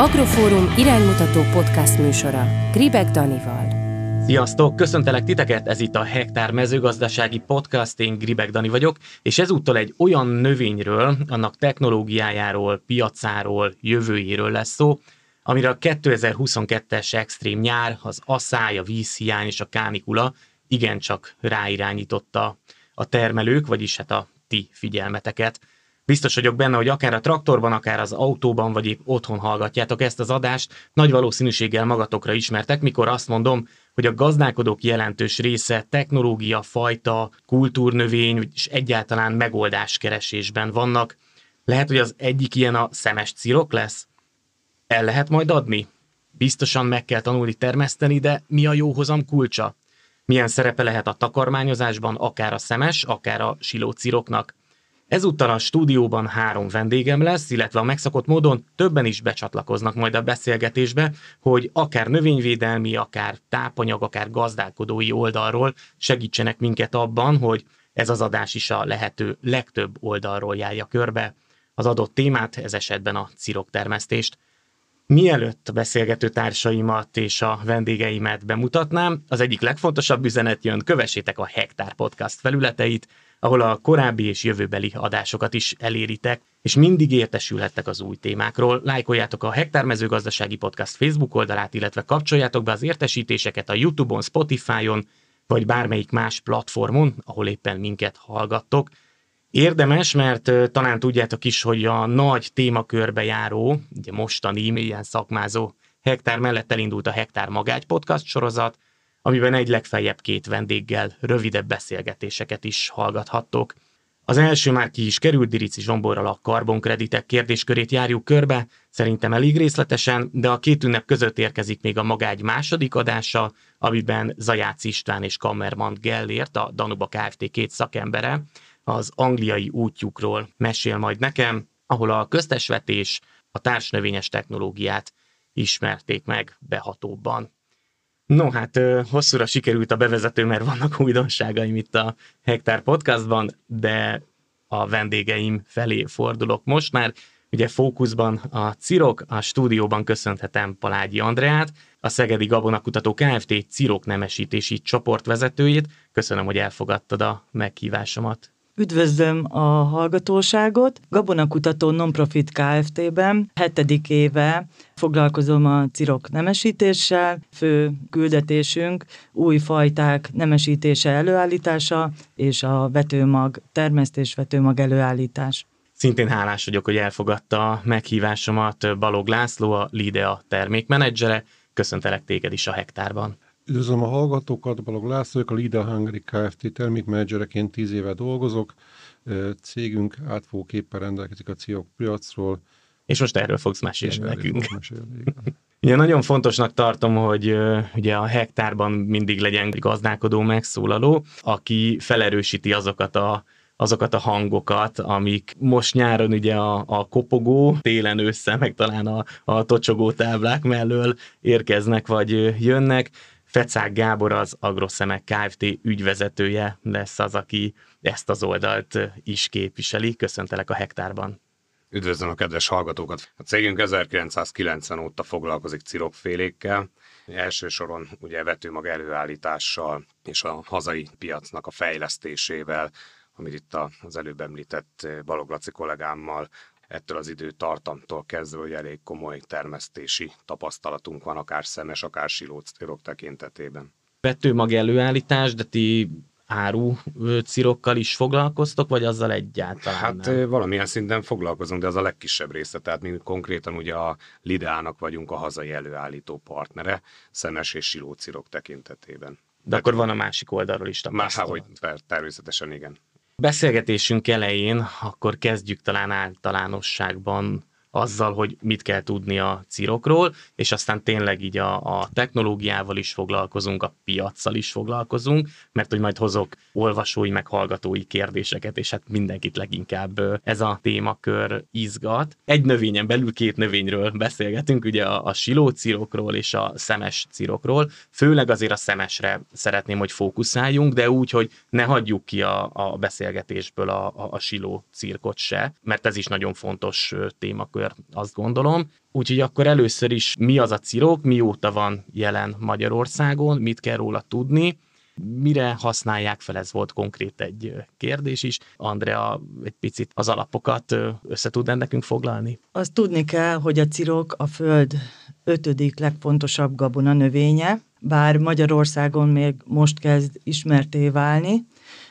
Agrofórum iránymutató podcast műsora Gribek Danival. Sziasztok! Köszöntelek titeket, ez itt a Hektár mezőgazdasági podcast, én Gribek Dani vagyok, és ezúttal egy olyan növényről, annak technológiájáról, piacáról, jövőjéről lesz szó, amire a 2022-es extrém nyár, az asszály, a vízhiány és a kánikula igencsak ráirányította a termelők, vagyis hát a ti figyelmeteket. Biztos vagyok benne, hogy akár a traktorban, akár az autóban, vagy épp otthon hallgatjátok ezt az adást, nagy valószínűséggel magatokra ismertek, mikor azt mondom, hogy a gazdálkodók jelentős része technológia, fajta, kultúrnövény és egyáltalán megoldáskeresésben vannak. Lehet, hogy az egyik ilyen a szemes cirok lesz? El lehet majd adni? Biztosan meg kell tanulni termeszteni, de mi a jó hozam kulcsa? Milyen szerepe lehet a takarmányozásban, akár a szemes, akár a silóciroknak? Ezúttal a stúdióban három vendégem lesz, illetve a megszokott módon többen is becsatlakoznak majd a beszélgetésbe, hogy akár növényvédelmi, akár tápanyag, akár gazdálkodói oldalról segítsenek minket abban, hogy ez az adás is a lehető legtöbb oldalról járja körbe az adott témát, ez esetben a ciroktermesztést. Mielőtt a beszélgető társaimat és a vendégeimet bemutatnám, az egyik legfontosabb üzenet jön, kövessétek a Hektár Podcast felületeit, ahol a korábbi és jövőbeli adásokat is eléritek, és mindig értesülhettek az új témákról. Lájkoljátok a Hektár Mezőgazdasági Podcast Facebook oldalát, illetve kapcsoljátok be az értesítéseket a YouTube-on, Spotify-on, vagy bármelyik más platformon, ahol éppen minket hallgattok. Érdemes, mert talán tudjátok is, hogy a nagy témakörbe járó, ugye mostani ilyen szakmázó hektár mellett elindult a Hektár Magágy podcast sorozat, amiben egy legfeljebb két vendéggel rövidebb beszélgetéseket is hallgathattok. Az első már ki is került, Dirici Zsomborral a karbonkreditek kérdéskörét járjuk körbe, szerintem elég részletesen, de a két ünnep között érkezik még a magágy második adása, amiben Zajács István és Kammerman Gellért, a Danuba Kft. két szakembere, az angliai útjukról mesél majd nekem, ahol a köztesvetés, a társnövényes technológiát ismerték meg behatóbban. No, hát hosszúra sikerült a bevezető, mert vannak újdonságaim itt a Hektár Podcastban, de a vendégeim felé fordulok most már. Ugye fókuszban a Cirok, a stúdióban köszönhetem Palágyi Andreát, a Szegedi Gabonakutató Kft. Cirok nemesítési csoportvezetőjét. Köszönöm, hogy elfogadtad a meghívásomat. Üdvözlöm a hallgatóságot. Gabonakutató Nonprofit Kft-ben hetedik éve foglalkozom a cirok nemesítéssel. Fő küldetésünk új fajták nemesítése, előállítása és a vetőmag, termesztés vetőmag előállítás. Szintén hálás vagyok, hogy elfogadta a meghívásomat Balog László, a Lidea termékmenedzsere. Köszöntelek téged is a hektárban. Üdvözlöm a hallgatókat, Balog László, a Lida Hungary Kft. termékmenedzsereként 10 éve dolgozok. Cégünk átfogóképpen rendelkezik a CIOK piacról. És most erről fogsz mesélni nekünk. Ugye nagyon fontosnak tartom, hogy ugye a hektárban mindig legyen gazdálkodó megszólaló, aki felerősíti azokat a azokat a hangokat, amik most nyáron ugye a, a kopogó, télen össze, meg talán a, a tocsogó táblák mellől érkeznek vagy jönnek. Fecák Gábor az Agroszemek Kft. ügyvezetője lesz az, aki ezt az oldalt is képviseli. Köszöntelek a hektárban. Üdvözlöm a kedves hallgatókat! A cégünk 1990 óta foglalkozik cirokfélékkel, elsősoron ugye vetőmag előállítással és a hazai piacnak a fejlesztésével, amit itt az előbb említett Balog Laci kollégámmal ettől az időtartamtól kezdve, hogy elég komoly termesztési tapasztalatunk van, akár szemes, akár silócirok tekintetében. Vetőmag előállítás, de ti áru cirokkal is foglalkoztok, vagy azzal egyáltalán Hát nem? valamilyen szinten foglalkozunk, de az a legkisebb része, tehát mi konkrétan ugye a Lideának vagyunk a hazai előállító partnere, szemes és silócirok tekintetében. De akkor van a másik oldalról is tapasztalat. Már, hogy természetesen igen. Beszélgetésünk elején akkor kezdjük talán általánosságban azzal, hogy mit kell tudni a cirokról, és aztán tényleg így a, a technológiával is foglalkozunk, a piaccal is foglalkozunk, mert hogy majd hozok olvasói, meg hallgatói kérdéseket, és hát mindenkit leginkább ez a témakör izgat. Egy növényen belül két növényről beszélgetünk, ugye a, a silócirokról és a szemes cirokról, főleg azért a szemesre szeretném, hogy fókuszáljunk, de úgy, hogy ne hagyjuk ki a, a beszélgetésből a, a, a siló cirkot se, mert ez is nagyon fontos témakör szoftver, azt gondolom. Úgyhogy akkor először is mi az a cirok, mióta van jelen Magyarországon, mit kell róla tudni, mire használják fel, ez volt konkrét egy kérdés is. Andrea egy picit az alapokat össze tud nekünk foglalni? Azt tudni kell, hogy a cirok a Föld ötödik legfontosabb gabona növénye, bár Magyarországon még most kezd ismerté válni,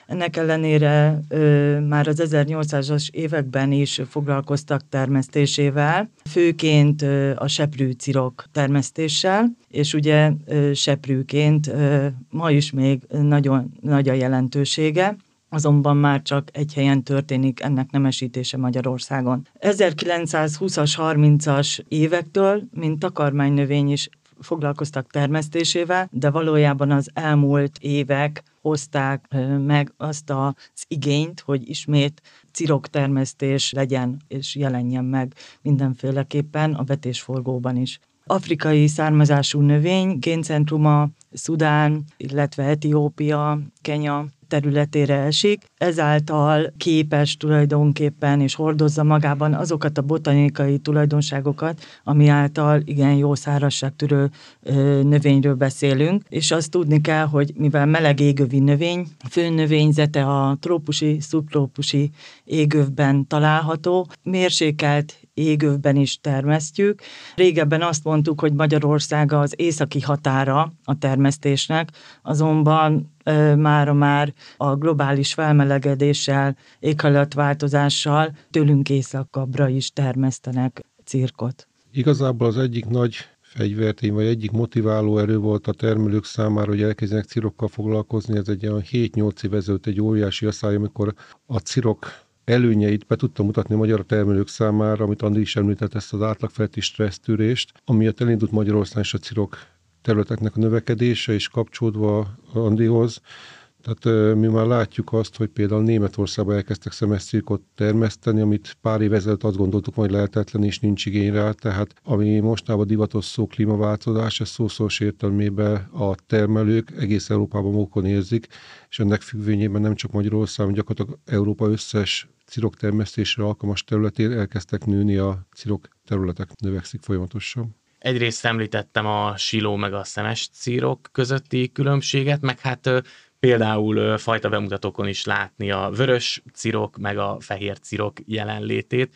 ennek ellenére ö, már az 1800-as években is foglalkoztak termesztésével, főként ö, a seprűcirok termesztéssel, és ugye ö, seprűként ö, ma is még nagyon nagy a jelentősége azonban már csak egy helyen történik ennek nemesítése Magyarországon. 1920-as, 30-as évektől, mint takarmánynövény is foglalkoztak termesztésével, de valójában az elmúlt évek hozták meg azt az igényt, hogy ismét ciroktermesztés legyen és jelenjen meg mindenféleképpen a vetésforgóban is. Afrikai származású növény, géncentruma, Szudán, illetve Etiópia, Kenya területére esik, ezáltal képes tulajdonképpen és hordozza magában azokat a botanikai tulajdonságokat, ami által igen jó szárazságtűrő növényről beszélünk, és azt tudni kell, hogy mivel meleg égövi növény, fő növényzete a trópusi, szubtrópusi égövben található, mérsékelt égövben is termesztjük. Régebben azt mondtuk, hogy Magyarország az északi határa a termesztésnek, azonban mára már a globális felmelegedéssel, éghajlatváltozással tőlünk északabbra is termesztenek cirkot. Igazából az egyik nagy fegyvertény, vagy egyik motiváló erő volt a termelők számára, hogy elkezdjenek cirokkal foglalkozni. Ez egy olyan 7-8 év ezelőtt egy óriási asszály, amikor a cirok előnyeit be tudtam mutatni a magyar termelők számára, amit Andi is említett, ezt az átlagfeletti stressztűrést, amiatt elindult Magyarországon is a cirok területeknek a növekedése, és kapcsolódva Andihoz, tehát mi már látjuk azt, hogy például Németországban elkezdtek szemeszcirkot termeszteni, amit pár év ezelőtt azt gondoltuk, hogy lehetetlen és nincs igény rá, tehát ami mostában divatos szó klímaváltozás, ez szószoros értelmében a termelők egész Európában mókon érzik, és ennek függvényében nem csak Magyarországon, gyakorlatilag Európa összes cirok termesztésre alkalmas területén elkezdtek nőni a cirok területek, növekszik folyamatosan. Egyrészt említettem a siló meg a szemes círok közötti különbséget, meg hát például fajta bemutatókon is látni a vörös cirok meg a fehér cirok jelenlétét.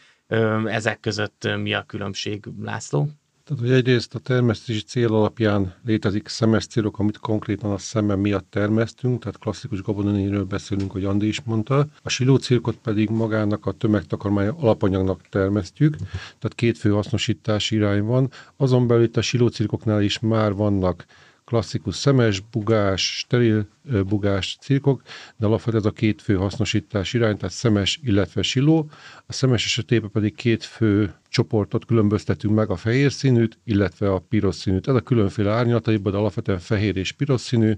Ezek között mi a különbség, László? Tehát, hogy egyrészt a termesztési cél alapján létezik szemes célok, amit konkrétan a szeme miatt termesztünk, tehát klasszikus gabonanényről beszélünk, hogy Andi is mondta. A silócirkot pedig magának a tömegtakarmány alapanyagnak termesztjük, tehát két fő hasznosítási irány van. Azon belül itt a silócirkoknál is már vannak klasszikus szemes, bugás, steril bugás cirkok, de alapvetően ez a két fő hasznosítás irány, tehát szemes, illetve siló. A szemes esetében pedig két fő csoportot különböztetünk meg, a fehér színűt, illetve a piros színűt. Ez a különféle árnyalataiban, de alapvetően fehér és piros színű.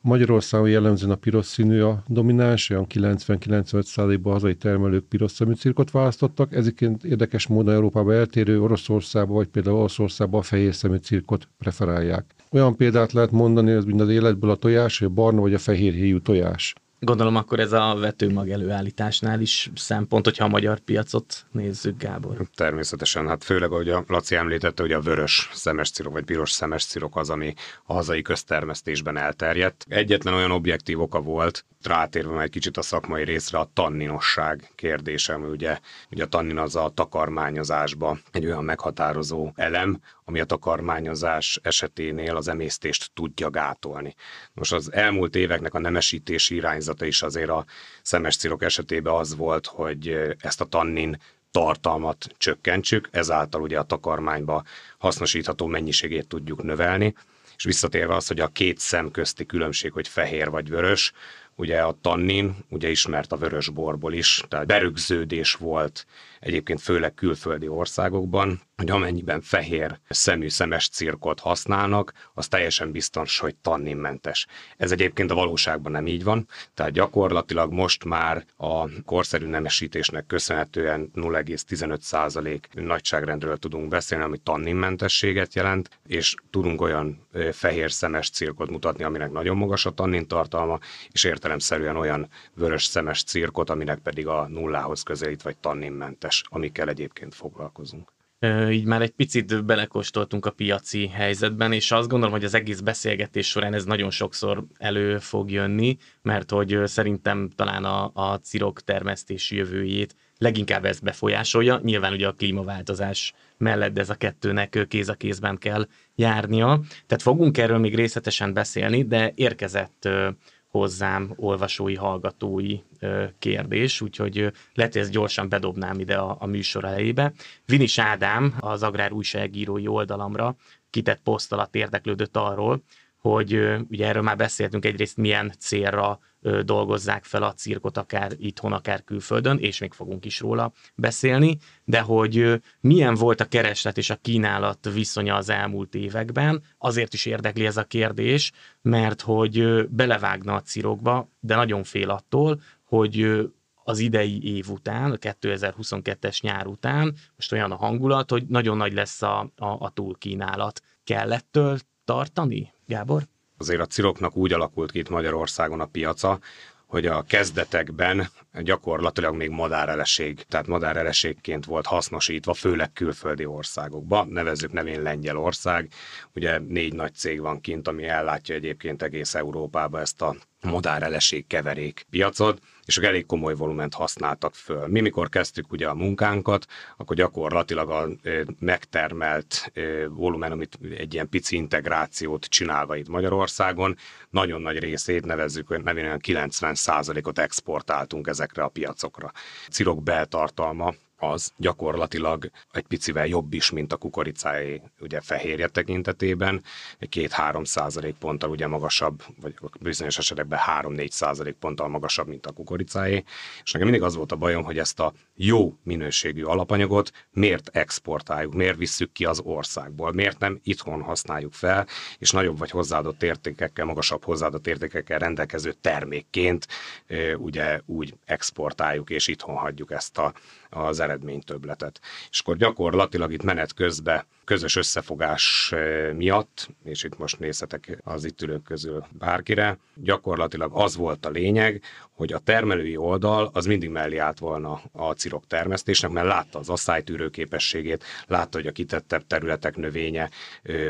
Magyarországon jellemzően a piros színű a domináns, olyan 90-95%-ban hazai termelők piros szemű cirkot választottak. Ezért érdekes módon Európában eltérő Oroszországban, vagy például Oroszországban a fehér szemű cirkot preferálják. Olyan példát lehet mondani, ez mind az életből a tojás, vagy a barna vagy a fehér héjú tojás. Gondolom akkor ez a vetőmag előállításnál is szempont, hogyha a magyar piacot nézzük, Gábor. Természetesen, hát főleg, ahogy a Laci említette, hogy a vörös szemes cirok, vagy piros szemes cirok az, ami a hazai köztermesztésben elterjedt. Egyetlen olyan objektív oka volt, rátérve egy kicsit a szakmai részre, a tanninosság kérdése, ami ugye, ugye a tannin az a takarmányozásba egy olyan meghatározó elem, ami a takarmányozás eseténél az emésztést tudja gátolni. Most az elmúlt éveknek a nemesítési irányzata is azért a szemes cirok esetében az volt, hogy ezt a tannin tartalmat csökkentsük, ezáltal ugye a takarmányba hasznosítható mennyiségét tudjuk növelni, és visszatérve az, hogy a két szem közti különbség, hogy fehér vagy vörös, ugye a tannin, ugye ismert a vörös borból is, tehát berögződés volt egyébként főleg külföldi országokban, hogy amennyiben fehér szemű szemes cirkot használnak, az teljesen biztos, hogy tanninmentes. Ez egyébként a valóságban nem így van, tehát gyakorlatilag most már a korszerű nemesítésnek köszönhetően 0,15% nagyságrendről tudunk beszélni, ami tanninmentességet jelent, és tudunk olyan fehér szemes cirkot mutatni, aminek nagyon magas a tannin tartalma, és értelemszerűen olyan vörös szemes cirkot, aminek pedig a nullához közelít, vagy tanninmentes, amikkel egyébként foglalkozunk. Így már egy picit belekóstoltunk a piaci helyzetben, és azt gondolom, hogy az egész beszélgetés során ez nagyon sokszor elő fog jönni, mert hogy szerintem talán a, a cirok termesztési jövőjét leginkább ez befolyásolja. Nyilván ugye a klímaváltozás mellett ez a kettőnek kéz a kézben kell járnia. Tehát fogunk erről még részletesen beszélni, de érkezett hozzám olvasói, hallgatói kérdés, úgyhogy lehet, hogy ezt gyorsan bedobnám ide a, a műsor elejébe. Vinis Ádám az Agrár újságírói oldalamra kitett poszt alatt érdeklődött arról, hogy ugye erről már beszéltünk egyrészt milyen célra dolgozzák fel a cirkot, akár itthon, akár külföldön, és még fogunk is róla beszélni, de hogy milyen volt a kereslet és a kínálat viszonya az elmúlt években, azért is érdekli ez a kérdés, mert hogy belevágna a cirokba, de nagyon fél attól, hogy az idei év után, a 2022-es nyár után, most olyan a hangulat, hogy nagyon nagy lesz a, a, a túlkínálat. Kellettől tartani, Gábor? Azért a ciroknak úgy alakult ki itt Magyarországon a piaca, hogy a kezdetekben gyakorlatilag még madáreleség, tehát madáreleségként volt hasznosítva, főleg külföldi országokba, nevezzük nevén Lengyelország. Ugye négy nagy cég van kint, ami ellátja egyébként egész Európába ezt a madáreleség keverék piacot, és elég komoly volument használtak föl. Mi, mikor kezdtük ugye a munkánkat, akkor gyakorlatilag a megtermelt volumen, amit egy ilyen pici integrációt csinálva itt Magyarországon, nagyon nagy részét nevezzük, nevén olyan 90%-ot exportáltunk ezekre a piacokra. Cirok beltartalma az gyakorlatilag egy picivel jobb is, mint a kukoricáé ugye fehérje tekintetében, két-három százalék ponttal ugye magasabb, vagy bizonyos esetekben három-négy százalék ponttal magasabb, mint a kukoricáé, és nekem mindig az volt a bajom, hogy ezt a jó minőségű alapanyagot miért exportáljuk, miért visszük ki az országból, miért nem itthon használjuk fel, és nagyobb vagy hozzáadott értékekkel, magasabb hozzáadott értékekkel rendelkező termékként ugye úgy exportáljuk, és itthon hagyjuk ezt a, az eredménytöbletet. És akkor gyakorlatilag itt menet közben közös összefogás miatt, és itt most nézhetek az itt ülők közül bárkire, gyakorlatilag az volt a lényeg, hogy a termelői oldal az mindig mellé állt volna a cirok termesztésnek, mert látta az asszálytűrő képességét, látta, hogy a kitettebb területek növénye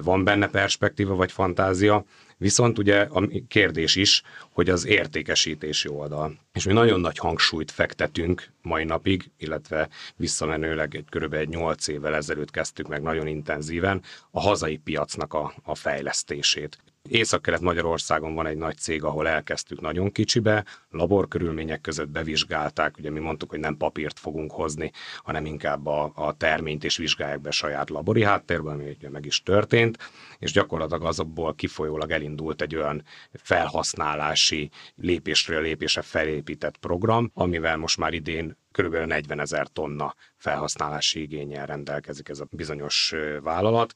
van benne perspektíva vagy fantázia, Viszont ugye a kérdés is, hogy az értékesítési oldal. És mi nagyon nagy hangsúlyt fektetünk mai napig, illetve visszamenőleg egy kb. egy 8 évvel ezelőtt kezdtük meg nagyon intenzíven a hazai piacnak a, a fejlesztését. Észak-Kelet-Magyarországon van egy nagy cég, ahol elkezdtük nagyon kicsibe, laborkörülmények között bevizsgálták, ugye mi mondtuk, hogy nem papírt fogunk hozni, hanem inkább a, a terményt és vizsgálják be saját labori háttérben, ami ugye meg is történt, és gyakorlatilag azokból kifolyólag elindult egy olyan felhasználási lépésről lépésre felépített program, amivel most már idén kb. 40 ezer tonna felhasználási igényel rendelkezik ez a bizonyos vállalat,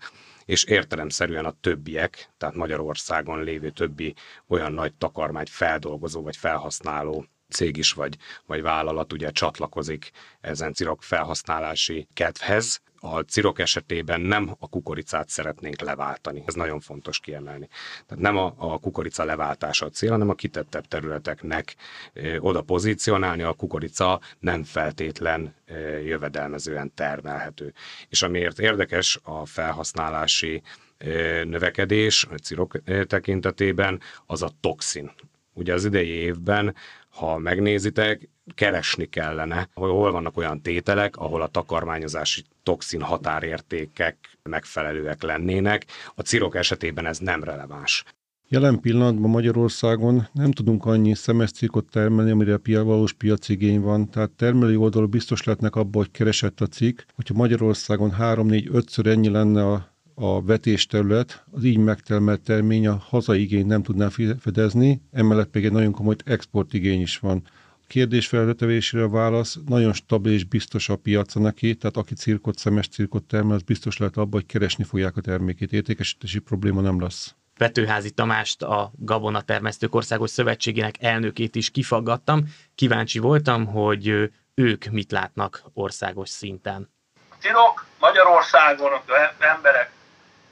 és értelemszerűen a többiek, tehát Magyarországon lévő többi olyan nagy takarmány feldolgozó vagy felhasználó cég is vagy, vagy vállalat ugye csatlakozik ezen cirok felhasználási kedvhez, a cirok esetében nem a kukoricát szeretnénk leváltani. Ez nagyon fontos kiemelni. Tehát nem a, a kukorica leváltása a cél, hanem a kitettebb területeknek ö, oda pozícionálni. A kukorica nem feltétlen ö, jövedelmezően termelhető. És amiért érdekes a felhasználási ö, növekedés a cirok tekintetében, az a toxin. Ugye az idei évben ha megnézitek, keresni kellene, hogy hol vannak olyan tételek, ahol a takarmányozási toxin határértékek megfelelőek lennének. A cirok esetében ez nem releváns. Jelen pillanatban Magyarországon nem tudunk annyi szemeszcikot termelni, amire pia, valós piacigény van, tehát termelői oldalról biztos lehetnek abba, hogy keresett a cikk. Hogyha Magyarországon 3-4-5-ször ennyi lenne a a vetésterület, az így megtermelt termény a hazai igényt nem tudná fedezni, emellett még egy nagyon komoly exportigény is van. Kérdés felvetevésére a válasz nagyon stabil és biztos a piaca neki, tehát aki cirkot, szemes cirkot termel, az biztos lehet abban, hogy keresni fogják a termékét, értékesítési probléma nem lesz. Vetőházi Tamást, a Gabona Termesztők Országos Szövetségének elnökét is kifaggattam. Kíváncsi voltam, hogy ők mit látnak országos szinten. A cirok Magyarországon az emberek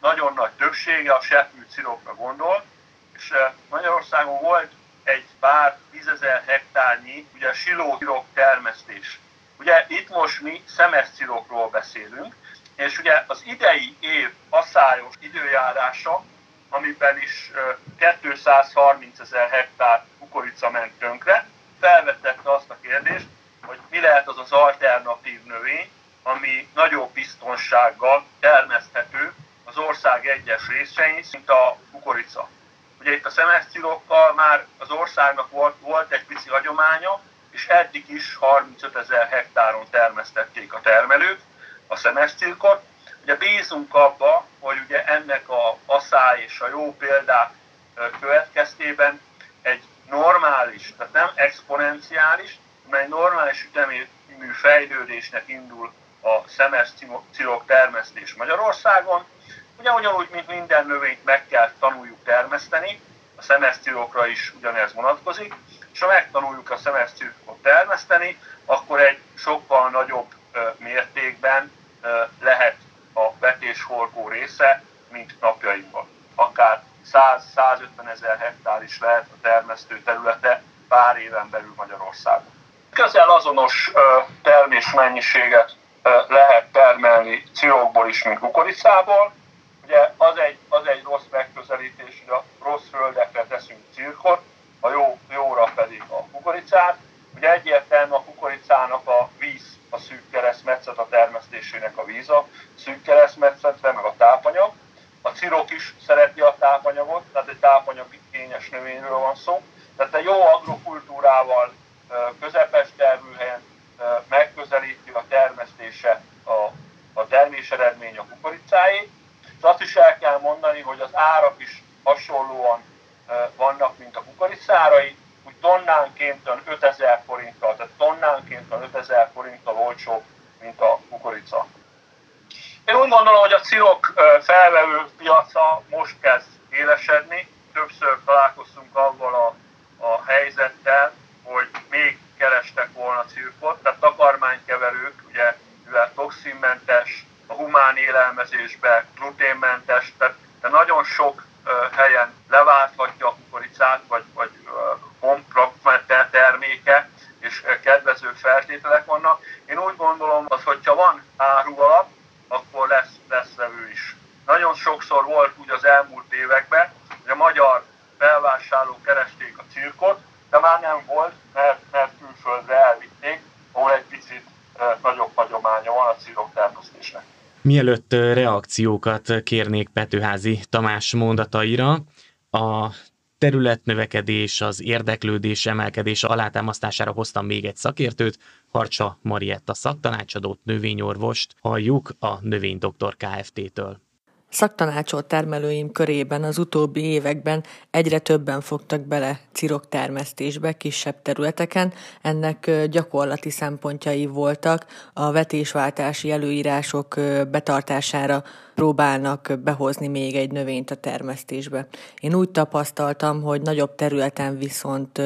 nagyon nagy többsége a seppű cirokra gondol, és Magyarországon volt egy pár tízezer hektárnyi ugye silócirok termesztés. Ugye itt most mi szemeszcirokról beszélünk, és ugye az idei év asszályos időjárása, amiben is 230 ezer hektár kukorica ment tönkre, felvetette azt a kérdést, hogy mi lehet az az alternatív növény, ami nagyobb biztonsággal termeszthető az ország egyes részein, mint a kukorica. Ugye itt a szemeszcilokkal már az országnak volt, volt egy pici hagyománya, és eddig is 35 ezer hektáron termesztették a termelők a szemeszcilkot. Ugye bízunk abba, hogy ugye ennek a asszály és a jó példák következtében egy normális, tehát nem exponenciális, hanem egy normális ütemű fejlődésnek indul a szemes cirok termesztés Magyarországon. Ugye ugyanúgy, mint minden növényt meg kell tanuljuk termeszteni, a szemesztirokra is ugyanez vonatkozik, és ha megtanuljuk a szemesztirokot termeszteni, akkor egy sokkal nagyobb mértékben lehet a vetéshorgó része, mint napjainkban. Akár 100-150 ezer hektár is lehet a termesztő területe pár éven belül Magyarországon. Közel azonos termésmennyiséget lehet termelni cirokból is, mint kukoricából. Ugye az egy, az egy rossz megközelítés, hogy a rossz földekre teszünk cirkot, a jó, jóra pedig a kukoricát. Ugye egyértelmű a kukoricának a víz, a szűk keresztmetszet, a termesztésének a víz a szűk keresztmetszetre, meg a tápanyag. A cirok is szereti a tápanyagot, tehát egy tápanyag kényes növényről van szó. Tehát egy jó agrokultúrával, közepes termőhelyen megközelíti a termesztése a, a termés eredmény a kukoricáé. És azt is el kell mondani, hogy az árak is hasonlóan vannak, mint a kukoricárai, úgy tonnánként 5000 forinttal, tehát tonnánként 5000 forinttal olcsóbb, mint a kukorica. Én úgy gondolom, hogy a cirok felvevő piaca most kezd élesedni. Többször találkoztunk avval a, a helyzettel, hogy még kerestek volna cirkot, tehát takarmánykeverők, ugye, mivel toxinmentes, a humán élelmezésbe gluténmentes, tehát de nagyon sok helyen leválthatja a kukoricát, vagy, vagy uh, terméke, és kedvező feltételek vannak. Én úgy gondolom, hogy hogyha van áru alap, akkor lesz, lesz vevő is. Nagyon sokszor volt úgy az elmúlt években, hogy a magyar felvásárlók keresték a cirkot, de már nem volt, mert, mert külföldre elvitték, ahol egy picit nagyobb hagyománya van a cirok termesztésnek. Mielőtt reakciókat kérnék Petőházi Tamás mondataira, a területnövekedés, az érdeklődés emelkedés alátámasztására hoztam még egy szakértőt, Harcsa Marietta szaktanácsadót, növényorvost, halljuk a Növénydoktor Kft-től. Szaktanácsolt termelőim körében az utóbbi években egyre többen fogtak bele cirok termesztésbe kisebb területeken. Ennek gyakorlati szempontjai voltak. A vetésváltási előírások betartására próbálnak behozni még egy növényt a termesztésbe. Én úgy tapasztaltam, hogy nagyobb területen viszont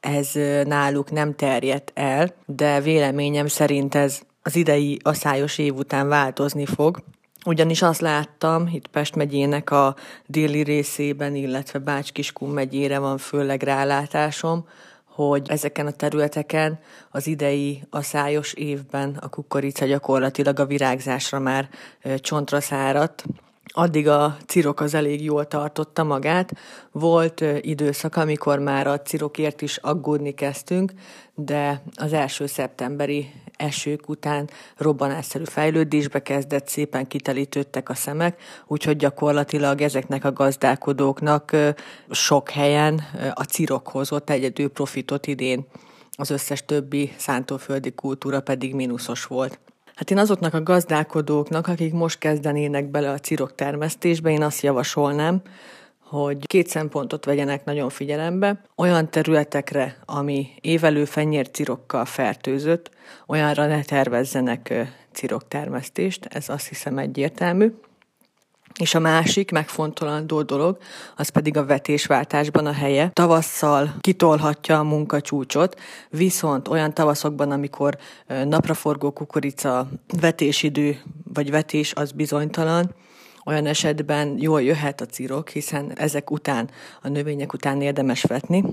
ez náluk nem terjedt el, de véleményem szerint ez az idei aszályos év után változni fog, ugyanis azt láttam, itt Pest megyének a déli részében, illetve Bács-Kiskun megyére van főleg rálátásom, hogy ezeken a területeken az idei aszályos évben a kukorica gyakorlatilag a virágzásra már csontra száradt, addig a cirok az elég jól tartotta magát. Volt időszak, amikor már a cirokért is aggódni kezdtünk, de az első szeptemberi esők után robbanásszerű fejlődésbe kezdett, szépen kitelítődtek a szemek, úgyhogy gyakorlatilag ezeknek a gazdálkodóknak sok helyen a cirok hozott egyedül profitot idén. Az összes többi szántóföldi kultúra pedig mínuszos volt. Hát én azoknak a gazdálkodóknak, akik most kezdenének bele a cirok termesztésbe, én azt javasolnám, hogy két szempontot vegyenek nagyon figyelembe. Olyan területekre, ami évelő fenyércirokkal fertőzött, olyanra ne tervezzenek ciroktermesztést, ez azt hiszem egyértelmű. És a másik megfontolandó dolog, az pedig a vetésváltásban a helye. Tavasszal kitolhatja a munkacsúcsot, viszont olyan tavaszokban, amikor napraforgó kukorica vetésidő vagy vetés az bizonytalan, olyan esetben jól jöhet a cirok, hiszen ezek után, a növények után érdemes vetni.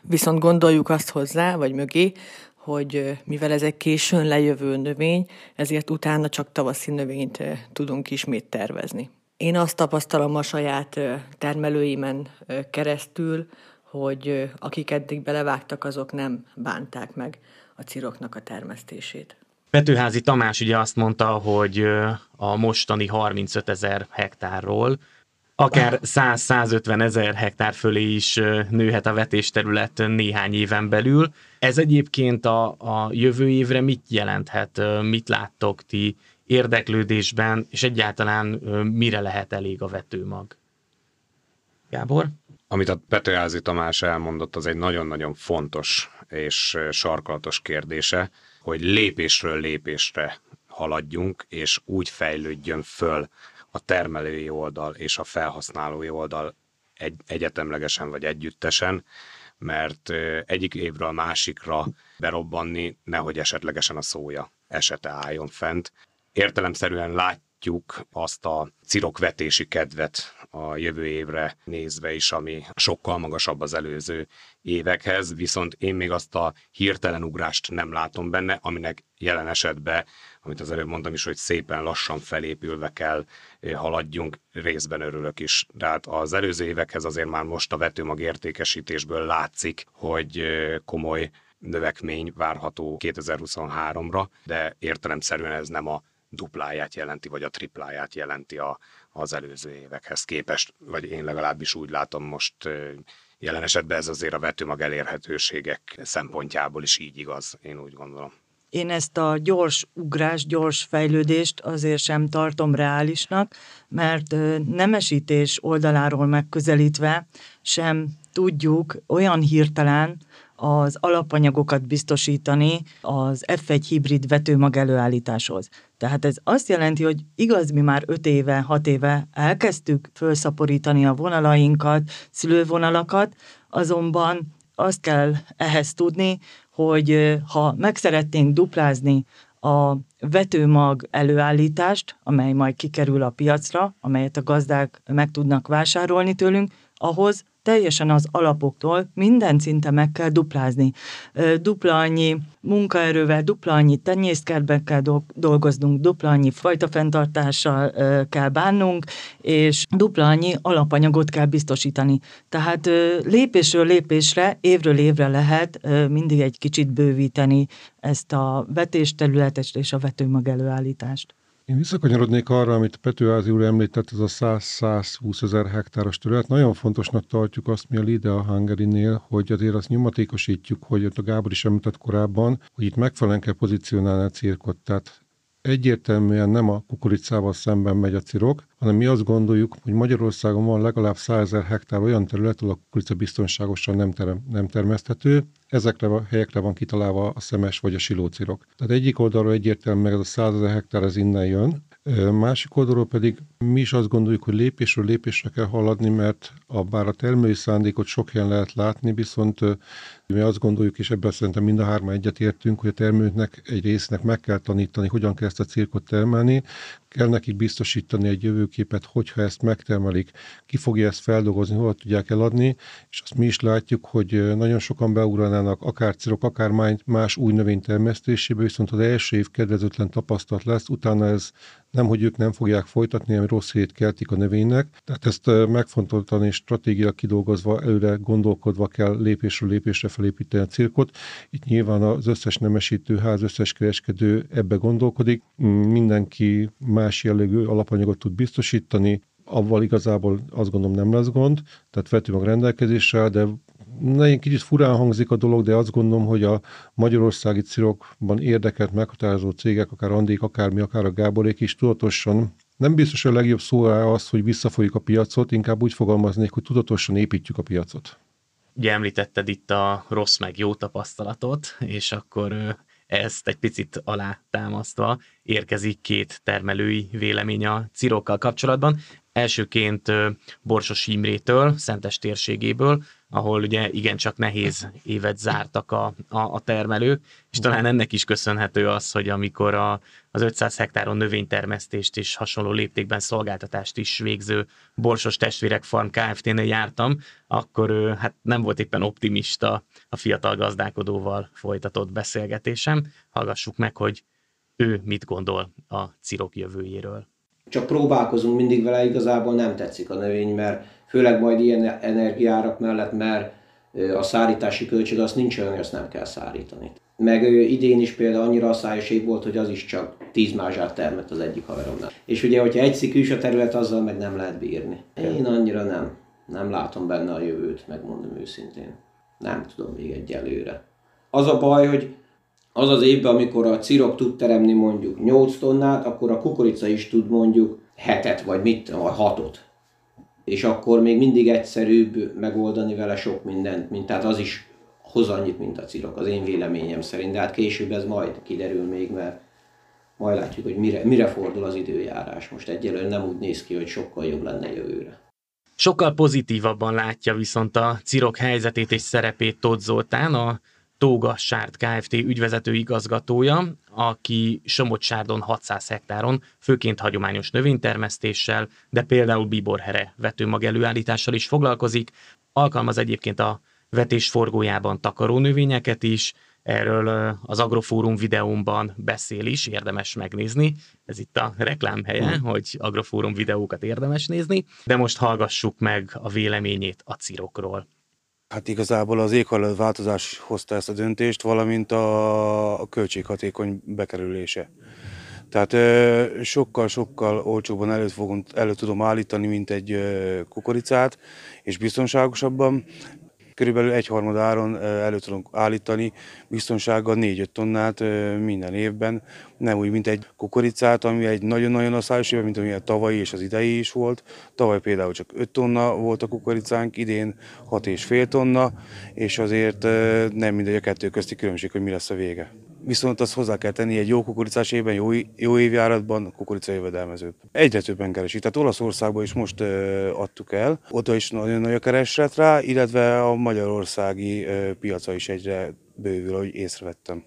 Viszont gondoljuk azt hozzá, vagy mögé, hogy mivel ez egy későn lejövő növény, ezért utána csak tavaszi növényt tudunk ismét tervezni. Én azt tapasztalom a saját termelőimen keresztül, hogy akik eddig belevágtak, azok nem bánták meg a ciroknak a termesztését. Petőházi Tamás ugye azt mondta, hogy a mostani 35 ezer hektárról akár 100-150 ezer hektár fölé is nőhet a vetésterület néhány éven belül. Ez egyébként a, a jövő évre mit jelenthet? Mit láttok ti érdeklődésben, és egyáltalán mire lehet elég a vetőmag? Gábor? Amit a Petőházi Tamás elmondott, az egy nagyon-nagyon fontos és sarkalatos kérdése, hogy lépésről lépésre haladjunk, és úgy fejlődjön föl a termelői oldal és a felhasználói oldal egy, egyetemlegesen vagy együttesen, mert egyik évről a másikra berobbanni, nehogy esetlegesen a szója esete álljon fent. Értelemszerűen látjuk azt a cirokvetési kedvet a jövő évre nézve is, ami sokkal magasabb az előző évekhez, viszont én még azt a hirtelen ugrást nem látom benne, aminek jelen esetben, amit az előbb mondtam is, hogy szépen lassan felépülve kell haladjunk, részben örülök is. De hát az előző évekhez azért már most a vetőmag értékesítésből látszik, hogy komoly növekmény várható 2023-ra, de értelemszerűen ez nem a dupláját jelenti, vagy a tripláját jelenti a, az előző évekhez képest, vagy én legalábbis úgy látom most jelen esetben ez azért a vetőmag elérhetőségek szempontjából is így igaz, én úgy gondolom. Én ezt a gyors ugrás, gyors fejlődést azért sem tartom reálisnak, mert nemesítés oldaláról megközelítve sem tudjuk olyan hirtelen az alapanyagokat biztosítani az F1 hibrid vetőmag előállításhoz. Tehát ez azt jelenti, hogy igaz, mi már 5 éve, 6 éve elkezdtük felszaporítani a vonalainkat, szülővonalakat, azonban azt kell ehhez tudni, hogy ha meg szeretnénk duplázni a vetőmag előállítást, amely majd kikerül a piacra, amelyet a gazdák meg tudnak vásárolni tőlünk, ahhoz teljesen az alapoktól minden szinte meg kell duplázni. Dupla annyi munkaerővel, dupla annyi tenyészkertbe kell dolgoznunk, dupla annyi fajta fenntartással kell bánnunk, és dupla annyi alapanyagot kell biztosítani. Tehát lépésről lépésre, évről évre lehet mindig egy kicsit bővíteni ezt a vetésterületet és a vetőmag előállítást. Én visszakanyarodnék arra, amit Petőházi úr említett, ez a 100-120 ezer hektáros terület. Nagyon fontosnak tartjuk azt mi a Lidea Hungary-nél, hogy azért azt nyomatékosítjuk, hogy a Gábor is említett korábban, hogy itt megfelelően kell pozícionálni a cirkot. Tehát egyértelműen nem a kukoricával szemben megy a cirok, hanem mi azt gondoljuk, hogy Magyarországon van legalább 100 ezer hektár olyan terület, ahol a kukorica biztonságosan nem, terem, nem termeszthető, ezekre a helyekre van kitalálva a szemes vagy a silócirok. Tehát egyik oldalról egyértelműen meg ez a 100 ezer hektár ez innen jön, Másik oldalról pedig mi is azt gondoljuk, hogy lépésről lépésre kell haladni, mert a, bár a termelői szándékot sok helyen lehet látni, viszont mi azt gondoljuk, és ebben szerintem mind a hárman egyetértünk, hogy a termelőknek egy résznek meg kell tanítani, hogyan kell ezt a cirkot termelni, kell nekik biztosítani egy jövőképet, hogyha ezt megtermelik, ki fogja ezt feldolgozni, hol tudják eladni, és azt mi is látjuk, hogy nagyon sokan beugranának akár cirok, akár más új növény termesztésébe, viszont az első év kedvezőtlen tapasztalat lesz, utána ez nem, hogy ők nem fogják folytatni, hanem rossz hét keltik a növénynek. Tehát ezt megfontoltan és stratégia kidolgozva, előre gondolkodva kell lépésről lépésre felépíteni a cirkot. Itt nyilván az összes nemesítőház, összes kereskedő ebbe gondolkodik. Mindenki más jellegű alapanyagot tud biztosítani, avval igazából azt gondolom nem lesz gond, tehát vetőmag rendelkezésre, de nagyon kicsit furán hangzik a dolog, de azt gondolom, hogy a magyarországi cirokban érdekelt meghatározó cégek, akár Andék, akár mi, akár a Gáborék is tudatosan nem biztos, hogy a legjobb szó az, hogy visszafolyjuk a piacot, inkább úgy fogalmaznék, hogy tudatosan építjük a piacot. Ugye említetted itt a rossz meg jó tapasztalatot, és akkor ezt egy picit alátámasztva érkezik két termelői vélemény a cirokkal kapcsolatban. Elsőként Borsos Imrétől, Szentes térségéből, ahol ugye igencsak nehéz évet zártak a, a, a termelők, és talán ennek is köszönhető az, hogy amikor a, az 500 hektáron növénytermesztést és hasonló léptékben szolgáltatást is végző Borsos Testvérek Farm Kft-nél jártam, akkor hát nem volt éppen optimista a fiatal gazdálkodóval folytatott beszélgetésem. Hallgassuk meg, hogy ő mit gondol a cirok jövőjéről. Csak próbálkozunk mindig vele, igazából nem tetszik a növény, mert főleg majd ilyen energiárak mellett, mert a szárítási költség az nincs olyan, hogy azt nem kell szárítani. Meg idén is például annyira asszályos év volt, hogy az is csak 10 mázsát termett az egyik haveromnál. És ugye, hogyha egy szikűs a terület, azzal meg nem lehet bírni. Én annyira nem. Nem látom benne a jövőt, megmondom őszintén. Nem tudom még egyelőre. Az a baj, hogy az az évben, amikor a cirok tud teremni mondjuk 8 tonnát, akkor a kukorica is tud mondjuk hetet, vagy mit, vagy hatot. És akkor még mindig egyszerűbb megoldani vele sok mindent, mint tehát az is hoz annyit, mint a cirok, az én véleményem szerint. De hát később ez majd kiderül még, mert majd látjuk, hogy mire, mire fordul az időjárás. Most egyelőre nem úgy néz ki, hogy sokkal jobb lenne jövőre. Sokkal pozitívabban látja viszont a cirok helyzetét és szerepét Tóth Zoltán, a Tóga Sárt Kft. ügyvezető igazgatója, aki Somogysárdon 600 hektáron, főként hagyományos növénytermesztéssel, de például biborhere vetőmag előállítással is foglalkozik, alkalmaz egyébként a vetés forgójában takaró növényeket is, erről az Agrofórum videómban beszél is, érdemes megnézni. Ez itt a reklámhelye, hmm. hogy Agrofórum videókat érdemes nézni, de most hallgassuk meg a véleményét a cirokról. Hát igazából az éghajlatváltozás hozta ezt a döntést, valamint a, költséghatékony bekerülése. Tehát sokkal-sokkal olcsóbban elő, fogom, elő tudom állítani, mint egy kukoricát, és biztonságosabban körülbelül egyharmad áron elő tudunk állítani biztonsággal 4-5 tonnát minden évben, nem úgy, mint egy kukoricát, ami egy nagyon-nagyon asszályos év, mint ami a tavalyi és az idei is volt. Tavaly például csak 5 tonna volt a kukoricánk, idén 6,5 tonna, és azért nem mindegy a kettő közti különbség, hogy mi lesz a vége viszont azt hozzá kell tenni egy jó kukoricás évben, jó, jó évjáratban kukorica jövedelmezőbb. Egyre többen keresik. Tehát Olaszországban is most adtuk el, oda is nagyon nagy a kereslet rá, illetve a magyarországi ö, piaca is egyre bővül, ahogy észrevettem.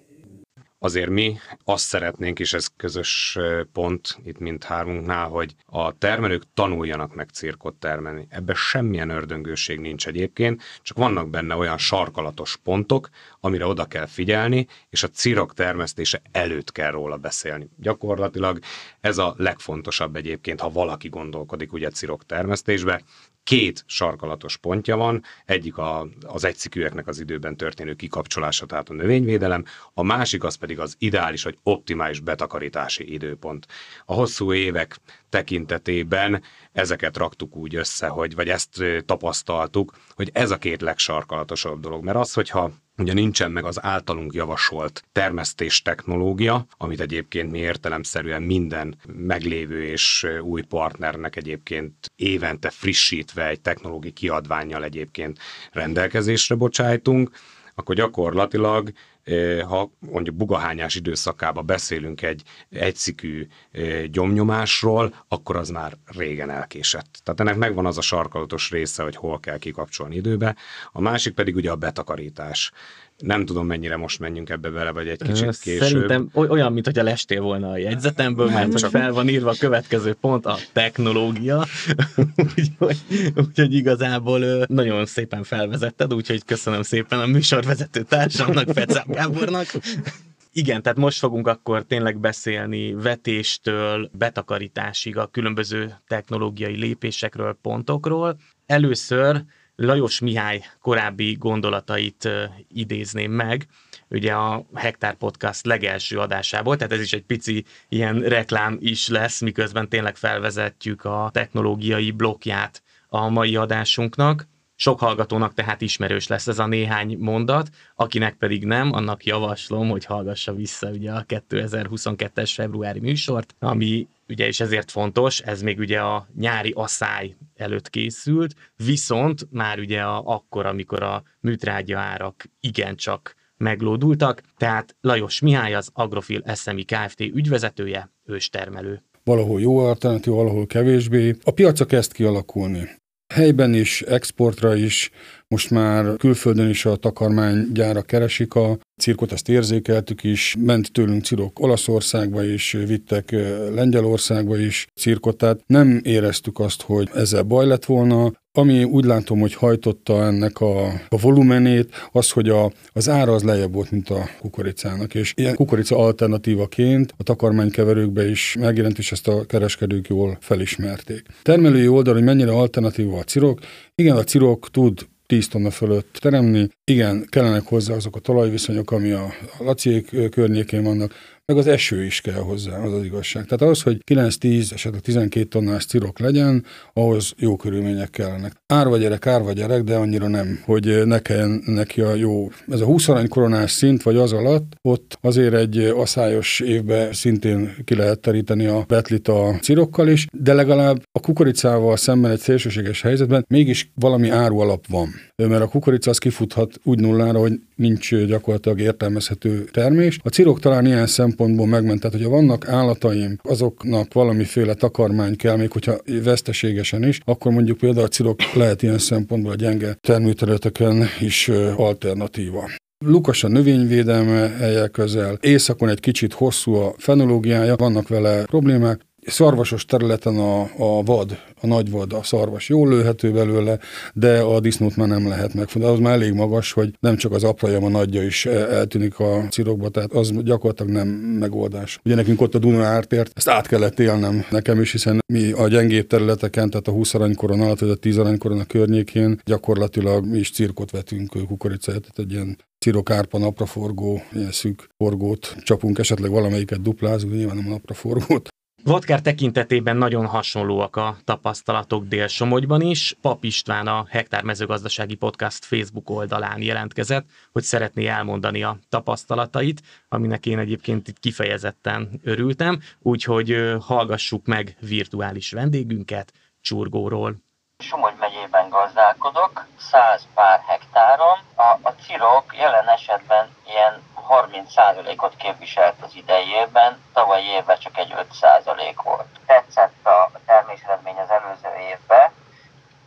Azért mi azt szeretnénk, és ez közös pont itt mind hármunknál, hogy a termelők tanuljanak meg cirkot termelni. Ebben semmilyen ördöngőség nincs egyébként, csak vannak benne olyan sarkalatos pontok, amire oda kell figyelni, és a cirok termesztése előtt kell róla beszélni. Gyakorlatilag ez a legfontosabb egyébként, ha valaki gondolkodik ugye cirok termesztésbe, két sarkalatos pontja van, egyik a, az egyszikűeknek az időben történő kikapcsolása, tehát a növényvédelem, a másik az pedig az ideális vagy optimális betakarítási időpont. A hosszú évek tekintetében ezeket raktuk úgy össze, hogy, vagy ezt tapasztaltuk, hogy ez a két legsarkalatosabb dolog. Mert az, hogyha Ugye nincsen meg az általunk javasolt termesztés technológia, amit egyébként mi értelemszerűen minden meglévő és új partnernek egyébként évente frissítve egy technológiai kiadványjal egyébként rendelkezésre bocsájtunk, akkor gyakorlatilag ha mondjuk bugahányás időszakában beszélünk egy egyszikű gyomnyomásról, akkor az már régen elkésett. Tehát ennek megvan az a sarkalatos része, hogy hol kell kikapcsolni időbe. A másik pedig ugye a betakarítás. Nem tudom, mennyire most menjünk ebbe bele, vagy egy kicsit később. Szerintem olyan, mint hogy lestél volna a jegyzetemből, mert csak fel van írva a következő pont, a technológia. úgyhogy, úgyhogy igazából nagyon szépen felvezetted, úgyhogy köszönöm szépen a műsorvezető társamnak, Fecám Gábornak. Igen, tehát most fogunk akkor tényleg beszélni vetéstől, betakarításig a különböző technológiai lépésekről, pontokról. Először Lajos Mihály korábbi gondolatait idézném meg, ugye a Hektár Podcast legelső adásából, tehát ez is egy pici ilyen reklám is lesz, miközben tényleg felvezetjük a technológiai blokkját a mai adásunknak. Sok hallgatónak tehát ismerős lesz ez a néhány mondat, akinek pedig nem, annak javaslom, hogy hallgassa vissza ugye a 2022-es februári műsort, ami ugye és ezért fontos, ez még ugye a nyári asszály előtt készült, viszont már ugye a, akkor, amikor a műtrágya árak igencsak meglódultak, tehát Lajos Mihály az Agrofil SMI Kft. ügyvezetője, őstermelő. Valahol jó alternatív, valahol kevésbé. A piaca kezd kialakulni. Helyben is, exportra is, most már külföldön is a takarmánygyára keresik a cirkot, ezt érzékeltük is, ment tőlünk cirok Olaszországba is, vittek Lengyelországba is cirkot, tehát nem éreztük azt, hogy ezzel baj lett volna. Ami úgy látom, hogy hajtotta ennek a, a volumenét, az, hogy a, az ára az lejjebb volt, mint a kukoricának, és ilyen kukorica alternatívaként a takarmánykeverőkbe is megjelent, és ezt a kereskedők jól felismerték. Termelői oldal, hogy mennyire alternatíva a cirok, igen, a cirok tud 10 tonna fölött teremni. Igen, kellenek hozzá azok a talajviszonyok, ami a, a laciék környékén vannak, meg az eső is kell hozzá, az az igazság. Tehát ahhoz, hogy 9-10, esetleg 12 tonnás cirok legyen, ahhoz jó körülmények kellenek. Árva gyerek, árva gyerek, de annyira nem, hogy ne kelljen neki a jó. Ez a 20 arany koronás szint, vagy az alatt, ott azért egy aszályos évben szintén ki lehet teríteni a betlit a cirokkal is, de legalább a kukoricával szemben egy szélsőséges helyzetben mégis valami áru alap van. Mert a kukorica az kifuthat úgy nullára, hogy nincs gyakorlatilag értelmezhető termés. A cirok talán ilyen szempontból megment, tehát hogyha vannak állataim, azoknak valamiféle takarmány kell, még hogyha veszteségesen is, akkor mondjuk például a cirok lehet ilyen szempontból a gyenge termőterületeken is alternatíva. Lukas a növényvédelme helye közel, északon egy kicsit hosszú a fenológiája, vannak vele problémák, szarvasos területen a, a vad, a nagy vad, a szarvas jól lőhető belőle, de a disznót már nem lehet megfogni. Az már elég magas, hogy nem csak az apraja, a nagyja is eltűnik a cirokba, tehát az gyakorlatilag nem megoldás. Ugye nekünk ott a Duna ártért, ezt át kellett élnem nekem is, hiszen mi a gyengébb területeken, tehát a 20 aranykoron alatt, vagy a 10 aranykoron a környékén gyakorlatilag mi is cirkot vetünk kukoricát, tehát egy ilyen cirokárpa napraforgó, ilyen szűk forgót csapunk, esetleg valamelyiket duplázunk, nyilván nem a napraforgót. Vodker tekintetében nagyon hasonlóak a tapasztalatok Dél-Somogyban is. Pap István a Hektár mezőgazdasági podcast Facebook oldalán jelentkezett, hogy szeretné elmondani a tapasztalatait, aminek én egyébként itt kifejezetten örültem, úgyhogy hallgassuk meg virtuális vendégünket Csurgóról. Somogy megyében gazdálkodok, 100 pár hektáron. A, a cirok jelen esetben ilyen 30%-ot képviselt az idejében, tavaly évben csak egy 5% volt. Tetszett a terméseredmény az előző évben,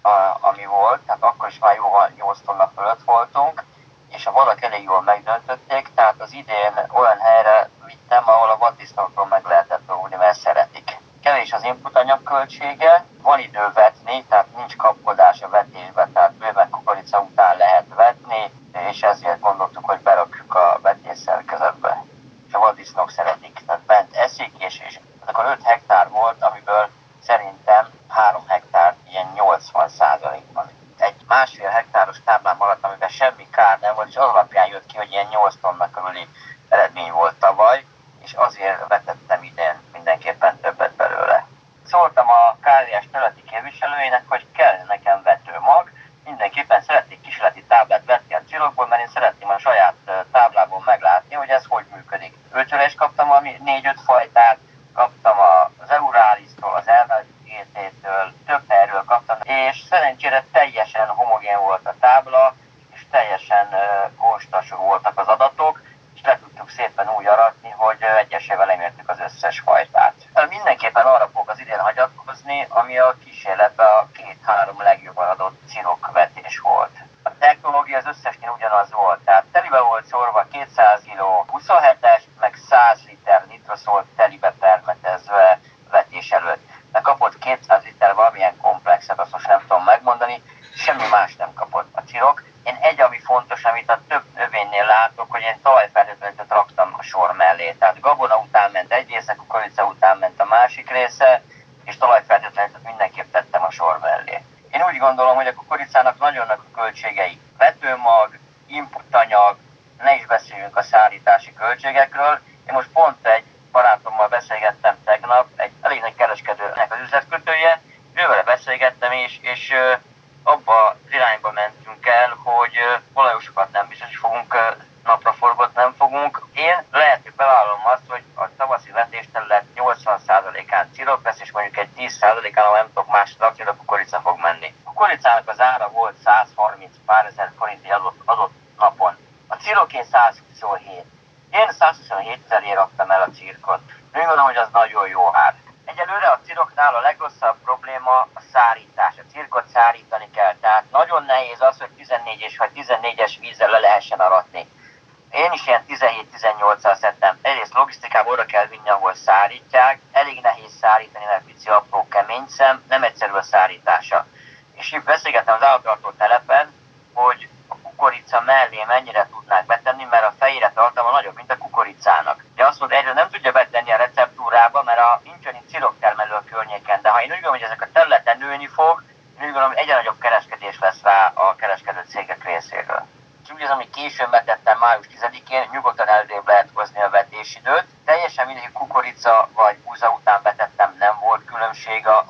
a, ami volt, tehát akkor is már jóval 8 tonna fölött voltunk, és a vadak elég jól megdöntötték, tehát az idén olyan helyre vittem, ahol a vaddisznókról meg lehetett róni, mert szeretik. Kevés az input anyagköltsége, van idő vetni, tehát nincs kapkodás a vetésbe, tehát bőven kukorica után lehet vetni, és ezért gondoltuk, hogy berakjuk a vetés szerkezetbe. És a vaddisznók szeretik, tehát bent eszik, és, és akkor 5 hektár volt, amiből szerintem 3 hektár ilyen 80 százalékban. Egy másfél hektáros táblán maradt, amiben semmi kár nem volt, és az alapján jött ki, hogy ilyen 8 tonna körüli eredmény volt tavaly, és azért vetettem idén mindenképpen többet belőle. Szóltam a KRS területi képviselőjének, hogy kell nekem vetőmag, mindenképpen szeretnék kísérleti táblát vetni a célokból, mert én szeretném a saját táblából meglátni, hogy ez hogy működik. Őtől is kaptam valami négy-öt fajtát, kaptam az Euralis-tól, az LVGT-től, több helyről kaptam, és szerencsére teljesen homogén volt a tábla, és teljesen konstas voltak az adatok, és le tudtuk szépen úgy aratni, hogy egyesével lemértük az összes fajtát. Mindenképpen arra fog az idén hagyatkozni, ami a kísérletben a két-három legjobban adott cirokvetés volt. A technológia az összesnél ugyanaz volt, tehát telibe volt szorva 200 kg 27-es, meg 100 liter nitroszolt telibe permetezve vetés előtt. De kapott 200 liter valamilyen komplexet, azt most nem tudom megmondani, semmi más nem kapott a cirok. Én egy, ami fontos, amit a több növénynél látok, hogy én talajfelhőtlenetet raktam a sor mellé. Tehát gabona után ment egy része, kukorica után ment a másik része, és talajfelhőtlenetet mindenképp tettem a sor mellé. Én úgy gondolom, hogy a kukoricának nagyon nagy a költségei. Vetőmag, inputanyag, ne is beszéljünk a szállítási költségekről. Én most pont egy barátommal beszélgettem tegnap, egy elég nagy kereskedőnek az üzletkötője, ővel beszélgettem, és, és abba az irányba mentünk el, hogy olajosokat nem biztos, hogy fogunk napraforgót nem fogunk. Én lehet, hogy bevállalom azt, hogy a tavaszi vetésterület 80%-án cirok lesz, és mondjuk egy 10%-án, ahol nem tudok más rakni, a kukorica fog menni. A kukoricának az ára volt 130 pár ezer forint adott, adott napon. A ciroké 127. Én 127 ezerért raktam el a cirkot. Úgy gondolom, hogy az nagyon jó ár. Egyelőre a ciroknál a legrosszabb probléma a szárítás. A cirkot szárítani adottság, elég nehéz szárítani, mert pici, apró, kemény szem, nem egyszerű a szárítása. És így beszélgettem az állattartó telepen, hogy a kukorica mellé mennyire tudnák betenni, mert a fejére tartalma nagyobb, mint a kukoricának. De azt mondta, egyre nem tudja betenni a receptúrába, mert a nincsen itt ciroktermelő a környéken, de ha én úgy gondolom, hogy ezek a területen nőni fog, én úgy gondolom, hogy egyre nagyobb kereskedés lesz rá a kereskedő cégek részéről úgy az, ami későn betettem május 10-én, nyugodtan előrébb lehet hozni a vetésidőt. Teljesen mindegy, kukorica vagy búza után betettem, nem volt különbség a,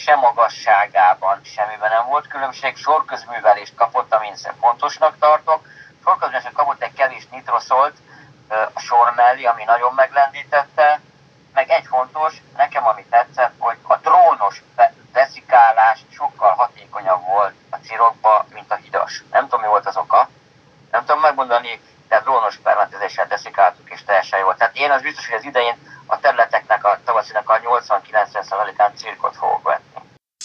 sem magasságában, semmiben nem volt különbség. Sorközművelést kapott, amit fontosnak tartok. Sorközművelést kapott egy kevés nitroszolt a sor mellé, ami nagyon meglendítette. Meg egy fontos, nekem ami tetszett, hogy a drónos deszikálás sokkal hatékonyabb volt a cirokba, mint a hidas. Nem tudom, mi volt az oka, nem tudom megmondani, de drónos permetezéssel teszik átuk, és teljesen jó. Tehát én az biztos, hogy az idején a területeknek, a tavaszinak a 80-90%-án cirkot fogok vetni.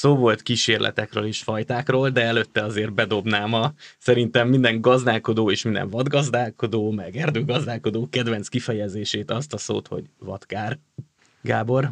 Szó volt kísérletekről és fajtákról, de előtte azért bedobnám a szerintem minden gazdálkodó és minden vadgazdálkodó, meg erdőgazdálkodó kedvenc kifejezését, azt a szót, hogy vadkár. Gábor?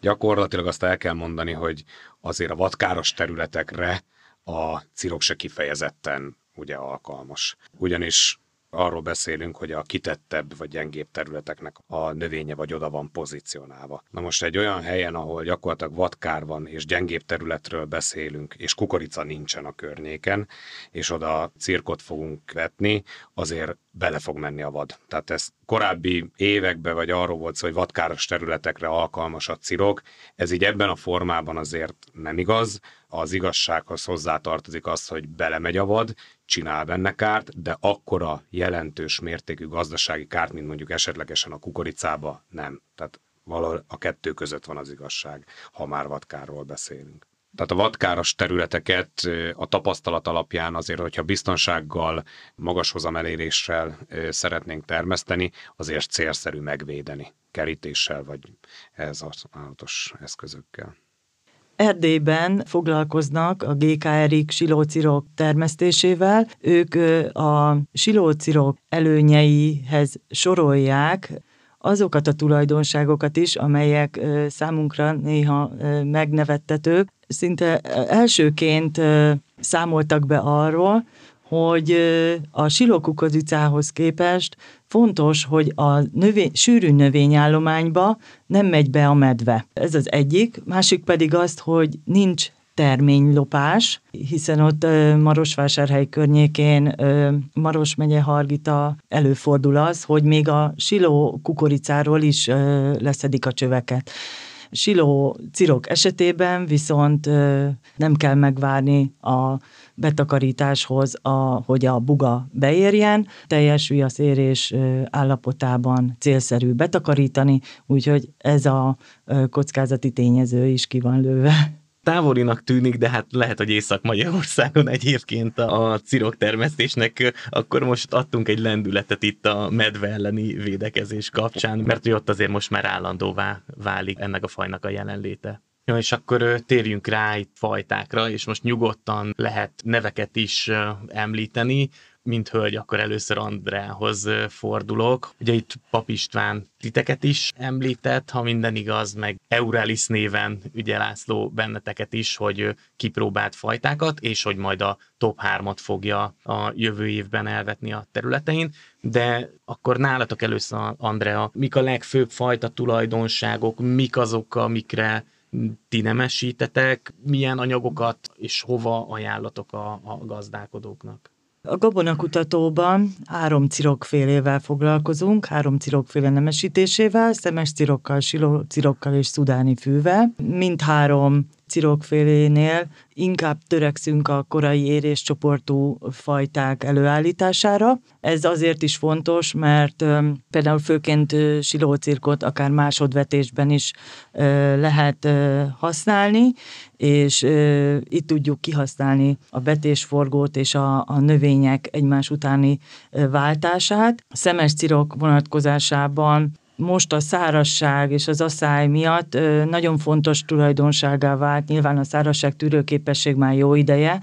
Gyakorlatilag azt el kell mondani, hogy azért a vadkáros területekre a cirok se kifejezetten ugye alkalmas. Ugyanis arról beszélünk, hogy a kitettebb vagy gyengébb területeknek a növénye vagy oda van pozícionálva. Na most egy olyan helyen, ahol gyakorlatilag vadkár van, és gyengébb területről beszélünk, és kukorica nincsen a környéken, és oda cirkot fogunk vetni, azért bele fog menni a vad. Tehát ez korábbi években, vagy arról volt szó, hogy vadkáros területekre alkalmas a cirok, ez így ebben a formában azért nem igaz. Az igazsághoz hozzátartozik az, hogy belemegy a vad, csinál benne kárt, de akkora jelentős mértékű gazdasági kárt, mint mondjuk esetlegesen a kukoricába nem. Tehát valahol a kettő között van az igazság, ha már vadkárról beszélünk. Tehát a vadkáros területeket a tapasztalat alapján azért, hogyha biztonsággal, magas hozameléréssel szeretnénk termeszteni, azért célszerű megvédeni kerítéssel vagy ez az állatos eszközökkel. Erdélyben foglalkoznak a GKR-ik silócirok termesztésével. Ők a silócirok előnyeihez sorolják azokat a tulajdonságokat is, amelyek számunkra néha megnevettetők. Szinte elsőként számoltak be arról, hogy a silókukoricához képest fontos, hogy a növény, sűrű növényállományba nem megy be a medve. Ez az egyik. Másik pedig azt, hogy nincs terménylopás, hiszen ott Marosvásárhely környékén, Maros megye Hargita előfordul az, hogy még a siló kukoricáról is leszedik a csöveket. Siló cirok esetében viszont nem kell megvárni a betakarításhoz, a, hogy a buga beérjen, teljes viaszérés állapotában célszerű betakarítani, úgyhogy ez a kockázati tényező is ki van lőve távolinak tűnik, de hát lehet, hogy Észak-Magyarországon egyébként a, a cirok termesztésnek akkor most adtunk egy lendületet itt a medve elleni védekezés kapcsán, mert hogy ott azért most már állandóvá válik ennek a fajnak a jelenléte. Ja, és akkor térjünk rá itt fajtákra, és most nyugodtan lehet neveket is említeni mint hölgy, akkor először Andrához fordulok. Ugye itt Pap István titeket is említett, ha minden igaz, meg Euralis néven ugye László benneteket is, hogy kipróbált fajtákat, és hogy majd a top 3-at fogja a jövő évben elvetni a területein, de akkor nálatok először, Andrea, mik a legfőbb fajta tulajdonságok, mik azok, amikre ti nemesítetek, milyen anyagokat és hova ajánlatok a, a gazdálkodóknak? A gabonakutatóban három cirokfélével foglalkozunk, három cirokféle nemesítésével, szemes cirokkal, siló cirokkal és szudáni fűvel. Mindhárom cirokfélénél inkább törekszünk a korai éréscsoportú fajták előállítására. Ez azért is fontos, mert például főként silócirkot akár másodvetésben is lehet használni, és itt tudjuk kihasználni a betésforgót és a, a növények egymás utáni váltását. A szemes cirok vonatkozásában most a szárasság és az asszály miatt nagyon fontos tulajdonságá vált, nyilván a szárasság tűrőképesség már jó ideje,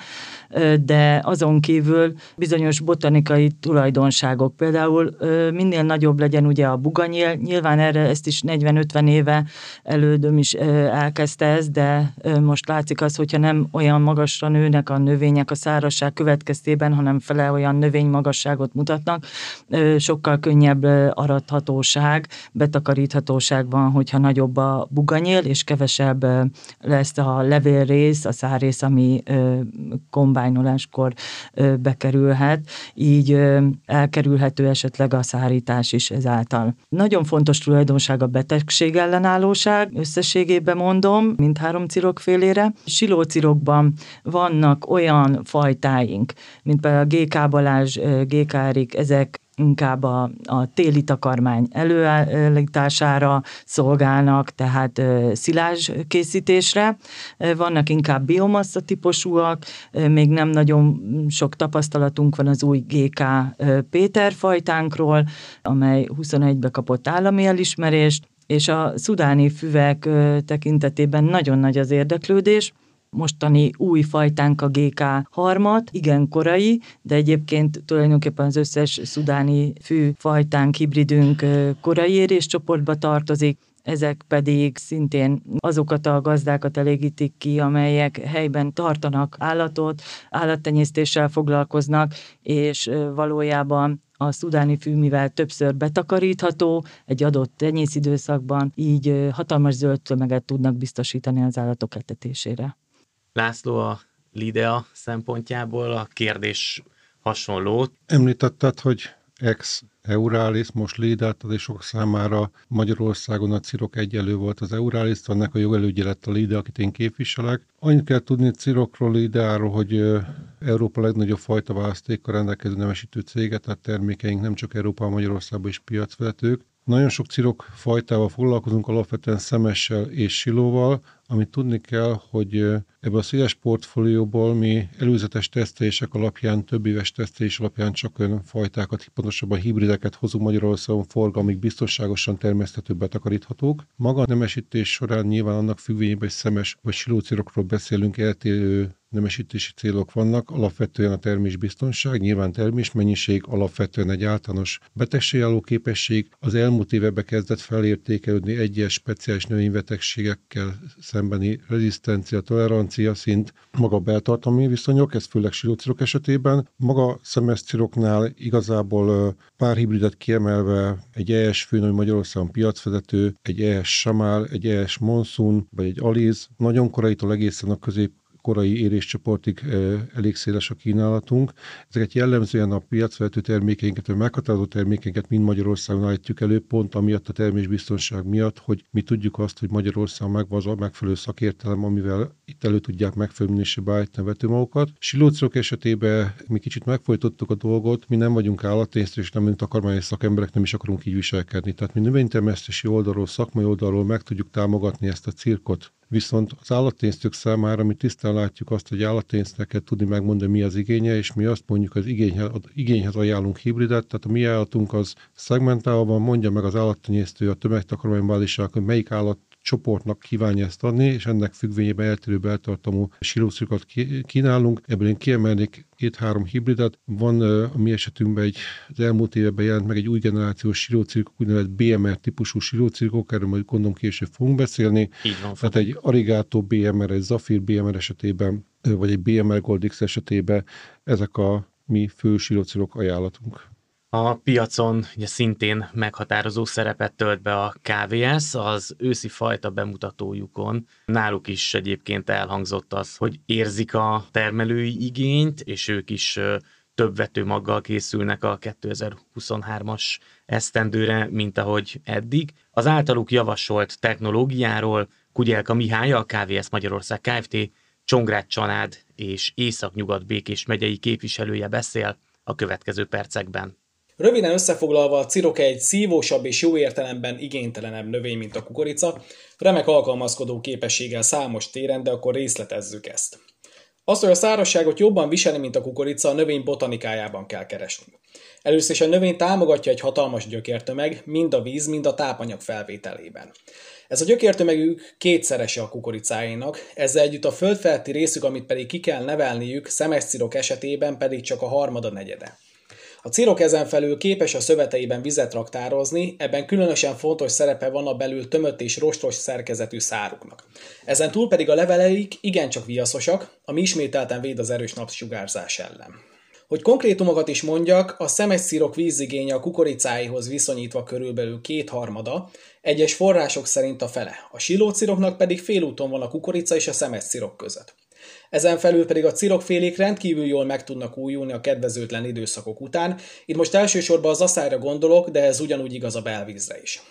de azon kívül bizonyos botanikai tulajdonságok, például minél nagyobb legyen ugye a buganyél, nyilván erre ezt is 40-50 éve elődöm is elkezdte ez, de most látszik az, hogyha nem olyan magasra nőnek a növények a szárazság következtében, hanem fele olyan növény magasságot mutatnak, sokkal könnyebb arathatóság, betakaríthatóság van, hogyha nagyobb a buganyél, és kevesebb lesz a levélrész, a szárrész, ami kombájnoláskor bekerülhet, így elkerülhető esetleg a szárítás is ezáltal. Nagyon fontos tulajdonság a betegség ellenállóság, összességében mondom, mindhárom cirokfélére. Silócirokban vannak olyan fajtáink, mint például a GK Balázs, GK Erik, ezek inkább a, a téli takarmány előállítására szolgálnak, tehát szilázs készítésre. Vannak inkább biomassa típusúak, még nem nagyon sok tapasztalatunk van az új GK Péter fajtánkról, amely 21-be kapott állami elismerést, és a szudáni füvek tekintetében nagyon nagy az érdeklődés, mostani új fajtánk a GK harmat, igen korai, de egyébként tulajdonképpen az összes szudáni fű fajtánk, hibridünk korai éréscsoportba tartozik, ezek pedig szintén azokat a gazdákat elégítik ki, amelyek helyben tartanak állatot, állattenyésztéssel foglalkoznak, és valójában a szudáni fű, mivel többször betakarítható egy adott tenyészidőszakban, így hatalmas zöld tömeget tudnak biztosítani az állatok etetésére. László a Lidea szempontjából a kérdés hasonló. Említetted, hogy ex Euralis, most Lideát, és sok számára Magyarországon a Cirok egyelő volt az Euralis, ennek a jogelődje lett a Lide, akit én képviselek. Annyit kell tudni Cirokról, Lideáról, hogy Európa legnagyobb fajta választékkal rendelkező nemesítő céget, tehát termékeink nem csak Európa, Magyarországban is piacvezetők. Nagyon sok cirok fajtával foglalkozunk, alapvetően szemessel és silóval, amit tudni kell, hogy ebben a széles portfólióból mi előzetes tesztelések alapján, több éves tesztelés alapján csak olyan fajtákat, pontosabban hibrideket hozunk Magyarországon forgalmig biztonságosan termeszthető betakaríthatók. Maga a nemesítés során nyilván annak függvényében, hogy szemes vagy silócirokról beszélünk, eltérő nemesítési célok vannak, alapvetően a termésbiztonság, nyilván termésmennyiség, alapvetően egy általános betegségálló képesség. Az elmúlt években kezdett felértékelődni egyes speciális növénybetegségekkel szembeni rezisztencia, tolerancia szint, maga beltartalmi viszonyok, ez főleg silócirok esetében. Maga szemeszciroknál igazából pár hibridet kiemelve egy ES főn, hogy Magyarországon piacvezető, egy ES Samál, egy ES Monsun, vagy egy Aliz, nagyon koraitól egészen a közép korai éréscsoportig elég széles a kínálatunk. Ezeket jellemzően a piacvezető termékeinket, vagy meghatározó termékeinket mind Magyarországon állítjuk elő, pont amiatt a termésbiztonság miatt, hogy mi tudjuk azt, hogy Magyarországon megvan az a megfelelő szakértelem, amivel itt elő tudják megfelelő minőségbe állítani a vetőmagokat. Silócok esetében mi kicsit megfolytottuk a dolgot, mi nem vagyunk állattésztő, és nem takarmányos szakemberek, nem is akarunk így viselkedni. Tehát mi növénytermesztési oldalról, szakmai oldalról meg tudjuk támogatni ezt a cirkot, Viszont az állatténztők számára mi tisztán látjuk azt, hogy állatténznek kell tudni megmondani, mi az igénye, és mi azt mondjuk, az igényhez, igényhez ajánlunk hibridet, tehát a mi állatunk az szegmentálva mondja meg az állattenyésztő a tömegtakarmánybáliság, hogy melyik állat csoportnak kívánja ezt adni, és ennek függvényében eltérő beltartamú silószükat kínálunk. Ebből én kiemelnék két-három hibridet. Van a mi esetünkben egy, az elmúlt években jelent meg egy új generációs silócirkok, úgynevezett BMR típusú silócirkok, erről majd gondolom később fogunk beszélni. Így van, Tehát egy Arigato BMR, egy Zafir BMR esetében, vagy egy BMR Gold X esetében ezek a mi fő silócirok ajánlatunk. A piacon ugye szintén meghatározó szerepet tölt be a KVS, az őszi fajta bemutatójukon. Náluk is egyébként elhangzott az, hogy érzik a termelői igényt, és ők is több vetőmaggal készülnek a 2023-as esztendőre, mint ahogy eddig. Az általuk javasolt technológiáról Kugyelka Mihály, a KVS Magyarország Kft. Csongrád család és Észak-Nyugat Békés megyei képviselője beszél a következő percekben. Röviden összefoglalva, a cirok egy szívósabb és jó értelemben igénytelenebb növény, mint a kukorica, remek alkalmazkodó képességgel számos téren, de akkor részletezzük ezt. Azt, hogy a szárazságot jobban viseli, mint a kukorica, a növény botanikájában kell keresni. Először is a növény támogatja egy hatalmas gyökértömeg, mind a víz, mind a tápanyag felvételében. Ez a gyökértömegük kétszerese a kukoricáinak, ezzel együtt a földfelti részük, amit pedig ki kell nevelniük, szemes cirok esetében pedig csak a harmada negyede. A cirok ezen felül képes a szöveteiben vizet raktározni, ebben különösen fontos szerepe van a belül tömött és rostos szerkezetű száruknak. Ezen túl pedig a leveleik igencsak viaszosak, ami ismételten véd az erős napsugárzás ellen. Hogy konkrétumokat is mondjak, a szemes szírok vízigénye a kukoricáihoz viszonyítva körülbelül kétharmada, egyes források szerint a fele, a silóciroknak pedig félúton van a kukorica és a szemes szírok között. Ezen felül pedig a cirokfélék rendkívül jól meg tudnak újulni a kedvezőtlen időszakok után. Itt most elsősorban az aszályra gondolok, de ez ugyanúgy igaz a belvízre is.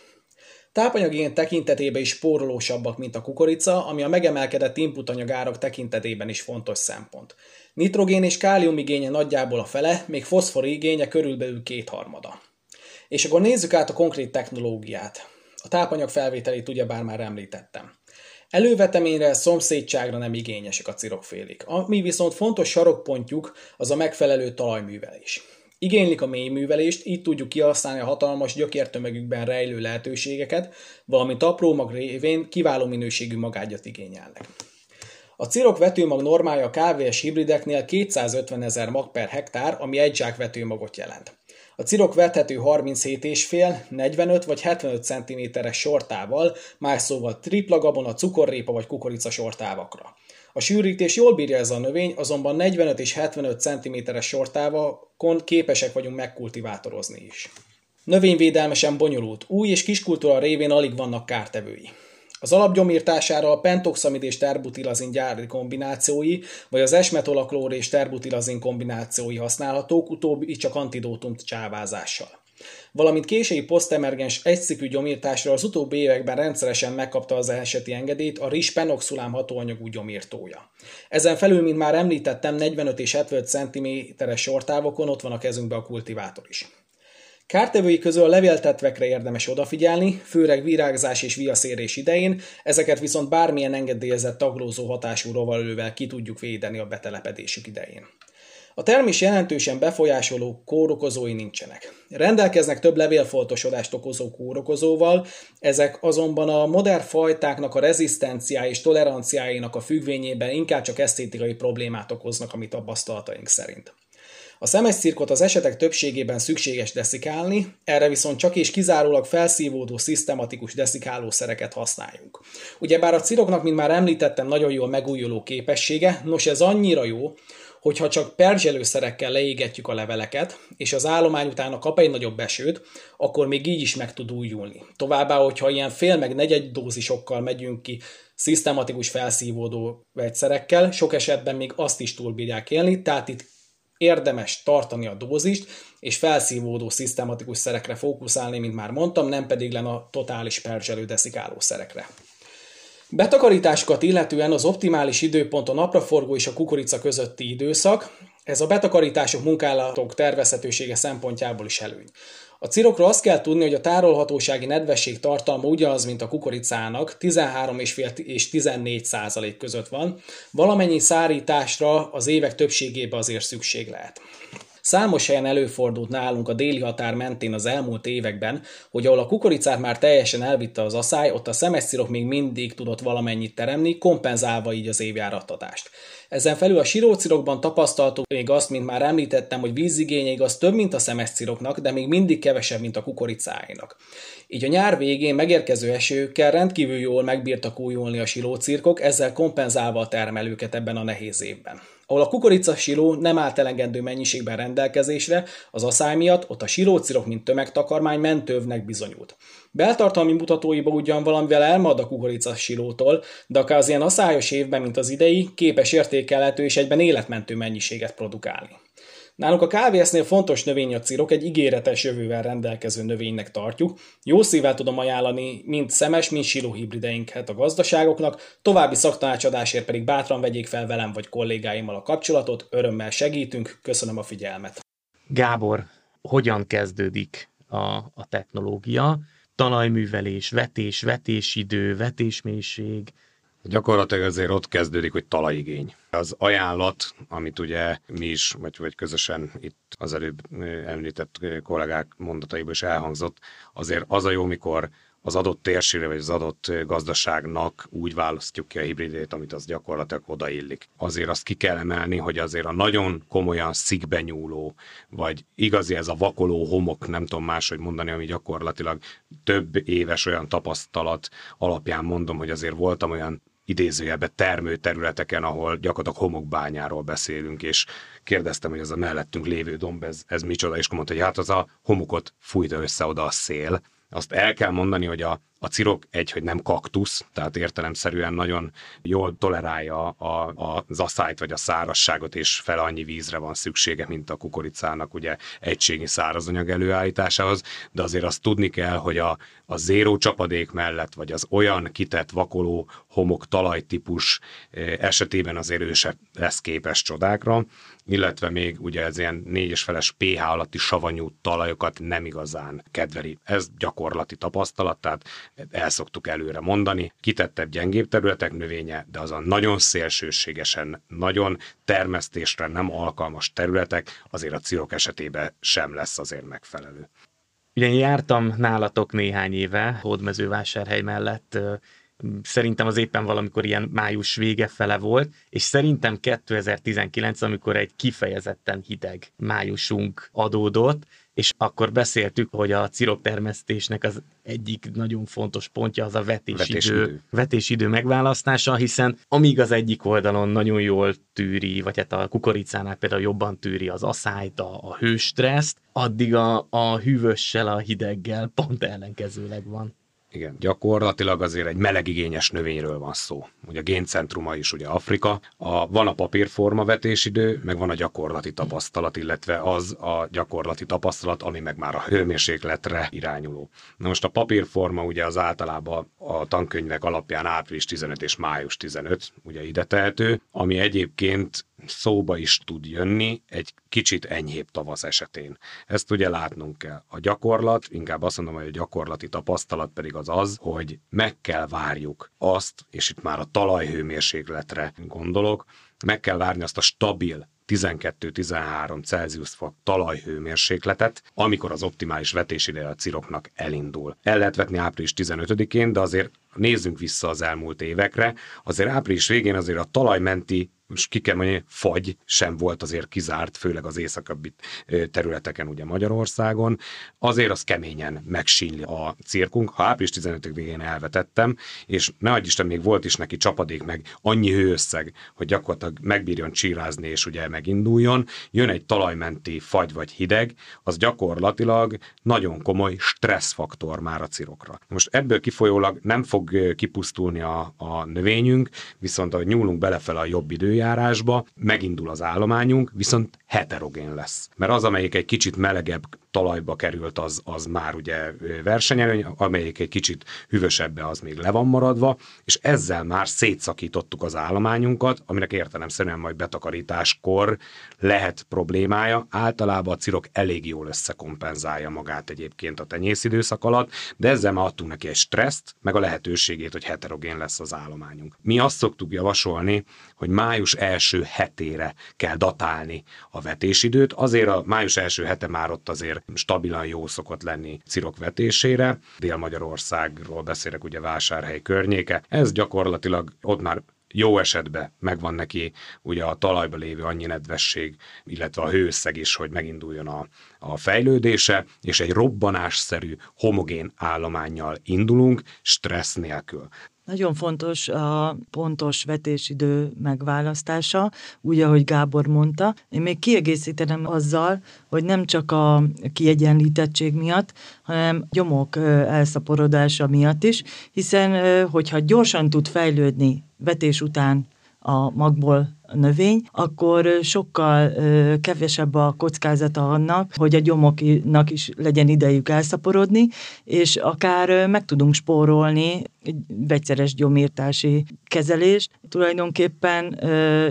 Tápanyagén tekintetében is spórolósabbak, mint a kukorica, ami a megemelkedett inputanyagárak tekintetében is fontos szempont. Nitrogén és kálium igénye nagyjából a fele, még foszfor igénye körülbelül kétharmada. És akkor nézzük át a konkrét technológiát. A tápanyag felvételét ugyebár már említettem. Előveteményre, szomszédságra nem igényesek a cirokfélék. Ami viszont fontos sarokpontjuk, az a megfelelő talajművelés. Igénylik a mélyművelést, így tudjuk kihasználni a hatalmas gyökértömegükben rejlő lehetőségeket, valamint apró mag révén kiváló minőségű magágyat igényelnek. A cirok vetőmag normája a KVS hibrideknél 250 ezer mag per hektár, ami egy zsák vetőmagot jelent. A cirok vethető 37,5, 45 vagy 75 cm-es sortával, más szóval tripla gabona, cukorrépa vagy kukorica sortávakra. A sűrítés jól bírja ez a növény, azonban 45 és 75 cm-es sortávakon képesek vagyunk megkultivátorozni is. Növényvédelmesen bonyolult, új és kiskultúra révén alig vannak kártevői. Az alapgyomírtására a pentoxamid és terbutilazin gyári kombinációi, vagy az esmetolaklór és terbutilazin kombinációi használhatók, utóbbi csak antidótum csávázással. Valamint késői posztemergens egyszikű gyomírtásra az utóbbi években rendszeresen megkapta az eseti engedélyt a RIS penoxulám hatóanyagú gyomírtója. Ezen felül, mint már említettem, 45 és 75 cm-es sortávokon ott van a kezünkbe a kultivátor is. Kártevői közül a levéltetvekre érdemes odafigyelni, főleg virágzás és viaszérés idején, ezeket viszont bármilyen engedélyezett taglózó hatású rovalővel ki tudjuk védeni a betelepedésük idején. A termés jelentősen befolyásoló kórokozói nincsenek. Rendelkeznek több levélfoltosodást okozó kórokozóval, ezek azonban a modern fajtáknak a rezisztenciá és toleranciáinak a függvényében inkább csak esztétikai problémát okoznak a mi tapasztalataink szerint. A szemes cirkot az esetek többségében szükséges deszikálni, erre viszont csak és kizárólag felszívódó, szisztematikus deszikálószereket használjunk. Ugyebár a ciroknak, mint már említettem, nagyon jó a megújuló képessége, nos ez annyira jó, hogyha csak perzselőszerekkel leégetjük a leveleket, és az állomány utána kap egy nagyobb esőt, akkor még így is meg tud újulni. Továbbá, hogyha ilyen fél meg negyed dózisokkal megyünk ki szisztematikus felszívódó vegyszerekkel, sok esetben még azt is túlbírják élni, tehát itt érdemes tartani a dózist, és felszívódó szisztematikus szerekre fókuszálni, mint már mondtam, nem pedig len a totális perzselő deszikáló szerekre. Betakarításokat illetően az optimális időpont a napraforgó és a kukorica közötti időszak, ez a betakarítások munkálatok tervezhetősége szempontjából is előny. A cirokról azt kell tudni, hogy a tárolhatósági nedvesség tartalma ugyanaz, mint a kukoricának, 13,5 és 14 százalék között van. Valamennyi szárításra az évek többségében azért szükség lehet. Számos helyen előfordult nálunk a déli határ mentén az elmúlt években, hogy ahol a kukoricát már teljesen elvitte az asszály, ott a szemeszcirok még mindig tudott valamennyit teremni, kompenzálva így az évjárattatást. Ezen felül a sirócirokban tapasztaltuk még azt, mint már említettem, hogy vízigénye igaz több, mint a szemeszciroknak, de még mindig kevesebb, mint a kukoricáinak. Így a nyár végén megérkező esőkkel rendkívül jól megbírtak újulni a silócirkok, ezzel kompenzálva a termelőket ebben a nehéz évben. Ahol a kukorica siló nem állt elengedő mennyiségben rendelkezésre, az asszály miatt ott a silócirok, mint tömegtakarmány mentővnek bizonyult. Beltartalmi mutatóiba ugyan valamivel elmad a kukorica silótól, de akár az ilyen aszályos évben, mint az idei, képes értékelhető és egyben életmentő mennyiséget produkálni. Nálunk a kávésznél fontos növény a cirok, egy ígéretes jövővel rendelkező növénynek tartjuk. Jó szívvel tudom ajánlani mind szemes, mind siló hibrideinket a gazdaságoknak, további szaktanácsadásért pedig bátran vegyék fel velem vagy kollégáimmal a kapcsolatot, örömmel segítünk, köszönöm a figyelmet. Gábor, hogyan kezdődik a, a technológia? Talajművelés, vetés, vetésidő, vetésmélység, Gyakorlatilag azért ott kezdődik, hogy talajigény. Az ajánlat, amit ugye mi is, vagy, vagy közösen itt az előbb említett kollégák mondataiból is elhangzott, azért az a jó, mikor az adott térségre vagy az adott gazdaságnak úgy választjuk ki a hibridét, amit az gyakorlatilag odaillik. Azért azt ki kell emelni, hogy azért a nagyon komolyan szikbe nyúló, vagy igazi ez a vakoló homok, nem tudom máshogy mondani, ami gyakorlatilag több éves olyan tapasztalat alapján mondom, hogy azért voltam olyan idézőjelbe termő területeken, ahol gyakorlatilag homokbányáról beszélünk, és kérdeztem, hogy ez a mellettünk lévő domb, ez, ez micsoda, és mondta, hogy hát az a homokot fújta össze oda a szél. Azt el kell mondani, hogy a, a cirok egy, hogy nem kaktusz, tehát értelemszerűen nagyon jól tolerálja a, a, az asszályt vagy a szárasságot, és fel annyi vízre van szüksége, mint a kukoricának ugye egységi szárazanyag előállításához, de azért azt tudni kell, hogy a, a zéró csapadék mellett, vagy az olyan kitett vakoló homok talajtípus eh, esetében azért ő se lesz képes csodákra, illetve még ugye ez ilyen négyes feles pH alatti savanyú talajokat nem igazán kedveli. Ez gyakorlati tapasztalat, tehát el szoktuk előre mondani. Kitettebb, gyengébb területek növénye, de azon nagyon szélsőségesen, nagyon termesztésre nem alkalmas területek azért a cirok esetében sem lesz azért megfelelő. Ugye jártam nálatok néhány éve, Hódmezővásárhely mellett, szerintem az éppen valamikor ilyen május vége fele volt, és szerintem 2019, amikor egy kifejezetten hideg májusunk adódott, és akkor beszéltük, hogy a termesztésnek az egyik nagyon fontos pontja az a vetésidő, vetésidő. vetésidő megválasztása, hiszen amíg az egyik oldalon nagyon jól tűri, vagy hát a kukoricánál például jobban tűri az aszályt, a, a hőstresszt, addig a, a hűvössel, a hideggel pont ellenkezőleg van. Igen, gyakorlatilag azért egy melegigényes növényről van szó. Ugye a géncentruma is ugye Afrika. A, van a papírforma vetésidő, meg van a gyakorlati tapasztalat, illetve az a gyakorlati tapasztalat, ami meg már a hőmérsékletre irányuló. Na most a papírforma ugye az általában a tankönyvek alapján április 15 és május 15, ugye ide tehető, ami egyébként szóba is tud jönni egy kicsit enyhébb tavasz esetén. Ezt ugye látnunk kell. A gyakorlat, inkább azt mondom, hogy a gyakorlati tapasztalat pedig az az, hogy meg kell várjuk azt, és itt már a talajhőmérsékletre gondolok, meg kell várni azt a stabil 12-13 Celsius fok talajhőmérsékletet, amikor az optimális vetésideje a ciroknak elindul. El lehet vetni április 15-én, de azért nézzünk vissza az elmúlt évekre, azért április végén azért a talajmenti most ki kell mondani, fagy sem volt azért kizárt, főleg az északabbi területeken, ugye Magyarországon. Azért az keményen megsínli a cirkunk. Ha április 15-én elvetettem, és ne adj Isten, még volt is neki csapadék, meg annyi hőösszeg, hogy gyakorlatilag megbírjon csírázni, és ugye meginduljon, jön egy talajmenti fagy vagy hideg, az gyakorlatilag nagyon komoly stresszfaktor már a cirokra. Most ebből kifolyólag nem fog kipusztulni a, a növényünk, viszont ahogy nyúlunk belefele a jobb idő, időjárásba, megindul az állományunk, viszont heterogén lesz. Mert az, amelyik egy kicsit melegebb talajba került, az, az már ugye versenyelőny, amelyik egy kicsit hűvösebbe, az még le van maradva, és ezzel már szétszakítottuk az állományunkat, aminek értelemszerűen majd betakarításkor lehet problémája. Általában a cirok elég jól összekompenzálja magát egyébként a tenyészidőszak alatt, de ezzel már adtunk neki egy stresszt, meg a lehetőségét, hogy heterogén lesz az állományunk. Mi azt szoktuk javasolni, hogy május első hetére kell datálni a vetésidőt, azért a május első hete már ott azért stabilan jó szokott lenni cirok vetésére. Dél-Magyarországról beszélek, ugye vásárhely környéke. Ez gyakorlatilag ott már jó esetben megvan neki ugye a talajba lévő annyi nedvesség, illetve a hőszeg is, hogy meginduljon a, a fejlődése, és egy robbanásszerű homogén állományjal indulunk, stressz nélkül. Nagyon fontos a pontos vetésidő megválasztása, úgy, ahogy Gábor mondta. Én még kiegészítenem azzal, hogy nem csak a kiegyenlítettség miatt, hanem gyomok elszaporodása miatt is, hiszen hogyha gyorsan tud fejlődni vetés után a magból növény, akkor sokkal kevesebb a kockázata annak, hogy a gyomoknak is legyen idejük elszaporodni, és akár meg tudunk spórolni egy vegyszeres gyomírtási kezelést. Tulajdonképpen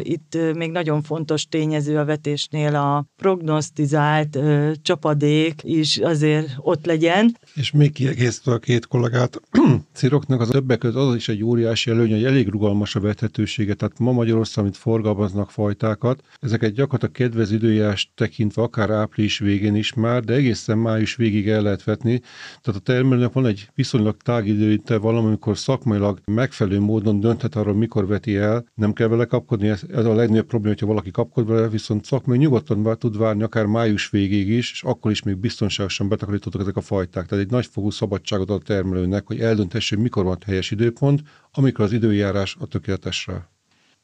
itt még nagyon fontos tényező a vetésnél a prognosztizált csapadék is azért ott legyen. És még kiegészítve a két kollégát, Ciroknak az többek között az is egy óriási előny, hogy elég rugalmas a vethetősége, tehát ma Magyarország, amit forgalmaznak fajtákat. Ezeket gyakorlatilag kedvező időjárás tekintve akár április végén is már, de egészen május végig el lehet vetni. Tehát a termelőnek van egy viszonylag tág időintervallum, amikor szakmailag megfelelő módon dönthet arról, mikor veti el. Nem kell vele kapkodni, ez, ez a legnagyobb probléma, hogyha valaki kapkod vele, viszont szakmai nyugodtan tud várni akár május végéig is, és akkor is még biztonságosan betakarítottak ezek a fajták. Tehát egy nagyfokú szabadságot ad a termelőnek, hogy eldöntesse, mikor van helyes időpont, amikor az időjárás a tökéletesre.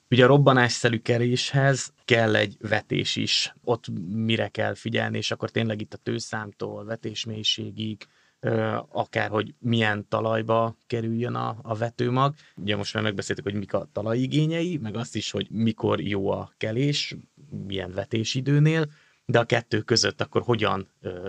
Ugye a robbanásszerű keréshez kell egy vetés is. Ott mire kell figyelni, és akkor tényleg itt a tőszámtól, vetésmélységig, akár hogy milyen talajba kerüljön a, a vetőmag. Ugye most már megbeszéltük, hogy mik a talajigényei, meg azt is, hogy mikor jó a kelés, milyen vetésidőnél, de a kettő között akkor hogyan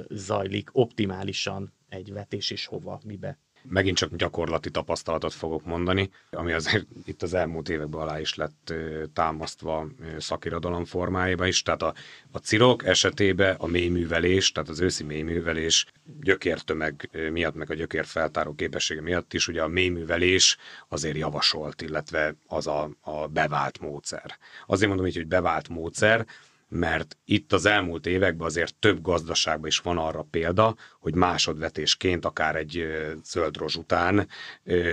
zajlik optimálisan egy vetés, és hova, mibe megint csak gyakorlati tapasztalatot fogok mondani, ami azért itt az elmúlt években alá is lett támasztva szakirodalom formájában is. Tehát a, a cirok esetében a mélyművelés, tehát az őszi mélyművelés gyökértömeg miatt, meg a gyökér feltáró képessége miatt is, ugye a mélyművelés azért javasolt, illetve az a, a bevált módszer. Azért mondom így, hogy bevált módszer, mert itt az elmúlt években azért több gazdaságban is van arra példa, hogy másodvetésként, akár egy zöld rozs után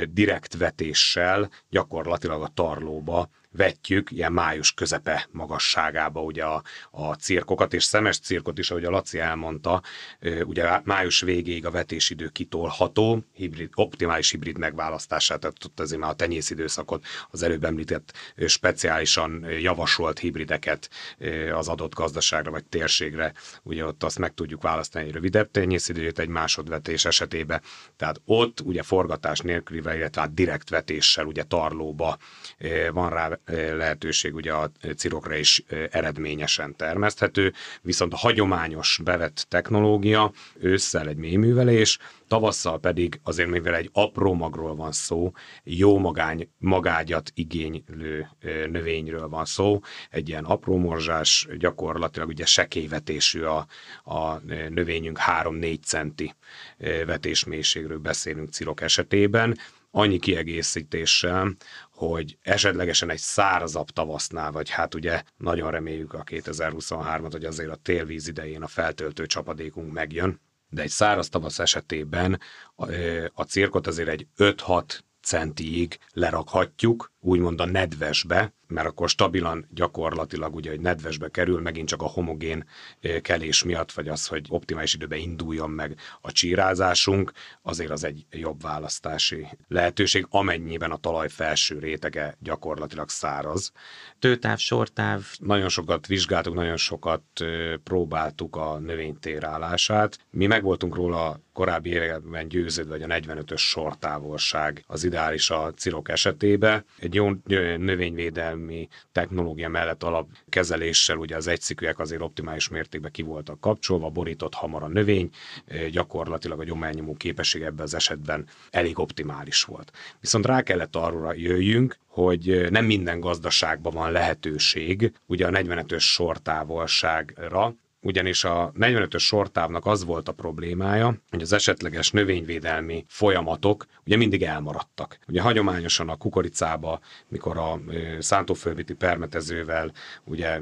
direkt vetéssel gyakorlatilag a tarlóba vetjük ilyen május közepe magasságába ugye a, a cirkokat, és szemes cirkot is, ahogy a Laci elmondta, ugye május végéig a vetésidő kitolható, hibrid, optimális hibrid megválasztását, tehát ott azért már a tenyészidőszakot, az előbb említett speciálisan javasolt hibrideket az adott gazdaságra vagy térségre, ugye ott azt meg tudjuk választani egy rövidebb tenyészidőt egy másodvetés esetében, tehát ott ugye forgatás nélkülivel, illetve hát direkt vetéssel ugye tarlóba van rá lehetőség ugye a cirokra is eredményesen termeszthető, viszont a hagyományos bevett technológia ősszel egy mélyművelés, tavasszal pedig azért, mivel egy apró magról van szó, jó magány, magágyat igénylő növényről van szó, egy ilyen apró morzsás, gyakorlatilag ugye sekélyvetésű a, a növényünk 3-4 centi vetésmélységről beszélünk cirok esetében, annyi kiegészítéssel, hogy esetlegesen egy szárazabb tavasznál, vagy hát ugye nagyon reméljük a 2023-at, hogy azért a télvíz idején a feltöltő csapadékunk megjön, de egy száraz tavasz esetében a, cirkot azért egy 5-6 centiig lerakhatjuk, úgymond a nedvesbe, mert akkor stabilan gyakorlatilag ugye, hogy nedvesbe kerül, megint csak a homogén kelés miatt, vagy az, hogy optimális időben induljon meg a csírázásunk, azért az egy jobb választási lehetőség, amennyiben a talaj felső rétege gyakorlatilag száraz. Tőtáv, sortáv. Nagyon sokat vizsgáltuk, nagyon sokat próbáltuk a növény térállását. Mi meg voltunk róla korábbi években győződve, hogy a 45-ös sortávolság az ideális a cirok esetében. Egy jó növényvédelmi technológia mellett alapkezeléssel ugye az egyszikűek azért optimális mértékben ki voltak kapcsolva, borított hamar a növény, gyakorlatilag a gyományomó képesség ebben az esetben elég optimális volt. Viszont rá kellett arra jöjjünk, hogy nem minden gazdaságban van lehetőség ugye a 45-ös sortávolságra, ugyanis a 45-ös sortávnak az volt a problémája, hogy az esetleges növényvédelmi folyamatok ugye mindig elmaradtak. Ugye hagyományosan a kukoricába, mikor a szántóföldviti permetezővel ugye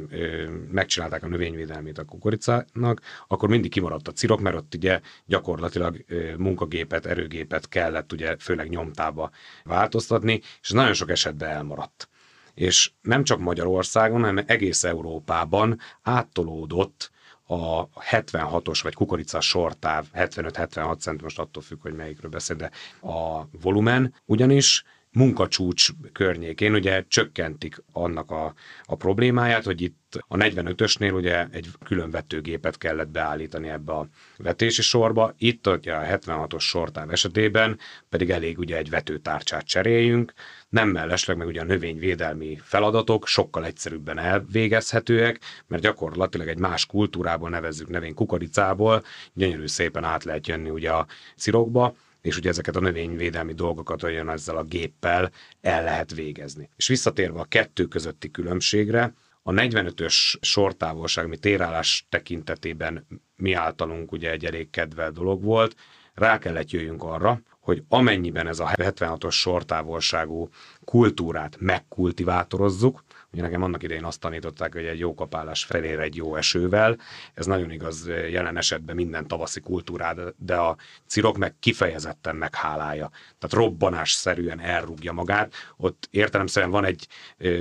megcsinálták a növényvédelmét a kukoricának, akkor mindig kimaradt a cirok, mert ott ugye gyakorlatilag munkagépet, erőgépet kellett ugye főleg nyomtába változtatni, és nagyon sok esetben elmaradt és nem csak Magyarországon, hanem egész Európában áttolódott a 76-os vagy kukorica sortáv, 75-76 cent, most attól függ, hogy melyikről beszél, de a volumen, ugyanis munkacsúcs környékén ugye csökkentik annak a, a problémáját, hogy itt a 45-ösnél ugye egy külön vetőgépet kellett beállítani ebbe a vetési sorba, itt ugye a 76-os sortáv esetében pedig elég ugye egy vetőtárcsát cseréljünk, nem mellesleg meg ugye a növényvédelmi feladatok sokkal egyszerűbben elvégezhetőek, mert gyakorlatilag egy más kultúrából nevezzük növény kukoricából, gyönyörű szépen át lehet jönni ugye a cirokba, és ugye ezeket a növényvédelmi dolgokat olyan ezzel a géppel el lehet végezni. És visszatérve a kettő közötti különbségre, a 45-ös sortávolság, ami térállás tekintetében mi általunk ugye egy elég kedvel dolog volt, rá kellett jöjjünk arra, hogy amennyiben ez a 76-os sortávolságú kultúrát megkultivátorozzuk, Nekem annak idején azt tanították, hogy egy jó kapálás felér egy jó esővel. Ez nagyon igaz jelen esetben minden tavaszi kultúrád, de a cirok meg kifejezetten meghálálja. Tehát robbanásszerűen elrúgja magát. Ott értelemszerűen van egy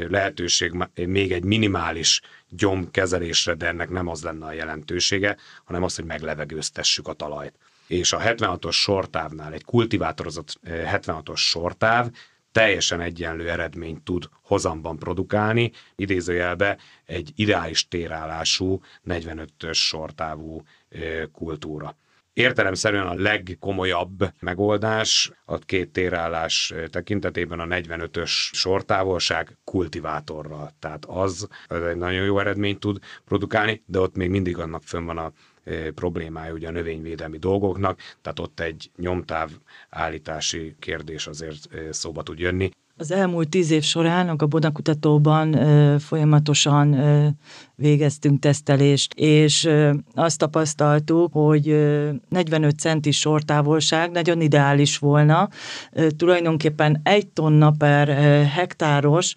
lehetőség, még egy minimális gyomkezelésre, de ennek nem az lenne a jelentősége, hanem az, hogy meglevegőztessük a talajt. És a 76-os sortávnál egy kultivátorozott 76-os sortáv teljesen egyenlő eredményt tud hozamban produkálni, idézőjelbe egy ideális térállású 45-ös sortávú kultúra. Értelemszerűen a legkomolyabb megoldás a két térállás tekintetében a 45-ös sortávolság kultivátorral. Tehát az, az egy nagyon jó eredményt tud produkálni, de ott még mindig annak fönn van a problémája ugye a növényvédelmi dolgoknak, tehát ott egy nyomtáv állítási kérdés azért szóba tud jönni. Az elmúlt tíz év során a gabonakutatóban ö, folyamatosan végeztünk tesztelést, és azt tapasztaltuk, hogy ö, 45 centis sortávolság nagyon ideális volna. Tulajdonképpen egy tonna per hektáros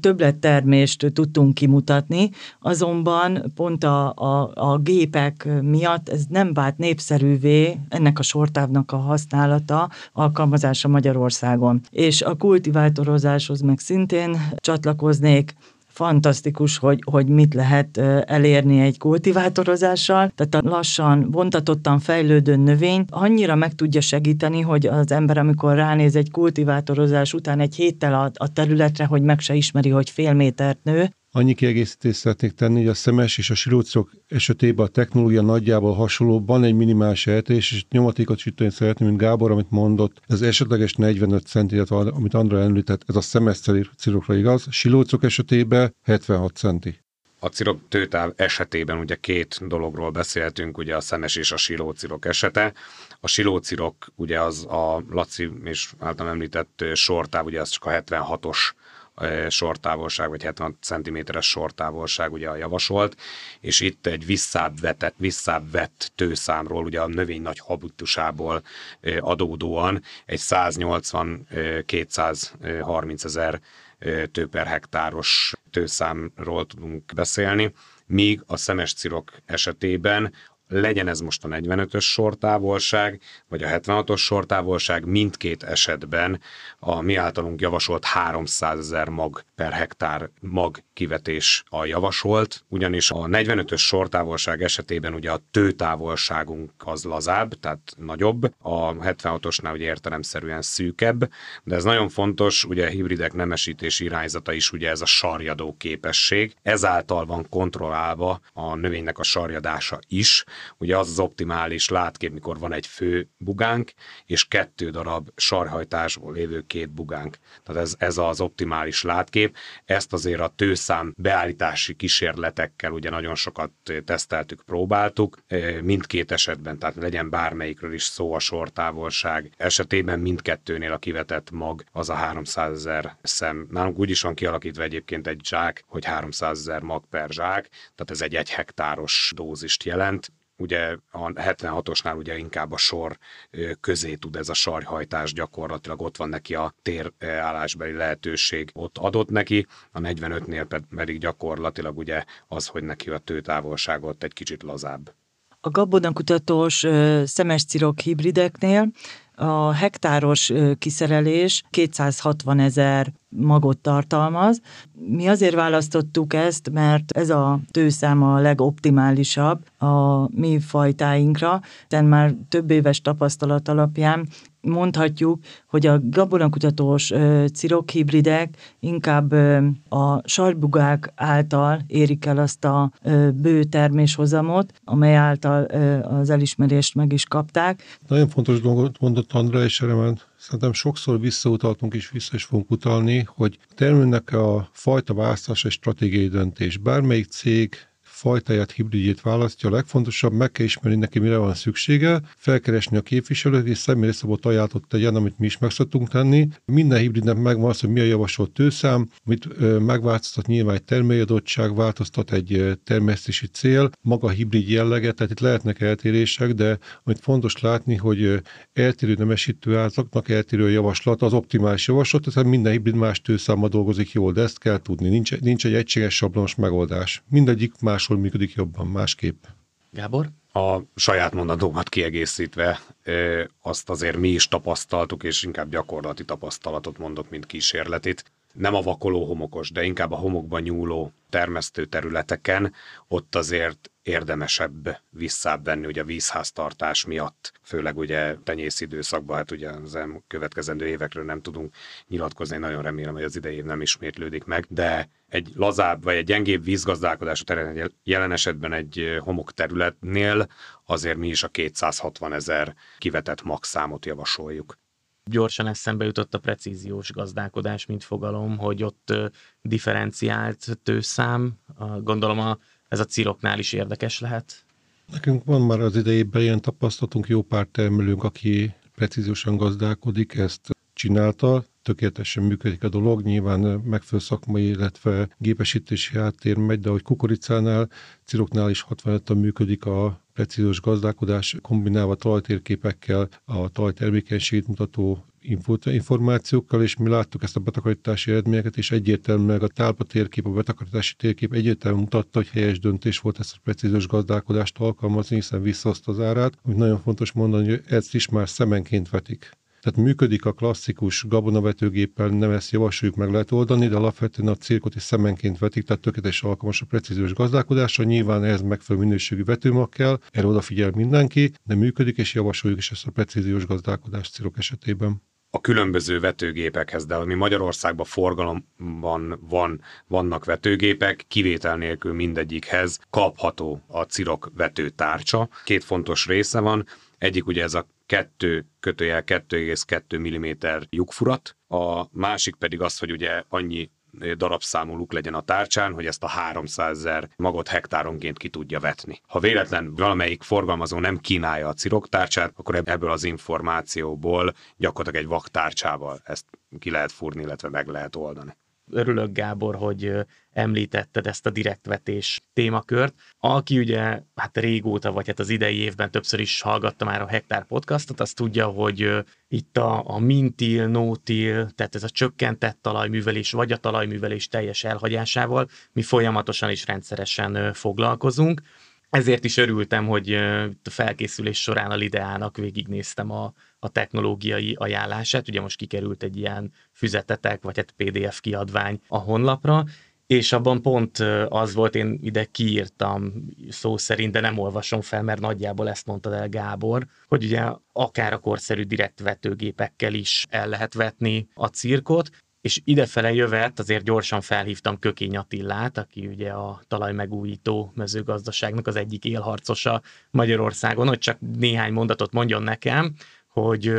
többlettermést tudtunk kimutatni, azonban pont a, a, a gépek miatt ez nem vált népszerűvé ennek a sortávnak a használata, alkalmazása Magyarországon. És a kultivátorozáshoz meg szintén csatlakoznék, fantasztikus, hogy, hogy mit lehet elérni egy kultivátorozással. Tehát a lassan, vontatottan fejlődő növény annyira meg tudja segíteni, hogy az ember, amikor ránéz egy kultivátorozás után egy héttel a, a területre, hogy meg se ismeri, hogy fél métert nő, Annyi kiegészítést szeretnék tenni, hogy a szemes és a silócok esetében a technológia nagyjából hasonló, van egy minimális eltérés, és nyomatékot sütően szeretném, mint Gábor, amit mondott, ez esetleges 45 cent, illetve amit Andra említett, ez a szemes cirokra igaz, silócok esetében 76 centi. A cirok tőtáv esetében ugye két dologról beszéltünk, ugye a szemes és a silócirok esete. A silócirok ugye az a Laci és általam említett sortáv, ugye az csak a 76-os sortávolság, vagy 70 cm-es sortávolság ugye a javasolt, és itt egy visszább, vetett, visszább tőszámról, ugye a növény nagy habitusából adódóan egy 180-230 ezer tő per hektáros tőszámról tudunk beszélni, míg a szemes cirok esetében legyen ez most a 45-ös sortávolság, vagy a 76-os sortávolság, mindkét esetben a mi általunk javasolt 300 ezer mag per hektár mag kivetés a javasolt, ugyanis a 45-ös sortávolság esetében ugye a tőtávolságunk az lazább, tehát nagyobb, a 76-osnál ugye értelemszerűen szűkebb, de ez nagyon fontos, ugye a hibridek nemesítési irányzata is ugye ez a sarjadó képesség, ezáltal van kontrollálva a növénynek a sarjadása is, ugye az az optimális látkép, mikor van egy fő bugánk, és kettő darab sarhajtásból lévő két bugánk. Tehát ez, ez az optimális látkép. Ezt azért a tőszám beállítási kísérletekkel ugye nagyon sokat teszteltük, próbáltuk. Mindkét esetben, tehát legyen bármelyikről is szó a sortávolság esetében mindkettőnél a kivetett mag az a 300 ezer szem. Nálunk úgy is van kialakítva egyébként egy zsák, hogy 300 ezer mag per zsák, tehát ez egy egy hektáros dózist jelent ugye a 76-osnál ugye inkább a sor közé tud ez a sarjhajtás gyakorlatilag, ott van neki a térállásbeli lehetőség, ott adott neki, a 45-nél pedig gyakorlatilag ugye az, hogy neki a tőtávolságot egy kicsit lazább. A gabonakutatós szemes cirok hibrideknél a hektáros kiszerelés 260 ezer magot tartalmaz. Mi azért választottuk ezt, mert ez a tőszám a legoptimálisabb a mi fajtáinkra, de már több éves tapasztalat alapján mondhatjuk, hogy a gabonakutatós cirokhibridek inkább a sarkbugák által érik el azt a bő terméshozamot, amely által az elismerést meg is kapták. Nagyon fontos dolgot mondott Andra, és erre már szerintem sokszor visszautaltunk és vissza is fogunk utalni, hogy a termőnek a fajta választás egy stratégiai döntés. Bármelyik cég fajtáját, hibridjét választja. A legfontosabb, meg kell ismerni neki, mire van szüksége, felkeresni a képviselőt, és személyre szabott ajánlatot tegyen, amit mi is meg szoktunk tenni. Minden hibridnek megvan az, hogy mi a javasolt tőszám, mit megváltoztat nyilván egy termelőadottság, változtat egy termesztési cél, maga hibrid jellege, tehát itt lehetnek eltérések, de amit fontos látni, hogy eltérő nemesítő átlagnak eltérő a javaslat, az optimális javaslat, tehát minden hibrid más tőszámmal dolgozik jól, de ezt kell tudni. Nincs, nincs egy egységes sablonos megoldás. Mindegyik máshol működik jobban, másképp. Gábor? A saját mondatomat kiegészítve, azt azért mi is tapasztaltuk, és inkább gyakorlati tapasztalatot mondok, mint kísérletit nem a vakoló homokos, de inkább a homokban nyúló termesztő területeken, ott azért érdemesebb visszább venni ugye a vízháztartás miatt, főleg ugye tenyész időszakban, hát ugye az következendő évekről nem tudunk nyilatkozni, nagyon remélem, hogy az idei év nem ismétlődik meg, de egy lazább vagy egy gyengébb vízgazdálkodás terület, jelen esetben egy homok területnél azért mi is a 260 ezer kivetett max számot javasoljuk. Gyorsan eszembe jutott a precíziós gazdálkodás, mint fogalom, hogy ott differenciált tőszám, gondolom a, ez a ciroknál is érdekes lehet. Nekünk van már az idejében ilyen tapasztalatunk, jó pár termelőnk, aki precíziósan gazdálkodik, ezt csinálta, tökéletesen működik a dolog, nyilván megfelelő szakmai, illetve gépesítési háttér megy, de hogy kukoricánál, ciroknál is 65 működik a precíziós gazdálkodás, kombinálva talajtérképekkel, a talajtermékenységét mutató információkkal, és mi láttuk ezt a betakarítási eredményeket, és egyértelműen a tálpa térkép, a betakarítási térkép egyértelműen mutatta, hogy helyes döntés volt ezt a precíziós gazdálkodást alkalmazni, hiszen visszahozta az árát. Amit nagyon fontos mondani, hogy ezt is már szemenként vetik. Tehát működik a klasszikus gabonavetőgéppel, nem ezt javasoljuk meg lehet oldani, de alapvetően a cirkot is szemenként vetik, tehát tökéletes alkalmas a precíziós gazdálkodásra. Nyilván ez megfelelő minőségű vetőmag kell, erre odafigyel mindenki, de működik, és javasoljuk is ezt a precíziós gazdálkodást cirok esetében a különböző vetőgépekhez, de ami Magyarországban forgalomban van, vannak vetőgépek, kivétel nélkül mindegyikhez kapható a cirok vetőtárcsa. Két fontos része van, egyik ugye ez a 2 kötőjel 2,2 mm lyukfurat, a másik pedig az, hogy ugye annyi darabszámú luk legyen a tárcsán, hogy ezt a 300 ezer magot hektáronként ki tudja vetni. Ha véletlen valamelyik forgalmazó nem kínálja a ciroktárcsát, akkor ebből az információból gyakorlatilag egy vaktárcsával ezt ki lehet fúrni, illetve meg lehet oldani örülök, Gábor, hogy említetted ezt a direktvetés témakört. Aki ugye hát régóta, vagy hát az idei évben többször is hallgatta már a Hektár podcastot, azt tudja, hogy itt a, a mintil, nótil, tehát ez a csökkentett talajművelés, vagy a talajművelés teljes elhagyásával mi folyamatosan és rendszeresen foglalkozunk. Ezért is örültem, hogy a felkészülés során a Lideának végignéztem a, a technológiai ajánlását. Ugye most kikerült egy ilyen füzetetek, vagy egy hát PDF kiadvány a honlapra, és abban pont az volt, én ide kiírtam szó szerint, de nem olvasom fel, mert nagyjából ezt mondta el Gábor, hogy ugye akár a korszerű direkt vetőgépekkel is el lehet vetni a cirkot, és idefele jövet azért gyorsan felhívtam Kökény Attillát, aki ugye a talajmegújító mezőgazdaságnak az egyik élharcosa Magyarországon, hogy csak néhány mondatot mondjon nekem, hogy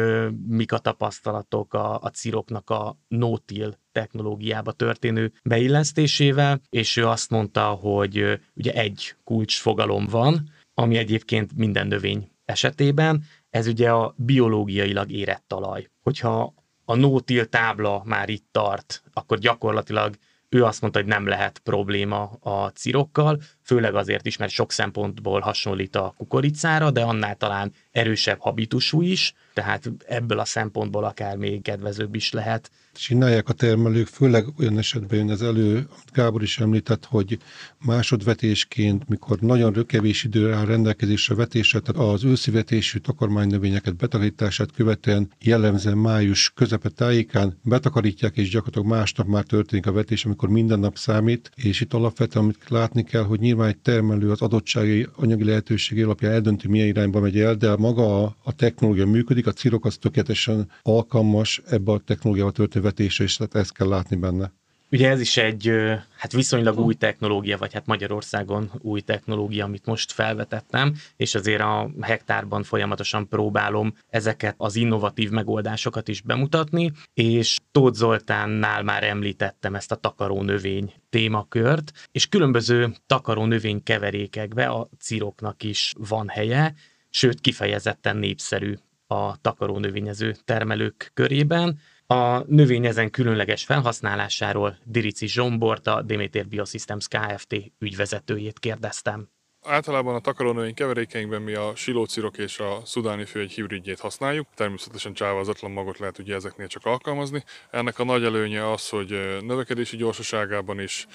mik a tapasztalatok a, a ciroknak a no-till technológiába történő beillesztésével, és ő azt mondta, hogy ugye egy kulcsfogalom van, ami egyébként minden növény esetében, ez ugye a biológiailag érett talaj. Hogyha a no-till tábla már itt tart, akkor gyakorlatilag ő azt mondta, hogy nem lehet probléma a cirokkal, főleg azért is, mert sok szempontból hasonlít a kukoricára, de annál talán erősebb habitusú is, tehát ebből a szempontból akár még kedvezőbb is lehet. Csinálják a termelők, főleg olyan esetben jön ez elő, amit Gábor is említett, hogy másodvetésként, mikor nagyon kevés idő áll rendelkezésre vetésre, tehát az őszi vetésű takarmánynövényeket betakarítását követően jellemzően május közepe tájékán betakarítják, és gyakorlatilag másnap már történik a vetés, amikor minden nap számít, és itt alapvetően amit látni kell, hogy nyilván egy termelő az adottsági anyagi lehetőség alapján eldönti, milyen irányba megy el, de maga a, a technológia működik, a cirok az tökéletesen alkalmas ebbe a technológiával történő vetésre, és tehát ezt kell látni benne. Ugye ez is egy hát viszonylag új technológia, vagy hát Magyarországon új technológia, amit most felvetettem, és azért a hektárban folyamatosan próbálom ezeket az innovatív megoldásokat is bemutatni, és Tóth Zoltánnál már említettem ezt a takaró növény témakört, és különböző takaró növény keverékekbe a ciroknak is van helye, sőt kifejezetten népszerű a takaró növényező termelők körében. A növény ezen különleges felhasználásáról Dirici Zsombort, a Demeter Biosystems Kft. ügyvezetőjét kérdeztem. Általában a takarónövény keverékeinkben mi a silócirok és a szudáni fő egy hibridjét használjuk. Természetesen csávázatlan magot lehet ugye ezeknél csak alkalmazni. Ennek a nagy előnye az, hogy növekedési gyorsaságában is,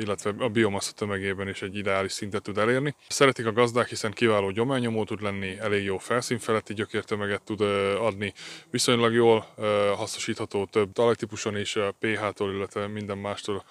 illetve a biomassa tömegében is egy ideális szintet tud elérni. Szeretik a gazdák, hiszen kiváló gyományomó tud lenni, elég jó felszínfeletti gyökértömeget tud adni, viszonylag jól hasznosítható több talajtípuson is, pH-tól, illetve minden mástól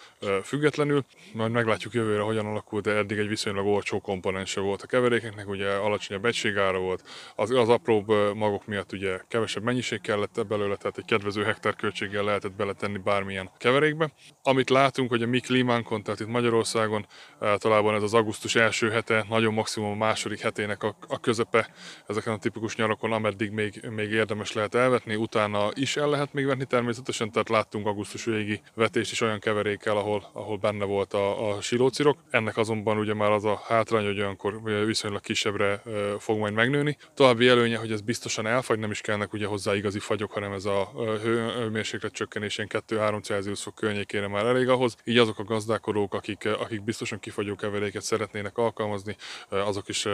függetlenül. Majd meglátjuk jövőre, hogyan alakul, de eddig egy viszonylag olcsó komponense volt a keverékeknek, ugye alacsonyabb egységára volt, az, az apróbb magok miatt ugye kevesebb mennyiség kellett belőle, tehát egy kedvező hektárköltséggel lehetett beletenni bármilyen keverékbe. Amit látunk, hogy a mi klímánkon, tehát itt Magyarországon általában ez az augusztus első hete, nagyon maximum a második hetének a, a közepe ezeken a tipikus nyarokon, ameddig még, még érdemes lehet elvetni, utána is el lehet még vetni természetesen, tehát láttunk augusztus végi vetést is olyan keverékkel, ahol, ahol benne volt a, a silócirok. Ennek azonban ugye már az a hátrány, hogy olyankor viszonylag kisebbre fog majd megnőni. További előnye, hogy ez biztosan elfagy, nem is kellnek ugye hozzá igazi fagyok, hanem ez a hőmérséklet csökkenésén 2-3 Celsius fok környékére már elég ahhoz. Így azok a gazdálkodók, akik, akik biztosan kifagyó keveréket szeretnének alkalmazni, azok is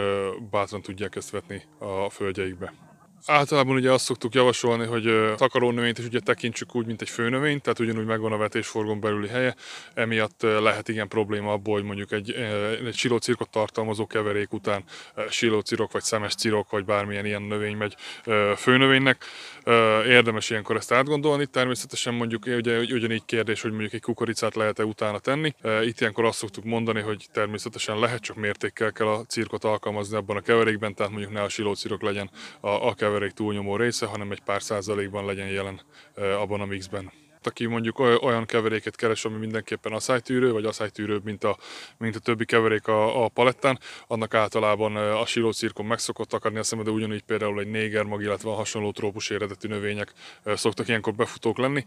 bátran tudják ezt vetni a földjeikbe. Általában ugye azt szoktuk javasolni, hogy takarónövényt is ugye tekintsük úgy, mint egy főnövényt, tehát ugyanúgy megvan a vetésforgón belüli helye, emiatt lehet igen probléma abból, hogy mondjuk egy, egy silócirkot tartalmazó keverék után silócirok, vagy szemes cirok, vagy bármilyen ilyen növény megy főnövénynek. Érdemes ilyenkor ezt átgondolni. Természetesen mondjuk ugye ugyanígy kérdés, hogy mondjuk egy kukoricát lehet-e utána tenni. Itt ilyenkor azt szoktuk mondani, hogy természetesen lehet, csak mértékkel kell a cirkot alkalmazni abban a keverékben, tehát mondjuk ne a silócirok legyen a, a keverék túlnyomó része, hanem egy pár százalékban legyen jelen abban a mixben. Aki mondjuk olyan keveréket keres, ami mindenképpen asszálytűrő, vagy asszálytűrőbb, mint a, mint a többi keverék a, a palettán, annak általában a silócirkon meg szokott akadni a szemed, de ugyanígy például egy négermag, illetve a hasonló trópus eredetű növények szoktak ilyenkor befutók lenni.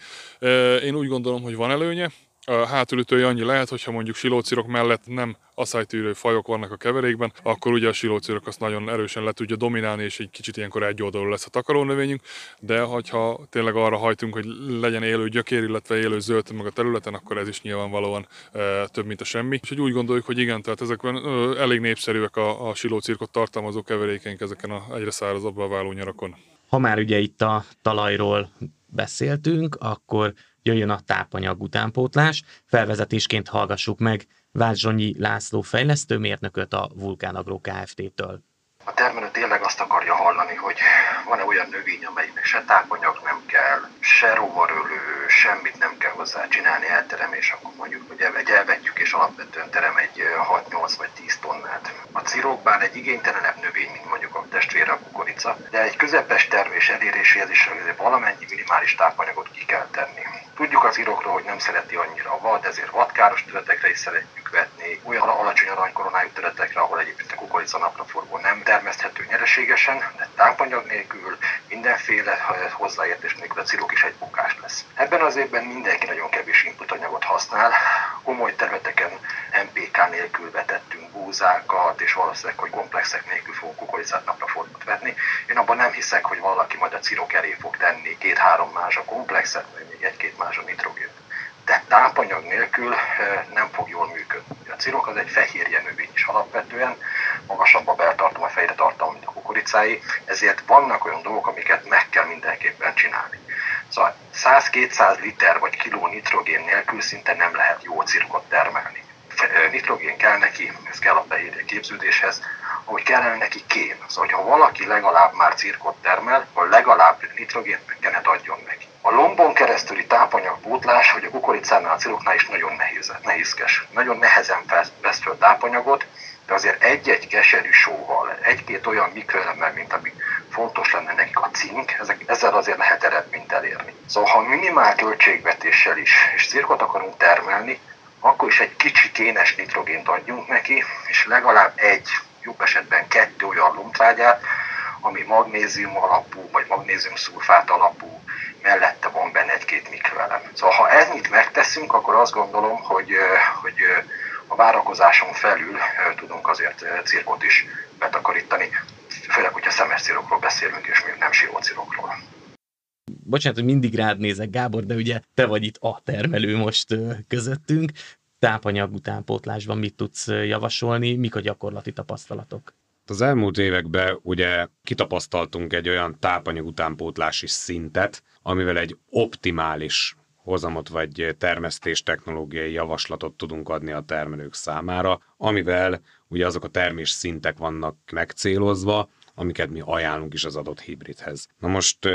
Én úgy gondolom, hogy van előnye, hátulütője annyi lehet, hogyha mondjuk silócirok mellett nem asszálytűrő fajok vannak a keverékben, akkor ugye a silócirok azt nagyon erősen le tudja dominálni, és egy kicsit ilyenkor egy oldalú lesz a takarónövényünk, de hogyha tényleg arra hajtunk, hogy legyen élő gyökér, illetve élő zöld meg a területen, akkor ez is nyilvánvalóan e, több, mint a semmi. Úgyhogy úgy gondoljuk, hogy igen, tehát ezekben e, elég népszerűek a, a silócirkot tartalmazó keverékeink ezeken a egyre szárazabbá váló nyarakon. Ha már ugye itt a talajról beszéltünk, akkor jöjjön a tápanyag utánpótlás. Felvezetésként hallgassuk meg Vázsonyi László fejlesztőmérnököt a Vulkán Agro Kft-től. A termelő tényleg azt akarja hallani, hogy van-e olyan növény, amelynek se tápanyag nem kell, se rovarölő, semmit nem kell hozzá csinálni, elteremés, akkor mondjuk, hogy elvetjük, és alapvetően terem egy 6-8 vagy 10 tonnát. A cirokbán egy igénytelenebb növény, mint mondjuk a testvére a kukorica, de egy közepes termés eléréséhez is valamennyi minimális tápanyagot ki kell tenni. Tudjuk az irokról, hogy nem szereti annyira a vad, ezért vadkáros területekre is szeretjük vetni, olyan alacsony aranykoronájú területekre, ahol egyébként a kukorica napraforgó nem termeszthető nyereségesen, de tápanyag nélkül, mindenféle hozzáértés nélkül a cirok is egy bukás lesz. Ebben az évben mindenki nagyon kevés input anyagot használ, komoly területeken MPK nélkül vetettünk búzákat, és valószínűleg, hogy komplexek nélkül fogunk kukoricát napraforgót vetni. Én abban nem hiszek, hogy valaki majd a cirok elé fog tenni két-három más a komplexet, vagy még egy-két más a nitrogén. De tápanyag nélkül nem fog jól működni. A cirok az egy fehérje növény is alapvetően, magasabb a beltartalom, a fejre tartalom, mint a kukoricái, ezért vannak olyan dolgok, amiket meg kell mindenképpen csinálni. Szóval 100-200 liter vagy kiló nitrogén nélkül szinte nem lehet jó cirkot termelni. Nitrogén kell neki, ez kell a fehérje képződéshez, hogy kellene neki kén. Szóval, ha valaki legalább már cirkot termel, akkor legalább nitrogént meg kellene adjon neki. A lombon keresztüli tápanyagpótlás, hogy a kukoricánál, a ciroknál is nagyon nehéz, nehézkes. Nagyon nehezen vesz föl tápanyagot, de azért egy-egy keserű sóval, egy-két olyan mikroelemmel, mint ami fontos lenne nekik a cink, ezek, ezzel azért lehet eredményt elérni. Szóval ha minimál költségvetéssel is, és cirkot akarunk termelni, akkor is egy kicsi kénes nitrogént adjunk neki, és legalább egy, jobb esetben kettő olyan lomtrágyát, ami magnézium alapú, vagy magnézium szulfát alapú, mellette van benne egy-két mikroelem. Szóval ha ennyit megteszünk, akkor azt gondolom, hogy, hogy a várakozáson felül tudunk azért cirkot is betakarítani, főleg, hogyha szemes cirokról beszélünk, és még nem cirokról. Bocsánat, hogy mindig rád nézek, Gábor, de ugye te vagy itt a termelő most közöttünk. Tápanyag utánpótlásban mit tudsz javasolni, mik a gyakorlati tapasztalatok? Az elmúlt években ugye kitapasztaltunk egy olyan tápanyag utánpótlási szintet, amivel egy optimális hozamot vagy termesztés technológiai javaslatot tudunk adni a termelők számára, amivel ugye azok a termés szintek vannak megcélozva, amiket mi ajánlunk is az adott hibridhez. Na most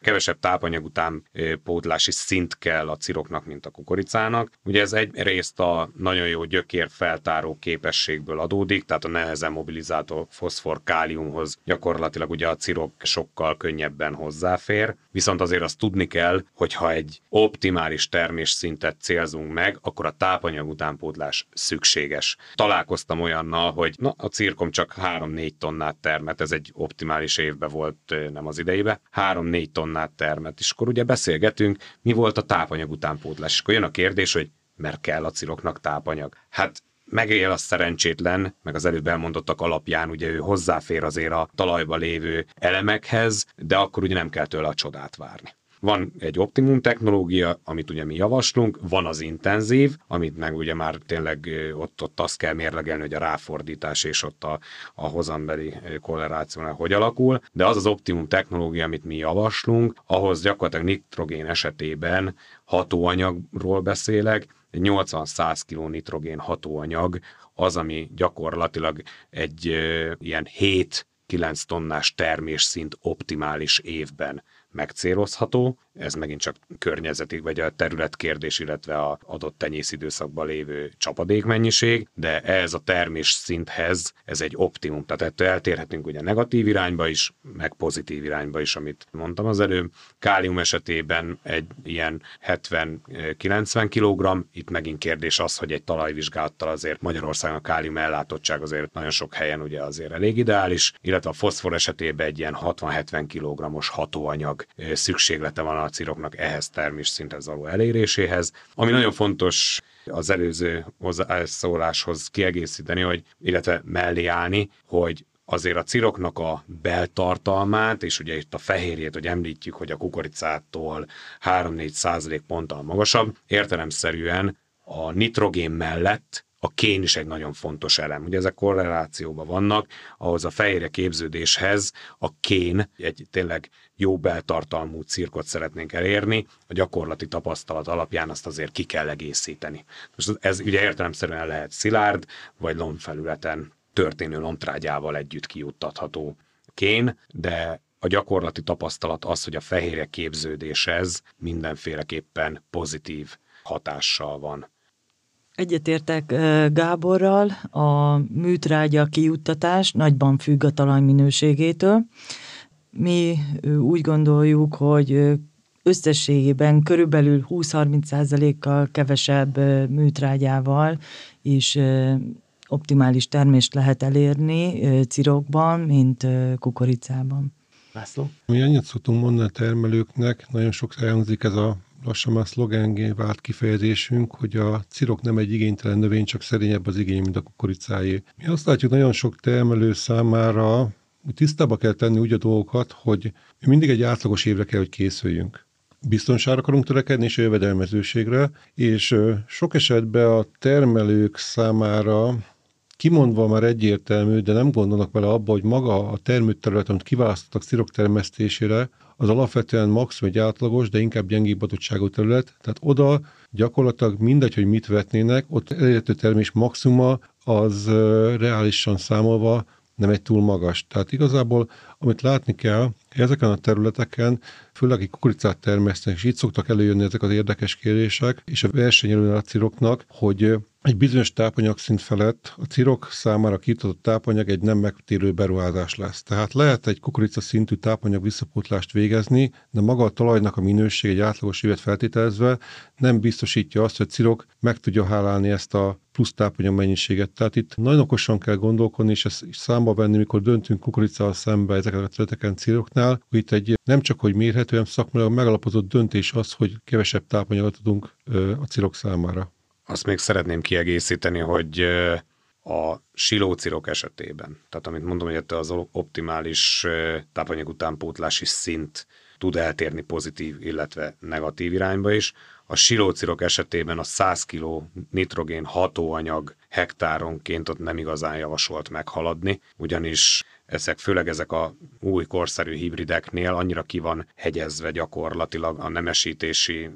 kevesebb tápanyag után pótlási szint kell a ciroknak, mint a kukoricának. Ugye ez egy részt a nagyon jó gyökér feltáró képességből adódik, tehát a nehezen mobilizáló foszfor káliumhoz gyakorlatilag ugye a cirok sokkal könnyebben hozzáfér, viszont azért azt tudni kell, hogy ha egy optimális termés szintet célzunk meg, akkor a tápanyag utánpótlás szükséges. Találkoztam olyannal, hogy na, a cirkom csak 3-4 tonnát termet, ez egy optimális évben volt, nem az idejébe, 3-4 tonnát termet, és akkor ugye beszélgetünk, mi volt a tápanyag utánpótlás, és akkor jön a kérdés, hogy mert kell a ciroknak tápanyag. Hát megél a szerencsétlen, meg az előbb elmondottak alapján ugye ő hozzáfér azért a talajba lévő elemekhez, de akkor ugye nem kell tőle a csodát várni. Van egy optimum technológia, amit ugye mi javaslunk, van az intenzív, amit meg ugye már tényleg ott, ott azt kell mérlegelni, hogy a ráfordítás és ott a, a hozambeli korrelációnál hogy alakul, de az az optimum technológia, amit mi javaslunk, ahhoz gyakorlatilag nitrogén esetében hatóanyagról beszélek, 80-100 kg nitrogén hatóanyag az, ami gyakorlatilag egy ilyen 7-9 tonnás termésszint optimális évben megcélozható, ez megint csak környezeti vagy a területkérdés, illetve a adott tenyészidőszakban lévő csapadékmennyiség, de ez a termés szinthez ez egy optimum. Tehát ettől eltérhetünk ugye negatív irányba is, meg pozitív irányba is, amit mondtam az előbb. Kálium esetében egy ilyen 70-90 kg, itt megint kérdés az, hogy egy talajvizsgálattal azért Magyarországon a kálium ellátottság azért nagyon sok helyen ugye azért elég ideális, illetve a foszfor esetében egy ilyen 60-70 kg-os hatóanyag szükséglete van a ehhez termésszinthez való eléréséhez. Ami nagyon fontos az előző hozzászóláshoz kiegészíteni, hogy, illetve mellé állni, hogy azért a ciroknak a beltartalmát, és ugye itt a fehérjét, hogy említjük, hogy a kukoricától 3-4 százalék ponttal magasabb, értelemszerűen a nitrogén mellett a kén is egy nagyon fontos elem. Ugye ezek korrelációban vannak, ahhoz a fehérje képződéshez a kén egy tényleg jó beltartalmú cirkot szeretnénk elérni, a gyakorlati tapasztalat alapján azt azért ki kell egészíteni. Most ez ugye értelemszerűen lehet szilárd, vagy lombfelületen történő lombtrágyával együtt kijuttatható kén, de a gyakorlati tapasztalat az, hogy a fehérje képződéshez mindenféleképpen pozitív hatással van. Egyetértek Gáborral, a műtrágya kijuttatás nagyban függ a talaj minőségétől. Mi úgy gondoljuk, hogy összességében körülbelül 20-30%-kal kevesebb műtrágyával is optimális termést lehet elérni cirokban, mint kukoricában. László? Mi annyit szoktunk mondani a termelőknek, nagyon sok elhangzik ez a lassan már szlogengé vált kifejezésünk, hogy a cirok nem egy igénytelen növény, csak szerényebb az igény, mint a kukoricáé. Mi azt látjuk nagyon sok termelő számára, hogy tisztába kell tenni úgy a dolgokat, hogy mi mindig egy átlagos évre kell, hogy készüljünk. Biztonságra akarunk törekedni, és a jövedelmezőségre, és sok esetben a termelők számára kimondva már egyértelmű, de nem gondolnak vele abba, hogy maga a termőterület, amit kiválasztottak szirok az alapvetően maximum egy átlagos, de inkább gyengébb adottságú terület. Tehát oda gyakorlatilag mindegy, hogy mit vetnének, ott elérhető termés maximuma az reálisan számolva nem egy túl magas. Tehát igazából, amit látni kell, ezeken a területeken, főleg akik kukoricát termesztenek, és itt szoktak előjönni ezek az érdekes kérések, és a versenyelő a ciroknak, hogy egy bizonyos tápanyagszint felett a cirok számára kiított tápanyag egy nem megtérő beruházás lesz. Tehát lehet egy kukorica szintű tápanyag visszapótlást végezni, de maga a talajnak a minőség egy átlagos évet feltételezve nem biztosítja azt, hogy a cirok meg tudja hálálni ezt a plusz tápanyag mennyiséget. Tehát itt nagyon okosan kell gondolkodni, és ezt számba venni, mikor döntünk kukoricával szembe ezeket a területeken ciroknál, hogy itt egy nem csak hogy mérhetően szakmailag megalapozott döntés az, hogy kevesebb tápanyagot adunk a cirok számára. Azt még szeretném kiegészíteni, hogy a silócirok esetében, tehát amit mondom, hogy az optimális tápanyag utánpótlási szint tud eltérni pozitív, illetve negatív irányba is. A silócirok esetében a 100 kg nitrogén hatóanyag hektáronként ott nem igazán javasolt meghaladni, ugyanis ezek, főleg ezek a új korszerű hibrideknél annyira ki van hegyezve gyakorlatilag a nemesítési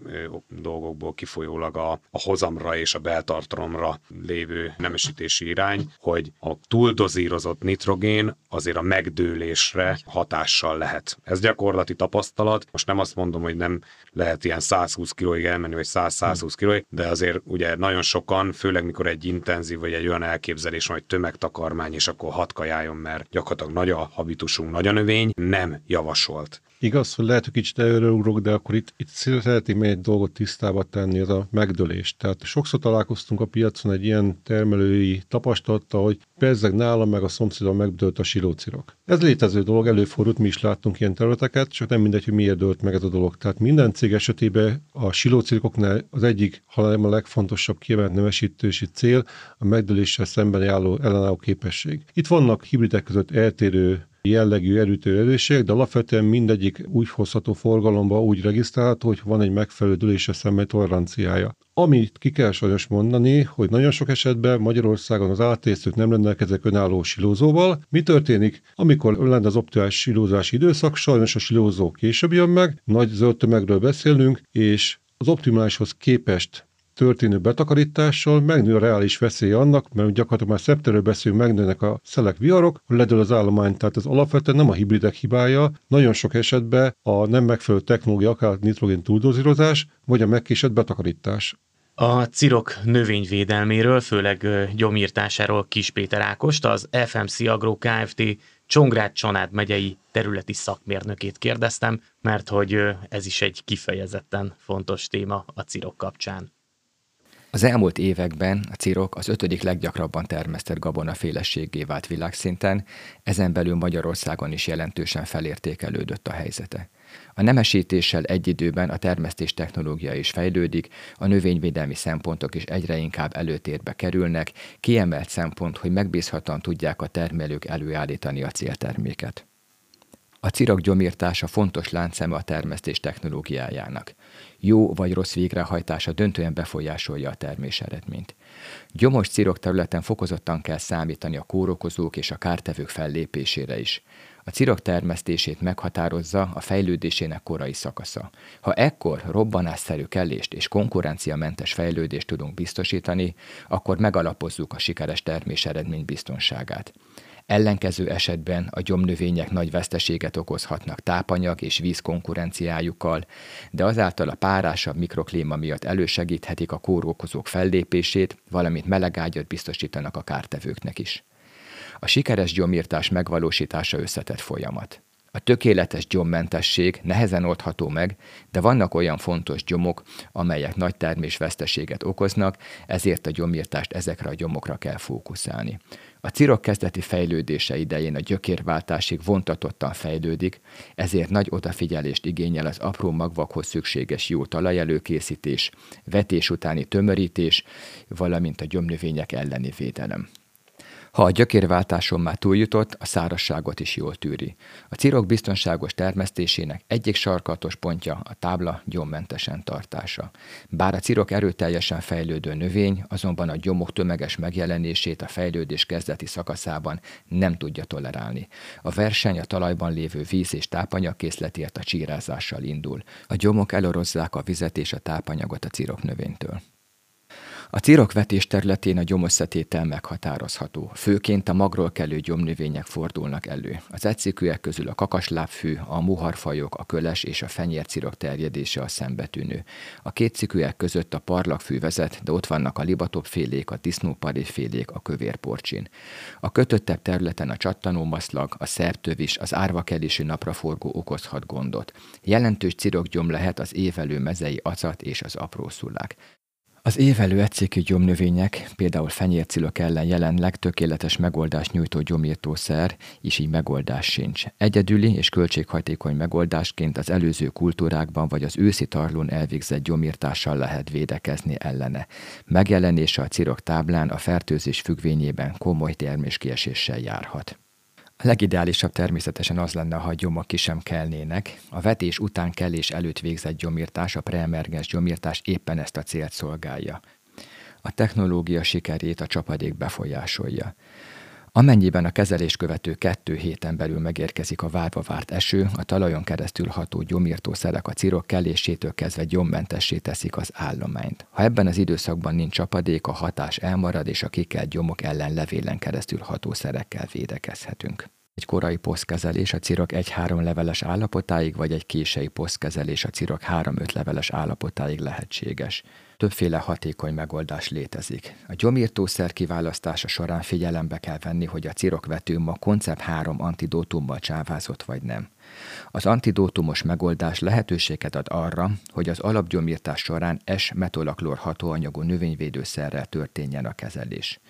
dolgokból kifolyólag a, a hozamra és a beltartalomra lévő nemesítési irány, hogy a túldozírozott nitrogén azért a megdőlésre hatással lehet. Ez gyakorlati tapasztalat. Most nem azt mondom, hogy nem lehet ilyen 120 kilóig elmenni, vagy 100-120 kilóig, de azért ugye nagyon sokan, főleg mikor egy intenzív, vagy egy olyan elképzelés hogy tömegtakarmány, és akkor hat kajáljon, mert gyakorlatilag gyakorlatilag nagy a habitusunk, nagy a növény, nem javasolt. Igaz, hogy lehet, hogy kicsit előugrok, de akkor itt, itt szeretnék még egy dolgot tisztába tenni, az a megdőlés. Tehát sokszor találkoztunk a piacon egy ilyen termelői tapasztalattal, hogy pezzeg nálam meg a szomszédon megdőlt a silócirok. Ez létező dolog, előfordult, mi is láttunk ilyen területeket, csak nem mindegy, hogy miért dőlt meg ez a dolog. Tehát minden cég esetében a silócirokoknál az egyik, ha nem a legfontosabb kiemelt nemesítési cél, a megdőléssel szemben álló ellenálló képesség. Itt vannak hibridek között eltérő jellegű erőtő erősségek, de alapvetően mindegyik úgy hozható forgalomba, úgy regisztrálható, hogy van egy megfelelő dőlése szemben toleranciája. Amit ki kell sajnos mondani, hogy nagyon sok esetben Magyarországon az átésztők nem rendelkeznek önálló silózóval. Mi történik? Amikor lenne az optimális silózási időszak, sajnos a silózó később jön meg, nagy zöld tömegről beszélünk, és az optimálishoz képest történő betakarítással megnő a reális veszély annak, mert gyakorlatilag már szeptemberben beszélünk, megnőnek a szelek viharok, ledől az állomány, tehát ez alapvetően nem a hibridek hibája, nagyon sok esetben a nem megfelelő technológia, akár nitrogén túldozírozás, vagy a megkésett betakarítás. A cirok növényvédelméről, főleg gyomírtásáról Kis Péter Ákost, az FMC Agro Kft. Csongrád Csanád megyei területi szakmérnökét kérdeztem, mert hogy ez is egy kifejezetten fontos téma a cirok kapcsán. Az elmúlt években a cirok az ötödik leggyakrabban termesztett gabona félességé vált világszinten, ezen belül Magyarországon is jelentősen felértékelődött a helyzete. A nemesítéssel egy időben a termesztés technológia is fejlődik, a növényvédelmi szempontok is egyre inkább előtérbe kerülnek, kiemelt szempont, hogy megbízhatóan tudják a termelők előállítani a célterméket. A cirok gyomírtása fontos láncszeme a termesztés technológiájának jó vagy rossz végrehajtása döntően befolyásolja a termés eredményt. Gyomos cirok területen fokozottan kell számítani a kórokozók és a kártevők fellépésére is. A cirok termesztését meghatározza a fejlődésének korai szakasza. Ha ekkor robbanásszerű kellést és konkurenciamentes fejlődést tudunk biztosítani, akkor megalapozzuk a sikeres termés eredmény biztonságát. Ellenkező esetben a gyomnövények nagy veszteséget okozhatnak tápanyag és víz konkurenciájukkal, de azáltal a párásabb mikroklíma miatt elősegíthetik a kórokozók fellépését, valamint melegágyat biztosítanak a kártevőknek is. A sikeres gyomírtás megvalósítása összetett folyamat. A tökéletes gyommentesség nehezen oldható meg, de vannak olyan fontos gyomok, amelyek nagy termésveszteséget okoznak, ezért a gyomírtást ezekre a gyomokra kell fókuszálni. A cirok kezdeti fejlődése idején a gyökérváltásig vontatottan fejlődik, ezért nagy odafigyelést igényel az apró magvakhoz szükséges jó talajelőkészítés, vetés utáni tömörítés, valamint a gyomnövények elleni védelem. Ha a gyökérváltáson már túljutott, a szárasságot is jól tűri. A cirok biztonságos termesztésének egyik sarkatos pontja a tábla gyommentesen tartása. Bár a cirok erőteljesen fejlődő növény, azonban a gyomok tömeges megjelenését a fejlődés kezdeti szakaszában nem tudja tolerálni. A verseny a talajban lévő víz és tápanyagkészletért a csírázással indul. A gyomok elorozzák a vizet és a tápanyagot a cirok növénytől. A cirokvetés területén a gyomösszetétel meghatározható. Főként a magról kelő gyomnövények fordulnak elő. Az egyszikűek közül a kakaslábfű, a muharfajok, a köles és a fenyércirok terjedése a szembetűnő. A két cikűek között a parlagfű vezet, de ott vannak a libatopfélék, a disznóparifélék, a kövérporcsin. A kötöttebb területen a csattanómaszlag, a szertövis, az árvakelésű napraforgó okozhat gondot. Jelentős cirokgyom lehet az évelő mezei acat és az aprószulák. Az évelő egyszékű gyomnövények, például fenyércilok ellen jelenleg tökéletes megoldást nyújtó gyomírtószer, is így megoldás sincs. Egyedüli és költséghajtékony megoldásként az előző kultúrákban vagy az őszi tarlón elvégzett gyomírtással lehet védekezni ellene. Megjelenése a cirok táblán a fertőzés függvényében komoly terméskieséssel járhat. Legideálisabb természetesen az lenne, ha a gyomok ki sem kelnének. A vetés után kellés előtt végzett gyomírtás, a preemergens gyomírtás éppen ezt a célt szolgálja. A technológia sikerét a csapadék befolyásolja. Amennyiben a kezelés követő kettő héten belül megérkezik a várva várt eső, a talajon keresztül ható gyomírtószerek a cirok kellésétől kezdve gyommentessé teszik az állományt. Ha ebben az időszakban nincs csapadék, a hatás elmarad, és a kikelt gyomok ellen levélen keresztül ható szerekkel védekezhetünk. Egy korai posztkezelés a cirok egy-három leveles állapotáig, vagy egy késői posztkezelés a cirok három-öt leveles állapotáig lehetséges többféle hatékony megoldás létezik. A gyomírtószer kiválasztása során figyelembe kell venni, hogy a cirokvetőm a koncept 3 antidótummal csávázott vagy nem. Az antidótumos megoldás lehetőséget ad arra, hogy az alapgyomírtás során S-metolaklor hatóanyagú növényvédőszerrel történjen a kezelés.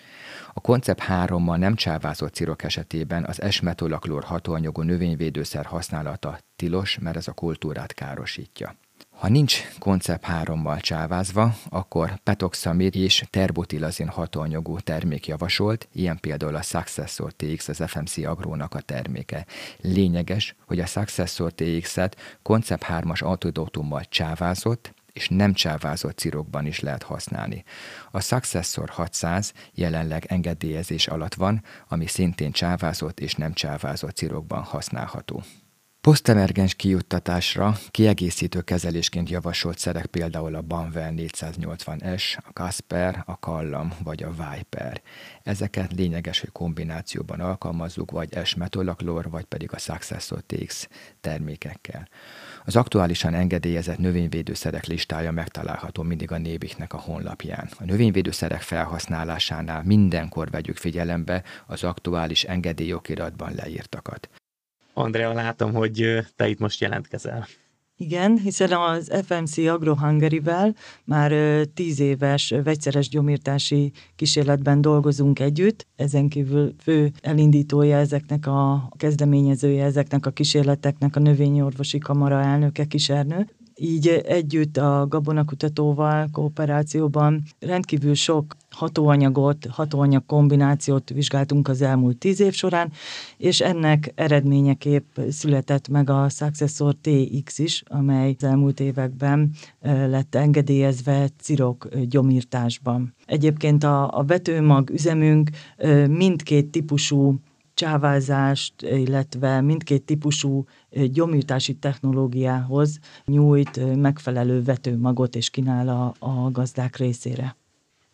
A koncept 3-mal nem csávázott cirok esetében az S-metolaklor hatóanyagú növényvédőszer használata tilos, mert ez a kultúrát károsítja. Ha nincs koncept 3-mal csávázva, akkor petoxamid és terbutilazin hatóanyagú termék javasolt, ilyen például a Successor TX az FMC Agrónak a terméke. Lényeges, hogy a Successor TX-et koncept 3-as antidótummal csávázott, és nem csávázott cirokban is lehet használni. A Successor 600 jelenleg engedélyezés alatt van, ami szintén csávázott és nem csávázott cirokban használható. Posztemergens kijuttatásra kiegészítő kezelésként javasolt szerek például a Banvel 480S, a Casper, a Kallam vagy a Viper. Ezeket lényeges, hogy kombinációban alkalmazzuk, vagy S-metolaklor, vagy pedig a Successor TX termékekkel. Az aktuálisan engedélyezett növényvédőszerek listája megtalálható mindig a Nébiknek a honlapján. A növényvédőszerek felhasználásánál mindenkor vegyük figyelembe az aktuális engedélyokiratban leírtakat. Andrea, látom, hogy te itt most jelentkezel. Igen, hiszen az FMC Agro Hungary-vel már tíz éves vegyszeres gyomírtási kísérletben dolgozunk együtt. Ezen kívül fő elindítója ezeknek a kezdeményezője ezeknek a kísérleteknek a növényorvosi kamara elnöke Kisernő így együtt a gabonakutatóval kooperációban rendkívül sok hatóanyagot, hatóanyag kombinációt vizsgáltunk az elmúlt tíz év során, és ennek eredményeképp született meg a Successor TX is, amely az elmúlt években lett engedélyezve cirok gyomírtásban. Egyébként a, a vetőmag üzemünk mindkét típusú csávázást, illetve mindkét típusú gyomírtási technológiához nyújt megfelelő vetőmagot és kínál a, a gazdák részére.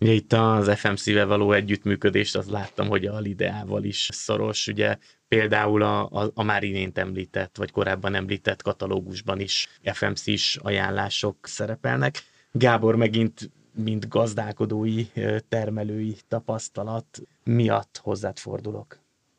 Ugye itt az FMC-vel való együttműködést azt láttam, hogy a Lideával is szoros, ugye például a, a, a már imént említett, vagy korábban említett katalógusban is FMC-s ajánlások szerepelnek. Gábor megint mint gazdálkodói, termelői tapasztalat miatt hozzád fordulok.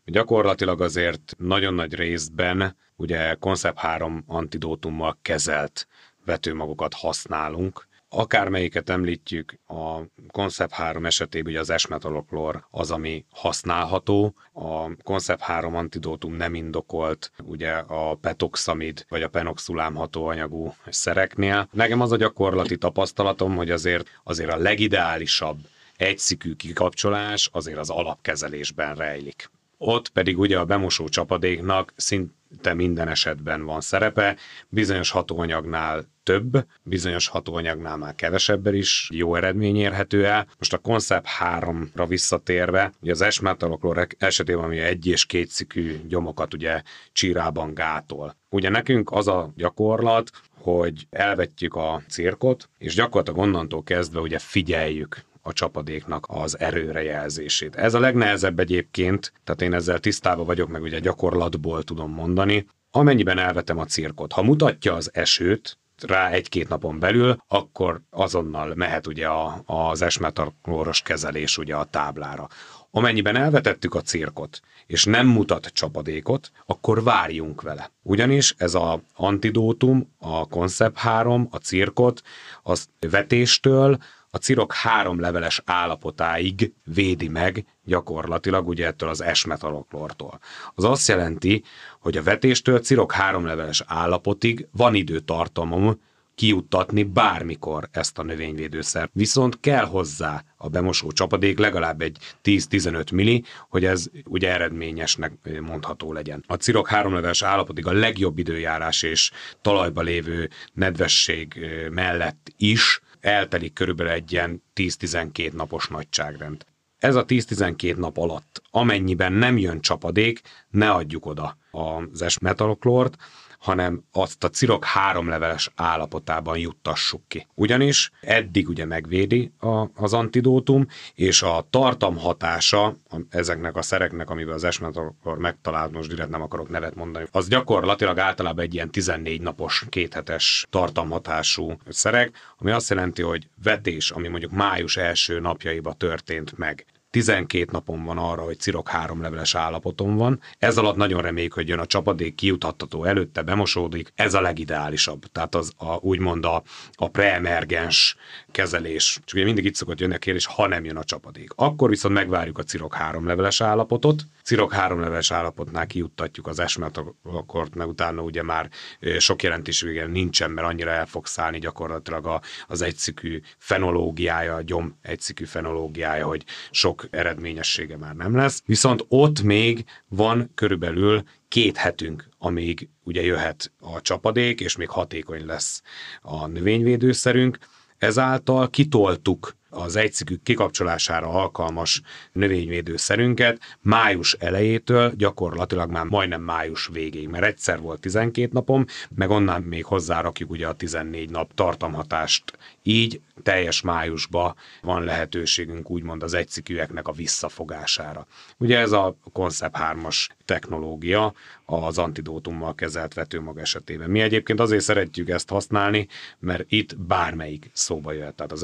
Gyakorlatilag azért nagyon nagy részben ugye koncept 3 antidótummal kezelt vetőmagokat használunk, Akármelyiket említjük, a Concept 3 esetében ugye az esmetaloklor az, ami használható, a Concept 3 antidótum nem indokolt, ugye a petoxamid vagy a penoxulám hatóanyagú szereknél. Nekem az a gyakorlati tapasztalatom, hogy azért, azért a legideálisabb egyszikű kikapcsolás azért az alapkezelésben rejlik. Ott pedig ugye a bemosó csapadéknak szinte minden esetben van szerepe, bizonyos hatóanyagnál több, bizonyos hatóanyagnál már kevesebben is jó eredmény érhető el. Most a Concept 3-ra visszatérve, ugye az esmetaloklor esetében, ami egy és két szikű gyomokat ugye csírában gátol. Ugye nekünk az a gyakorlat, hogy elvetjük a cirkot, és gyakorlatilag onnantól kezdve ugye figyeljük a csapadéknak az erőre jelzését. Ez a legnehezebb egyébként, tehát én ezzel tisztában vagyok, meg ugye gyakorlatból tudom mondani, amennyiben elvetem a cirkot. Ha mutatja az esőt, rá egy-két napon belül, akkor azonnal mehet ugye a, az esmetalkloros kezelés ugye a táblára. Amennyiben elvetettük a cirkot, és nem mutat csapadékot, akkor várjunk vele. Ugyanis ez a antidótum, a koncept 3, a cirkot, az vetéstől a cirok három leveles állapotáig védi meg gyakorlatilag ugye ettől az esmetaloklortól. Az azt jelenti, hogy a vetéstől cirok három leveles állapotig van időtartamom kiuttatni bármikor ezt a növényvédőszer. Viszont kell hozzá a bemosó csapadék legalább egy 10-15 milli, hogy ez ugye eredményesnek mondható legyen. A cirok háromleves állapotig a legjobb időjárás és talajba lévő nedvesség mellett is eltelik körülbelül egy ilyen 10-12 napos nagyságrend. Ez a 10-12 nap alatt, amennyiben nem jön csapadék, ne adjuk oda az esmetaloklort, hanem azt a cirok háromleveles állapotában juttassuk ki. Ugyanis eddig ugye megvédi a, az antidótum, és a tartam hatása ezeknek a szereknek, amivel az esmetalkor megtalált, most direkt nem akarok nevet mondani, az gyakorlatilag általában egy ilyen 14 napos, kéthetes tartamhatású szereg, ami azt jelenti, hogy vetés, ami mondjuk május első napjaiba történt meg, 12 napon van arra, hogy cirok három leveles állapoton van. Ez alatt nagyon reméljük, hogy jön a csapadék, kiutattató előtte, bemosódik. Ez a legideálisabb. Tehát az a, úgymond a, a preemergens kezelés. Csak ugye mindig itt szokott jönni a kérdés, ha nem jön a csapadék. Akkor viszont megvárjuk a cirok három leveles állapotot. Cirok három leveles állapotnál kiuttatjuk az esmetakort, meg utána ugye már sok jelentősége nincsen, mert annyira el fog szállni gyakorlatilag a, az egyszikű fenológiája, a gyom egyszikű fenológiája, hogy sok eredményessége már nem lesz. Viszont ott még van körülbelül két hetünk, amíg ugye jöhet a csapadék, és még hatékony lesz a növényvédőszerünk. Ezáltal kitoltuk az egyszikük kikapcsolására alkalmas növényvédőszerünket május elejétől gyakorlatilag már majdnem május végéig, mert egyszer volt 12 napom, meg onnan még hozzárakjuk ugye a 14 nap tartamhatást. Így teljes májusba van lehetőségünk úgymond az egyszikűeknek a visszafogására. Ugye ez a Concept 3-as technológia az antidótummal kezelt vetőmag esetében. Mi egyébként azért szeretjük ezt használni, mert itt bármelyik szóba jöhet. Tehát az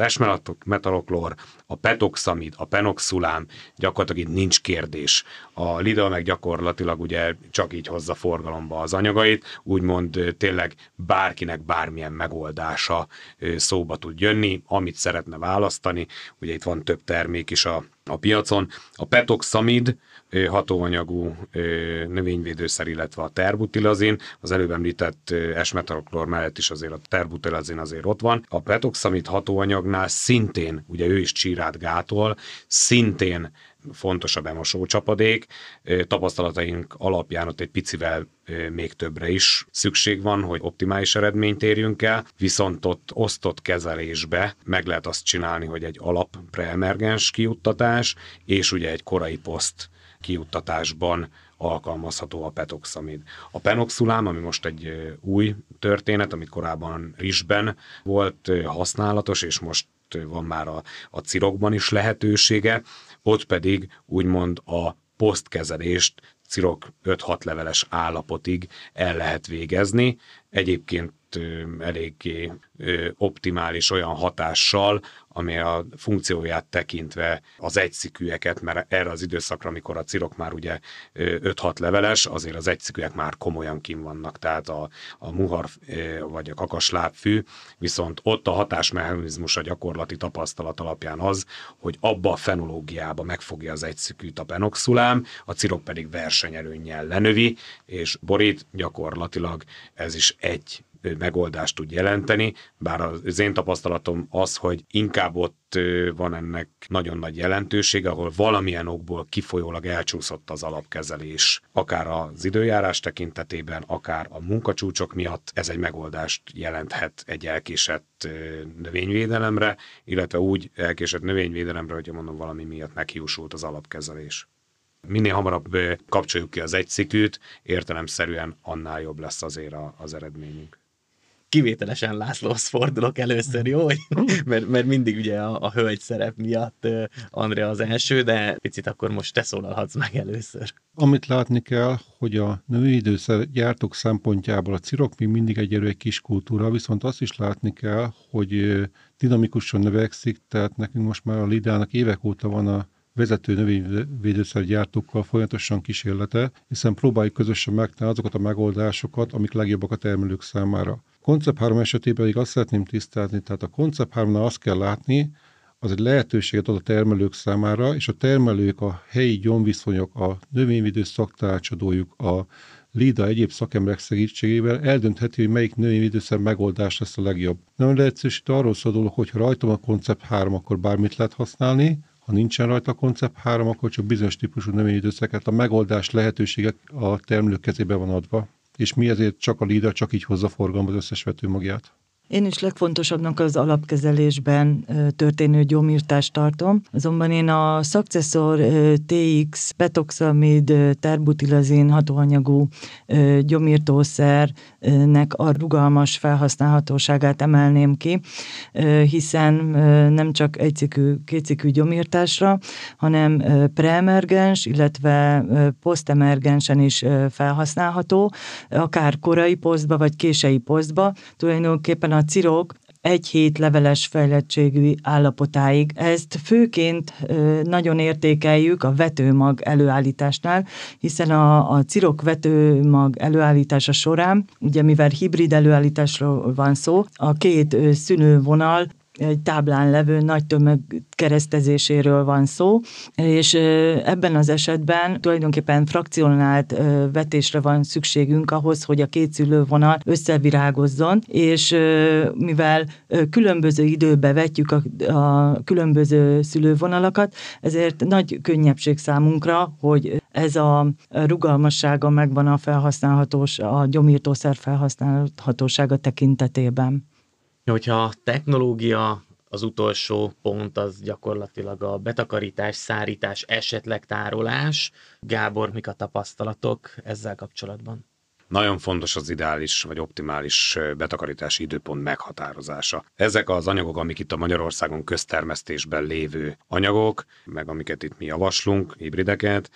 esmetaloklor, a petoxamid, a penoxulám, gyakorlatilag itt nincs kérdés. A Lidl meg gyakorlatilag ugye csak így hozza forgalomba az anyagait, úgymond tényleg bárkinek bármilyen megoldása szóba tud jönni, amit szeretne választani. Ugye itt van több termék is a, a piacon. A petoxamid hatóanyagú növényvédőszer, illetve a terbutilazin, az előbb említett esmetaloklor mellett is azért a terbutilazin azért ott van. A petoxamid hatóanyagnál szintén, ugye ő is csírát gátol, szintén fontos a bemosó csapadék. Tapasztalataink alapján ott egy picivel még többre is szükség van, hogy optimális eredményt érjünk el, viszont ott osztott kezelésbe meg lehet azt csinálni, hogy egy alap preemergens kiuttatás, és ugye egy korai poszt kiuttatásban alkalmazható a petoxamid. A penoxulám, ami most egy új történet, amit korábban rizsben volt használatos, és most van már a, a cirokban is lehetősége, ott pedig úgymond a posztkezelést cirok 5-6 leveles állapotig el lehet végezni. Egyébként eléggé optimális olyan hatással, ami a funkcióját tekintve az egyszikűeket, mert erre az időszakra, amikor a cirok már ugye 5-6 leveles, azért az egyszikűek már komolyan kim vannak, tehát a, a muhar vagy a kakaslábfű, viszont ott a hatásmechanizmus a gyakorlati tapasztalat alapján az, hogy abba a fenológiába megfogja az egyszikűt a penoxulám, a cirok pedig versenyelőnnyel lenövi, és borít gyakorlatilag ez is egy megoldást tud jelenteni, bár az én tapasztalatom az, hogy inkább ott van ennek nagyon nagy jelentősége, ahol valamilyen okból kifolyólag elcsúszott az alapkezelés, akár az időjárás tekintetében, akár a munkacsúcsok miatt ez egy megoldást jelenthet egy elkésett növényvédelemre, illetve úgy elkésett növényvédelemre, hogyha mondom valami miatt meghiúsult az alapkezelés minél hamarabb kapcsoljuk ki az egyszikűt, értelemszerűen annál jobb lesz azért az eredményünk. Kivételesen Lászlóhoz fordulok először, jó? mert, mert mindig ugye a, a hölgy szerep miatt Andrea az első, de picit akkor most te szólalhatsz meg először. Amit látni kell, hogy a növényidőszer gyártók szempontjából a cirok még mindig egyelőre egy kis kultúra, viszont azt is látni kell, hogy dinamikusan növekszik, tehát nekünk most már a Lidának évek óta van a vezető növényvédőszergyártókkal folyamatosan kísérlete, hiszen próbáljuk közösen megtalálni azokat a megoldásokat, amik legjobbak a termelők számára. Koncept 3 esetében pedig azt szeretném tisztázni, tehát a Koncept 3 azt kell látni, az egy lehetőséget ad a termelők számára, és a termelők, a helyi gyomviszonyok, a növényvédő szaktanácsadójuk, a LIDA egyéb szakemberek segítségével eldöntheti, hogy melyik növényvédőszer megoldás lesz a legjobb. Nem leegyszerűsít arról szól dolog, hogy ha rajtam a koncept 3, akkor bármit lehet használni, ha nincsen rajta a koncept 3, akkor csak bizonyos típusú növényvédőszereket, a megoldás lehetőségek a termelők kezébe van adva. És mi ezért csak a LIDA csak így hozza forgalomba az összes vetőmagját. Én is legfontosabbnak az alapkezelésben történő gyomírtást tartom, azonban én a Successor TX petoxamid terbutilazin hatóanyagú gyomírtószernek a rugalmas felhasználhatóságát emelném ki, hiszen nem csak egycikű, kétcikű gyomírtásra, hanem preemergens, illetve posztemergensen is felhasználható, akár korai posztba vagy kései posztba. Tulajdonképpen a cirok egy hét leveles fejlettségű állapotáig. Ezt főként nagyon értékeljük a vetőmag előállításnál, hiszen a, a cirok vetőmag előállítása során, ugye mivel hibrid előállításról van szó, a két szűnővonal egy táblán levő nagy tömeg keresztezéséről van szó, és ebben az esetben tulajdonképpen frakcionált vetésre van szükségünk ahhoz, hogy a két szülővonal összevirágozzon, és mivel különböző időbe vetjük a, a különböző szülővonalakat, ezért nagy könnyebbség számunkra, hogy ez a rugalmassága megvan a felhasználhatós, a gyomírtószer felhasználhatósága tekintetében. Hogyha a technológia az utolsó pont az gyakorlatilag a betakarítás, szárítás, esetleg tárolás. Gábor, mik a tapasztalatok ezzel kapcsolatban? Nagyon fontos az ideális vagy optimális betakarítási időpont meghatározása. Ezek az anyagok, amik itt a Magyarországon köztermesztésben lévő anyagok, meg amiket itt mi javaslunk, hibrideket,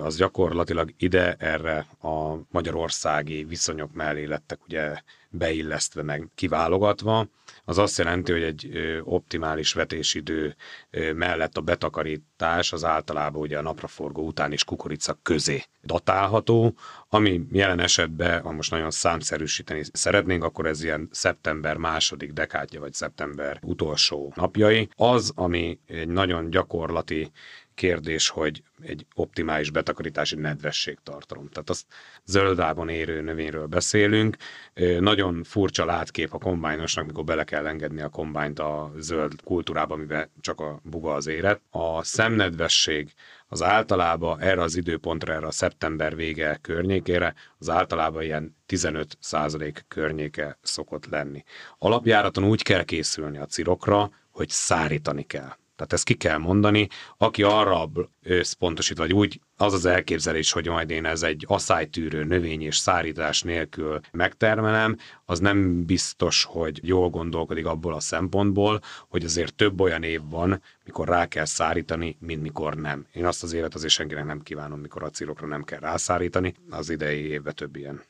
az gyakorlatilag ide erre a magyarországi viszonyok mellé lettek ugye beillesztve meg kiválogatva, az azt jelenti, hogy egy optimális vetésidő mellett a betakarítás az általában ugye a napraforgó után is kukorica közé datálható, ami jelen esetben, ha most nagyon számszerűsíteni szeretnénk, akkor ez ilyen szeptember második dekádja, vagy szeptember utolsó napjai. Az, ami egy nagyon gyakorlati kérdés, hogy egy optimális betakarítási nedvességtartalom. Tehát azt zöldában érő növényről beszélünk. Nagyon furcsa látkép a kombájnosnak, mikor bele kell engedni a kombányt a zöld kultúrába, amiben csak a buga az éret. A szemnedvesség az általában erre az időpontra, erre a szeptember vége környékére, az általában ilyen 15 környéke szokott lenni. Alapjáraton úgy kell készülni a cirokra, hogy szárítani kell. Tehát ezt ki kell mondani. Aki arra összpontosít, vagy úgy az az elképzelés, hogy majd én ez egy asszálytűrő növény és szárítás nélkül megtermelem, az nem biztos, hogy jól gondolkodik abból a szempontból, hogy azért több olyan év van, mikor rá kell szárítani, mint mikor nem. Én azt az évet azért senkinek nem kívánom, mikor a círokra nem kell rászárítani. Az idei évben több ilyen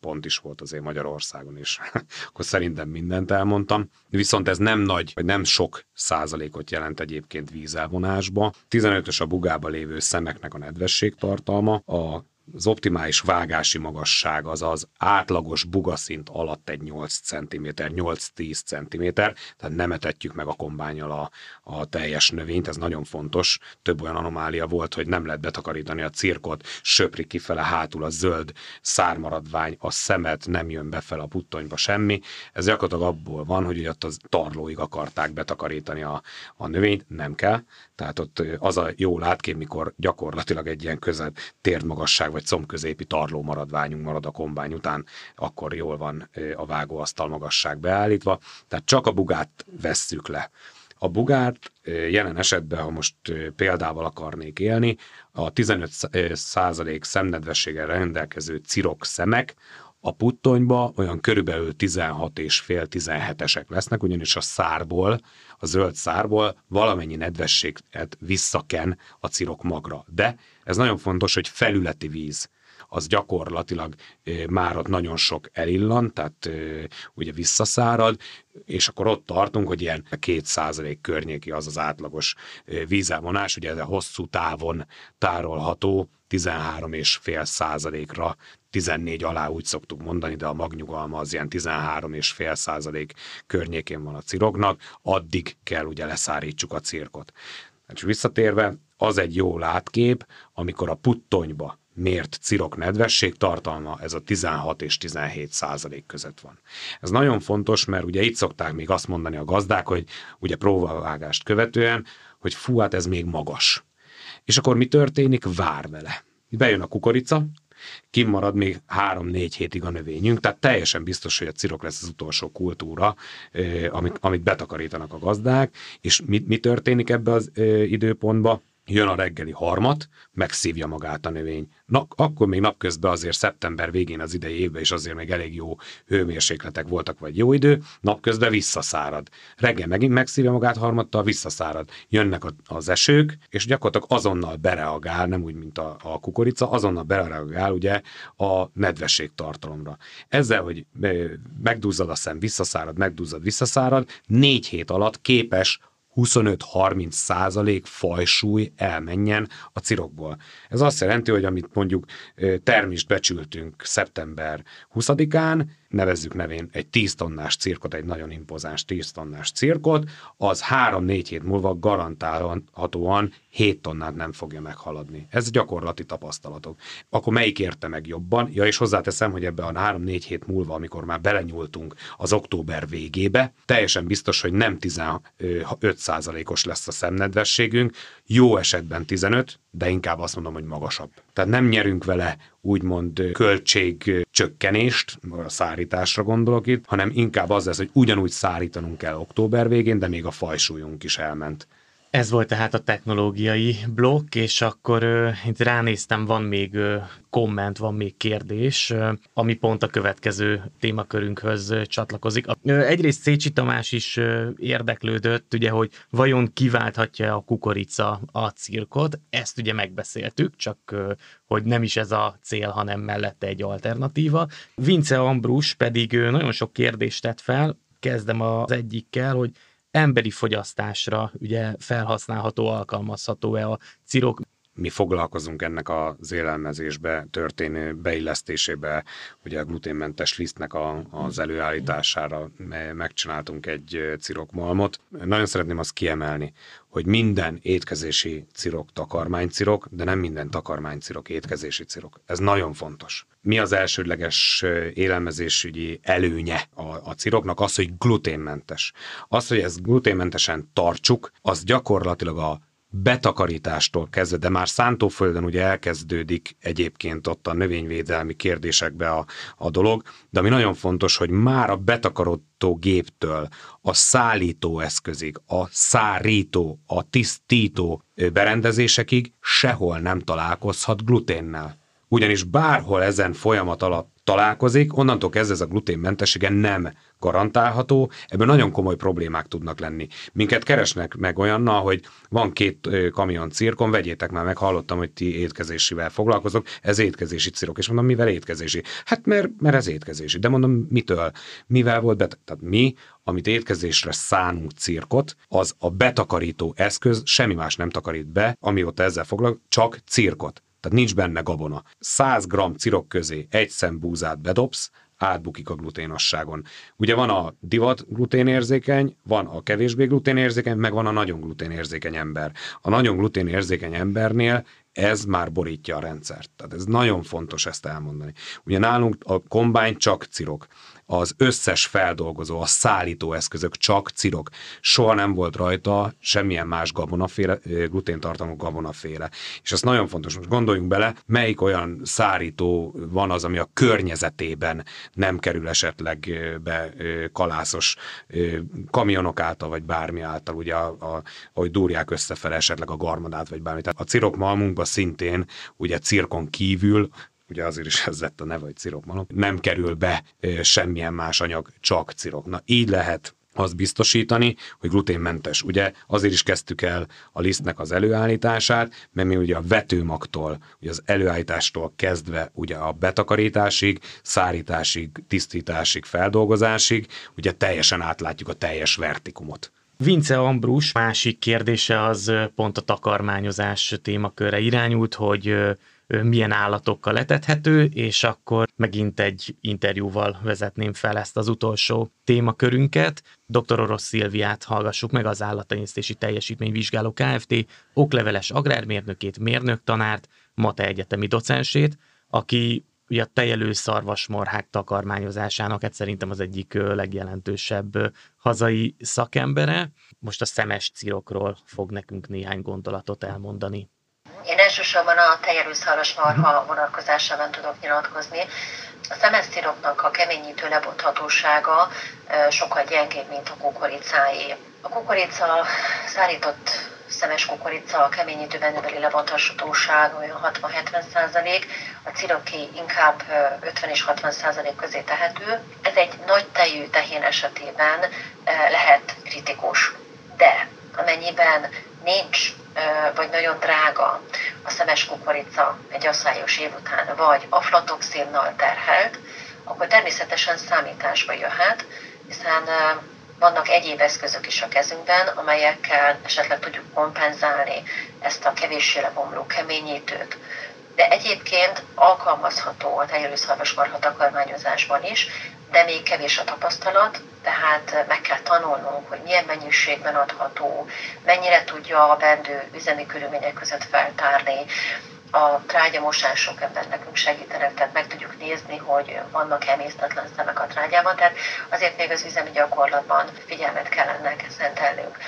pont is volt azért Magyarországon is. Akkor szerintem mindent elmondtam. Viszont ez nem nagy, vagy nem sok százalékot jelent egyébként vízelvonásba. 15-ös a bugába lévő szemeknek a nedvesség tartalma, a az optimális vágási magasság az az átlagos bugaszint alatt egy 8 cm, 8-10 cm, tehát nem etetjük meg a kombányjal a, a teljes növényt, ez nagyon fontos. Több olyan anomália volt, hogy nem lehet betakarítani a cirkot, söpri kifele hátul a zöld szármaradvány, a szemet nem jön befele a puttonyba semmi. Ez gyakorlatilag abból van, hogy ott az tarlóig akarták betakarítani a, a növényt, nem kell. Tehát ott az a jó látkép, mikor gyakorlatilag egy ilyen közel térdmagasság vagy combközépi tarló maradványunk marad a kombány után, akkor jól van a vágóasztal magasság beállítva. Tehát csak a bugát vesszük le. A bugát jelen esetben, ha most példával akarnék élni, a 15 százalék szemnedvességgel rendelkező cirok szemek, A puttonyba olyan körülbelül 16 és fél 17-esek lesznek, ugyanis a szárból, a zöld szárból valamennyi nedvességet visszaken a cirok magra. De ez nagyon fontos, hogy felületi víz az gyakorlatilag már ott nagyon sok elillan, tehát ugye visszaszárad, és akkor ott tartunk, hogy ilyen 2% környéki az az átlagos vízelvonás, ugye ez a hosszú távon tárolható 13,5 százalékra 14 alá úgy szoktuk mondani, de a magnyugalma az ilyen 13,5 százalék környékén van a cirognak, addig kell ugye leszárítsuk a cirkot. És visszatérve, az egy jó látkép, amikor a puttonyba mért cirok nedvesség tartalma ez a 16 és 17 százalék között van. Ez nagyon fontos, mert ugye itt szokták még azt mondani a gazdák, hogy ugye próbavágást követően, hogy fú, hát ez még magas. És akkor mi történik? Vár vele. Bejön a kukorica, kimarad még három-négy hétig a növényünk, tehát teljesen biztos, hogy a cirok lesz az utolsó kultúra, amit, amit betakarítanak a gazdák, és mi, mi történik ebbe az időpontba? Jön a reggeli harmat, megszívja magát a növény. Na, akkor még napközben azért szeptember végén az idei évben is azért még elég jó hőmérsékletek voltak, vagy jó idő, napközben visszaszárad. Reggel megint megszívja magát harmattal, visszaszárad. Jönnek az esők, és gyakorlatilag azonnal bereagál, nem úgy, mint a, a kukorica, azonnal bereagál ugye a nedvesség tartalomra. Ezzel, hogy megduzzad a szem, visszaszárad, megduzzad, visszaszárad, négy hét alatt képes 25-30 százalék fajsúly elmenjen a cirokból. Ez azt jelenti, hogy amit mondjuk termést becsültünk szeptember 20-án, nevezzük nevén egy 10 tonnás cirkot, egy nagyon impozáns 10 tonnás cirkot, az 3-4 hét múlva garantálhatóan 7 tonnát nem fogja meghaladni. Ez gyakorlati tapasztalatok. Akkor melyik érte meg jobban? Ja, és hozzáteszem, hogy ebbe a 3-4 hét múlva, amikor már belenyúltunk az október végébe, teljesen biztos, hogy nem 15%-os lesz a szemnedvességünk, jó esetben 15, de inkább azt mondom, hogy magasabb. Tehát nem nyerünk vele úgymond költségcsökkenést, a szárításra gondolok itt, hanem inkább az lesz, hogy ugyanúgy szárítanunk kell október végén, de még a fajsúlyunk is elment. Ez volt tehát a technológiai blokk, és akkor uh, itt ránéztem, van még uh, komment, van még kérdés, uh, ami pont a következő témakörünkhöz uh, csatlakozik. Uh, egyrészt Szécsi Tamás is uh, érdeklődött, ugye, hogy vajon kiválthatja a kukorica a cirkot, ezt ugye megbeszéltük, csak uh, hogy nem is ez a cél, hanem mellette egy alternatíva. Vince Ambrus pedig uh, nagyon sok kérdést tett fel, kezdem az egyikkel, hogy emberi fogyasztásra ugye felhasználható, alkalmazható-e a cirok. Mi foglalkozunk ennek az élelmezésbe történő beillesztésébe, ugye a gluténmentes lisztnek a, az előállítására megcsináltunk egy cirokmalmot. Nagyon szeretném azt kiemelni, hogy minden étkezési cirok takarmánycirok, de nem minden takarmánycirok étkezési cirok. Ez nagyon fontos. Mi az elsődleges élelmezésügyi előnye a, a ciroknak? Az, hogy gluténmentes. Az, hogy ezt gluténmentesen tartsuk, az gyakorlatilag a betakarítástól kezdve, de már szántóföldön ugye elkezdődik egyébként ott a növényvédelmi kérdésekbe a, a dolog, de ami nagyon fontos, hogy már a betakarodó géptől a szállító eszközig, a szárító, a tisztító berendezésekig sehol nem találkozhat gluténnel. Ugyanis bárhol ezen folyamat alatt találkozik, onnantól kezdve ez a gluténmentessége nem garantálható, ebből nagyon komoly problémák tudnak lenni. Minket keresnek meg olyannal, hogy van két kamion cirkon, vegyétek már meg, hallottam, hogy ti étkezésivel foglalkozok, ez étkezési cirok, és mondom, mivel étkezési? Hát mert, mert ez étkezési, de mondom, mitől? Mivel volt bet? Tehát mi, amit étkezésre szánunk cirkot, az a betakarító eszköz, semmi más nem takarít be, amióta ezzel foglalkozok, csak cirkot. Tehát nincs benne gabona. 100 g cirok közé egy szem búzát bedobsz, átbukik a gluténosságon. Ugye van a divat gluténérzékeny, van a kevésbé gluténérzékeny, meg van a nagyon gluténérzékeny ember. A nagyon gluténérzékeny embernél ez már borítja a rendszert. Tehát ez nagyon fontos ezt elmondani. Ugye nálunk a kombány csak cirok az összes feldolgozó, a szállító eszközök csak cirok. Soha nem volt rajta semmilyen más gabonaféle, gluténtartalmú gabonaféle. És ez nagyon fontos. Most gondoljunk bele, melyik olyan szárító van az, ami a környezetében nem kerül esetleg be kalászos kamionok által, vagy bármi által, ugye, a, a, ahogy dúrják összefele esetleg a garmadát, vagy bármi. Tehát a cirok malmunkban szintén, ugye cirkon kívül ugye azért is ez lett a neve, hogy cirokmalom, nem kerül be semmilyen más anyag, csak cirok. Na így lehet azt biztosítani, hogy gluténmentes. Ugye azért is kezdtük el a lisztnek az előállítását, mert mi ugye a vetőmagtól, ugye az előállítástól kezdve ugye a betakarításig, szárításig, tisztításig, feldolgozásig, ugye teljesen átlátjuk a teljes vertikumot. Vince Ambrus másik kérdése az pont a takarmányozás témakörre irányult, hogy milyen állatokkal letethető, és akkor megint egy interjúval vezetném fel ezt az utolsó témakörünket. Dr. Orosz Szilviát hallgassuk meg az Állattenyésztési Teljesítményvizsgáló Kft. okleveles agrármérnökét, mérnöktanárt, Mate egyetemi docensét, aki ugye a tejelő szarvasmarhák takarmányozásának hát szerintem az egyik legjelentősebb hazai szakembere. Most a szemes cirokról fog nekünk néhány gondolatot elmondani. Én elsősorban a marha vonatkozásában tudok nyilatkozni. A szemesztiroknak a keményítő lebonthatósága sokkal gyengébb, mint a kukoricáé. A kukorica szárított szemes kukorica, a keményítő bennebeli lebonthatóság olyan 60-70 százalék, a ciroki inkább 50 és 60 százalék közé tehető. Ez egy nagy tejű tehén esetében lehet kritikus. De amennyiben nincs vagy nagyon drága a szemes kukorica egy asszályos év után, vagy aflatoxinnal terhelt, akkor természetesen számításba jöhet, hiszen vannak egyéb eszközök is a kezünkben, amelyekkel esetleg tudjuk kompenzálni ezt a kevéssé lebomló keményítőt. De egyébként alkalmazható a tejelőszarvasmarha takarmányozásban is, de még kevés a tapasztalat, tehát meg kell tanulnunk, hogy milyen mennyiségben adható, mennyire tudja a bendő üzemi körülmények között feltárni, a trágyamosások ebben nekünk segítenek, tehát meg tudjuk nézni, hogy vannak emésztetlen szemek a trágyában, tehát azért még az üzemi gyakorlatban figyelmet kell ennek szentelnünk.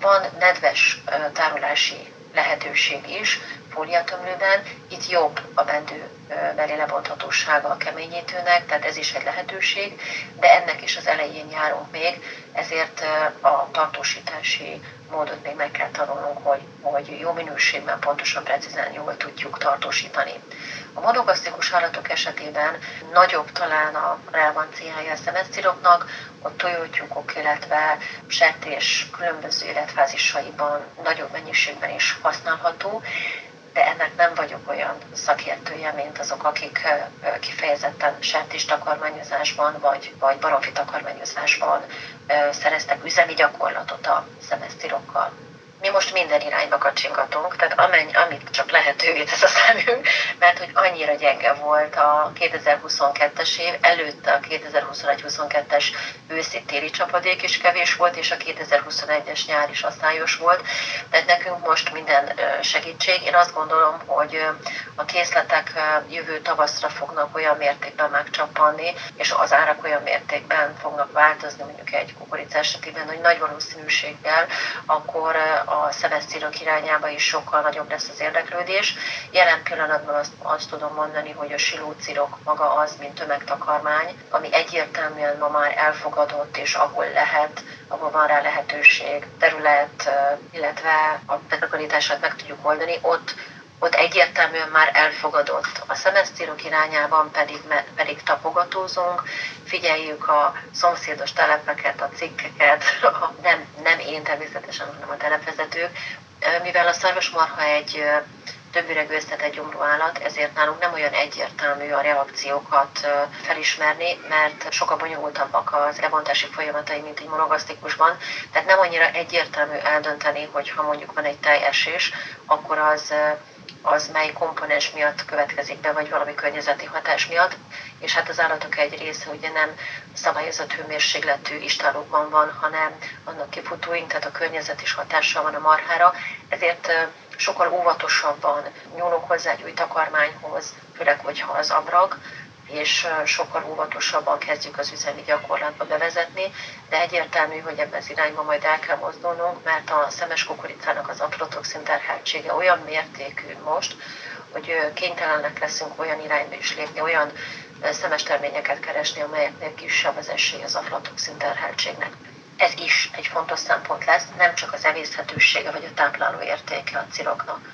Van nedves tárolási lehetőség is fóliatömlőben, itt jobb a bendő belé lebonthatósága a keményítőnek, tehát ez is egy lehetőség, de ennek is az elején járunk még, ezért a tartósítási módot még meg kell tanulnunk, hogy, hogy jó minőségben, pontosan, precízen jól tudjuk tartósítani. A monogasztikus állatok esetében nagyobb talán a relevanciája a szemeszciroknak, a tojótyúkok, illetve sertés különböző életfázisaiban nagyobb mennyiségben is használható, de ennek nem vagyok olyan szakértője, mint azok, akik kifejezetten sertés takarmányozásban vagy, vagy baromfi takarmányozásban szereztek üzemi gyakorlatot a szemesztirokkal mi most minden irányba kacsingatunk, tehát amennyi, amit csak lehetővé tesz a szemünk, mert hogy annyira gyenge volt a 2022-es év, előtte a 2021-22-es őszi-téli csapadék is kevés volt, és a 2021-es nyár is asszályos volt, tehát nekünk most minden segítség. Én azt gondolom, hogy a készletek jövő tavaszra fognak olyan mértékben megcsappanni, és az árak olyan mértékben fognak változni, mondjuk egy kukorica esetében, hogy nagy valószínűséggel akkor a szemeszcírok irányába is sokkal nagyobb lesz az érdeklődés. Jelen pillanatban azt, azt tudom mondani, hogy a silócirok maga az, mint tömegtakarmány, ami egyértelműen ma már elfogadott, és ahol lehet, ahol van rá lehetőség, terület, illetve a betakarítását meg tudjuk oldani, ott ott egyértelműen már elfogadott. A szemesztírok irányában pedig, pedig tapogatózunk, figyeljük a szomszédos telepeket, a cikkeket, a, nem, nem én természetesen, hanem a telepvezetők, mivel a szarvasmarha egy többüregű összetett gyomrú állat, ezért nálunk nem olyan egyértelmű a reakciókat felismerni, mert sokkal bonyolultabbak az lebontási folyamatai, mint egy monogasztikusban. Tehát nem annyira egyértelmű eldönteni, hogy ha mondjuk van egy teljesés, akkor az az mely komponens miatt következik be, vagy valami környezeti hatás miatt, és hát az állatok egy része ugye nem szabályozott hőmérsékletű istálókban van, hanem annak kifutóink, tehát a környezet is hatással van a marhára, ezért sokkal óvatosabban nyúlunk hozzá egy új takarmányhoz, főleg, hogyha az abrag, és sokkal óvatosabban kezdjük az üzemi gyakorlatba bevezetni, de egyértelmű, hogy ebben az irányba majd el kell mozdulnunk, mert a szemes kukoricának az aflatoxin terheltsége olyan mértékű most, hogy kénytelenek leszünk olyan irányba is lépni, olyan szemes terményeket keresni, amelyeknél kisebb az esély az aflatoxin terheltségnek. Ez is egy fontos szempont lesz, nem csak az emészhetősége vagy a tápláló értéke a ciroknak.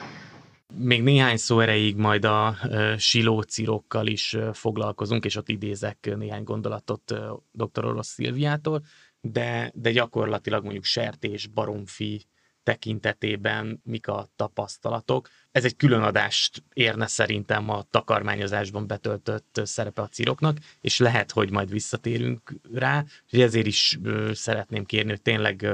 Még néhány szó erejéig majd a silócirokkal is foglalkozunk, és ott idézek néhány gondolatot dr. Orosz Szilviától, de, de gyakorlatilag mondjuk sertés, baromfi, tekintetében mik a tapasztalatok. Ez egy külön adást érne szerintem a takarmányozásban betöltött szerepe a ciroknak, és lehet, hogy majd visszatérünk rá, és ezért is szeretném kérni, hogy tényleg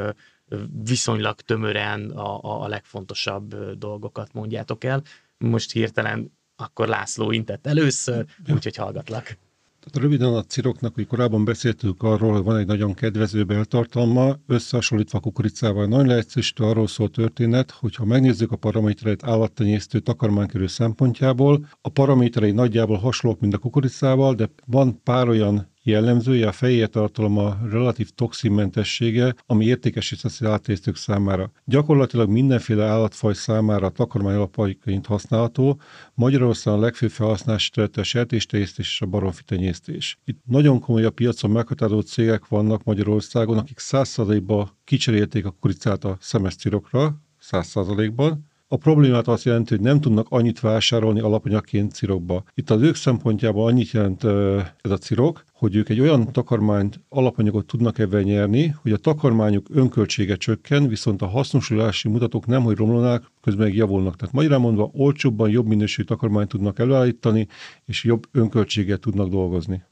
viszonylag tömören a, a legfontosabb dolgokat mondjátok el. Most hirtelen akkor László intett először, úgyhogy hallgatlak. Tehát röviden a ciroknak, hogy korábban beszéltünk arról, hogy van egy nagyon kedvező beltartalma, összehasonlítva a kukoricával. Nagyon leegyszerűsítő arról szól történet, hogy ha megnézzük a paramétereit állattenyésztő takarmánykerül szempontjából, a paraméterei nagyjából hasonlók, mint a kukoricával, de van pár olyan jellemzője, a fejér tartalma relatív toxinmentessége, ami értékes az állattésztők számára. Gyakorlatilag mindenféle állatfaj számára a takarmány alapjaiként használható. Magyarországon a legfőbb felhasználási területe a sertéstenyésztés és a baromfitenyésztés. Itt nagyon komoly a piacon meghatározó cégek vannak Magyarországon, akik 100%-ba kicserélték a kuricát a szemesztirokra, 100%-ban, a problémát azt jelenti, hogy nem tudnak annyit vásárolni alapanyagként cirokba. Itt az ők szempontjából annyit jelent ez a cirok, hogy ők egy olyan takarmányt, alapanyagot tudnak ebben nyerni, hogy a takarmányuk önköltsége csökken, viszont a hasznosulási mutatók nem, hogy romlanak, közben meg javulnak. Tehát magyarán mondva olcsóbban jobb minőségű takarmányt tudnak előállítani, és jobb önköltséget tudnak dolgozni.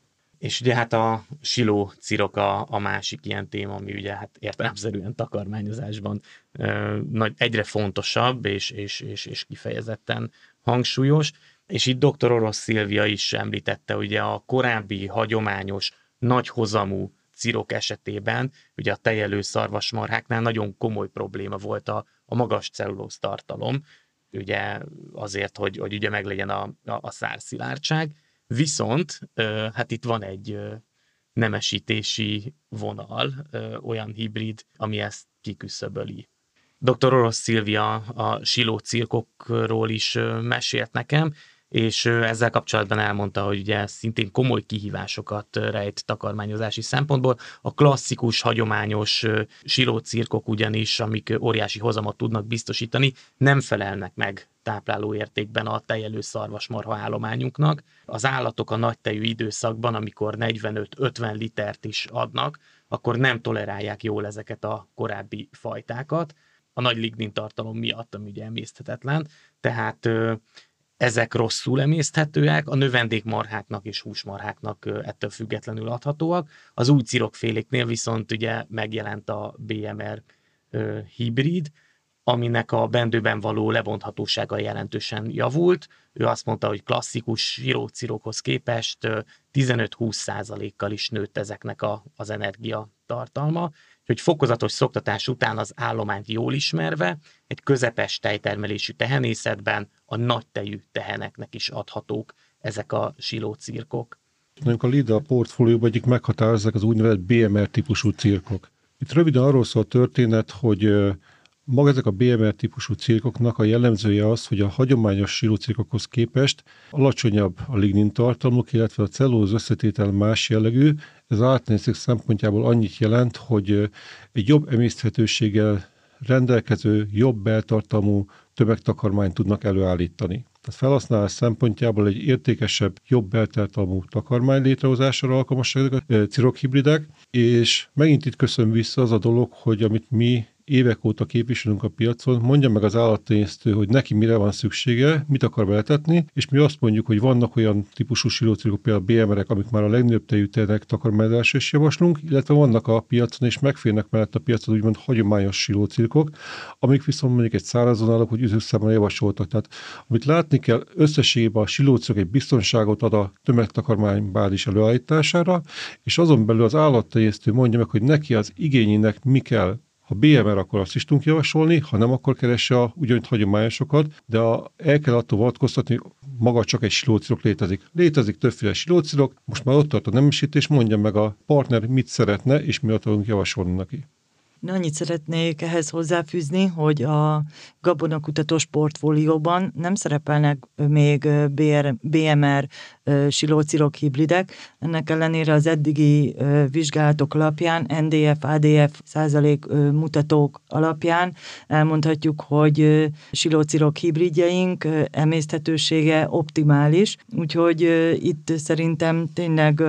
És ugye hát a siló cirok a, a másik ilyen téma, ami ugye hát értelemszerűen takarmányozásban ö, nagy, egyre fontosabb és, és, és, és kifejezetten hangsúlyos. És itt dr. Orosz Szilvia is említette, ugye a korábbi hagyományos, nagyhozamú cirok esetében, ugye a tejelő szarvasmarháknál nagyon komoly probléma volt a, a magas cellulóz tartalom, ugye azért, hogy, hogy ugye meglegyen a, a, a szárszilárdság, Viszont hát itt van egy nemesítési vonal, olyan hibrid, ami ezt kiküszöböli. Dr. Orosz Szilvia a siló cirkokról is mesélt nekem, és ezzel kapcsolatban elmondta, hogy ugye szintén komoly kihívásokat rejt takarmányozási szempontból. A klasszikus, hagyományos silócirkok ugyanis, amik óriási hozamot tudnak biztosítani, nem felelnek meg tápláló értékben a tejelő szarvasmarha állományunknak. Az állatok a nagy tejű időszakban, amikor 45-50 litert is adnak, akkor nem tolerálják jól ezeket a korábbi fajtákat, a nagy lignin tartalom miatt, ami ugye emészthetetlen. Tehát ezek rosszul emészthetőek, a növendékmarháknak és húsmarháknak ettől függetlenül adhatóak. Az új cirokféléknél viszont ugye megjelent a BMR hibrid, aminek a bendőben való lebonthatósága jelentősen javult. Ő azt mondta, hogy klasszikus sírócirokhoz képest 15-20 százalékkal is nőtt ezeknek a, az energia tartalma, hogy fokozatos szoktatás után az állományt jól ismerve, egy közepes tejtermelésű tehenészetben a nagy tejű teheneknek is adhatók ezek a silócirkok. Mondjuk a LIDA portfólióban egyik meghatározzák az úgynevezett BMR típusú cirkok. Itt röviden arról szól a történet, hogy maga ezek a BMR típusú cirkoknak a jellemzője az, hogy a hagyományos silócirkokhoz képest alacsonyabb a lignin tartalmuk, illetve a cellulóz összetétel más jellegű. Ez átnézők szempontjából annyit jelent, hogy egy jobb emészthetőséggel rendelkező, jobb beltartalmú tömegtakarmányt tudnak előállítani. Tehát felhasználás szempontjából egy értékesebb, jobb beltartalmú takarmány létrehozására alkalmasak ezek a cirokhibridek, és megint itt köszön vissza az a dolog, hogy amit mi évek óta képviselünk a piacon, mondja meg az állattenyésztő, hogy neki mire van szüksége, mit akar beletetni, és mi azt mondjuk, hogy vannak olyan típusú silócirkok, például BMR-ek, amik már a legnagyobb tejű tenek takarmányozásra is javaslunk, illetve vannak a piacon, és megférnek mellett a piacon úgymond hagyományos silócirkok, amik viszont mondjuk egy szárazonálok, hogy üzőszámban javasoltak. Tehát amit látni kell, összességében a silócirkok egy biztonságot ad a tömegtakarmány bázis előállítására, és azon belül az állattenyésztő mondja meg, hogy neki az igényének mi kell ha BMR, akkor azt is tudunk javasolni, ha nem, akkor keresse a ugyanúgy hagyományosokat, de a, el kell attól vonatkoztatni, maga csak egy silócirok létezik. Létezik többféle silócirok, most már ott tart a nemesítés, mondja meg a partner, mit szeretne, és mi tudunk javasolni neki. Annyit szeretnék ehhez hozzáfűzni, hogy a gabonakutatós portfólióban nem szerepelnek még BR, BMR silócirok hibridek. Ennek ellenére az eddigi vizsgálatok alapján, NDF, ADF százalék mutatók alapján elmondhatjuk, hogy silócirok hibridjeink emészthetősége optimális, úgyhogy itt szerintem tényleg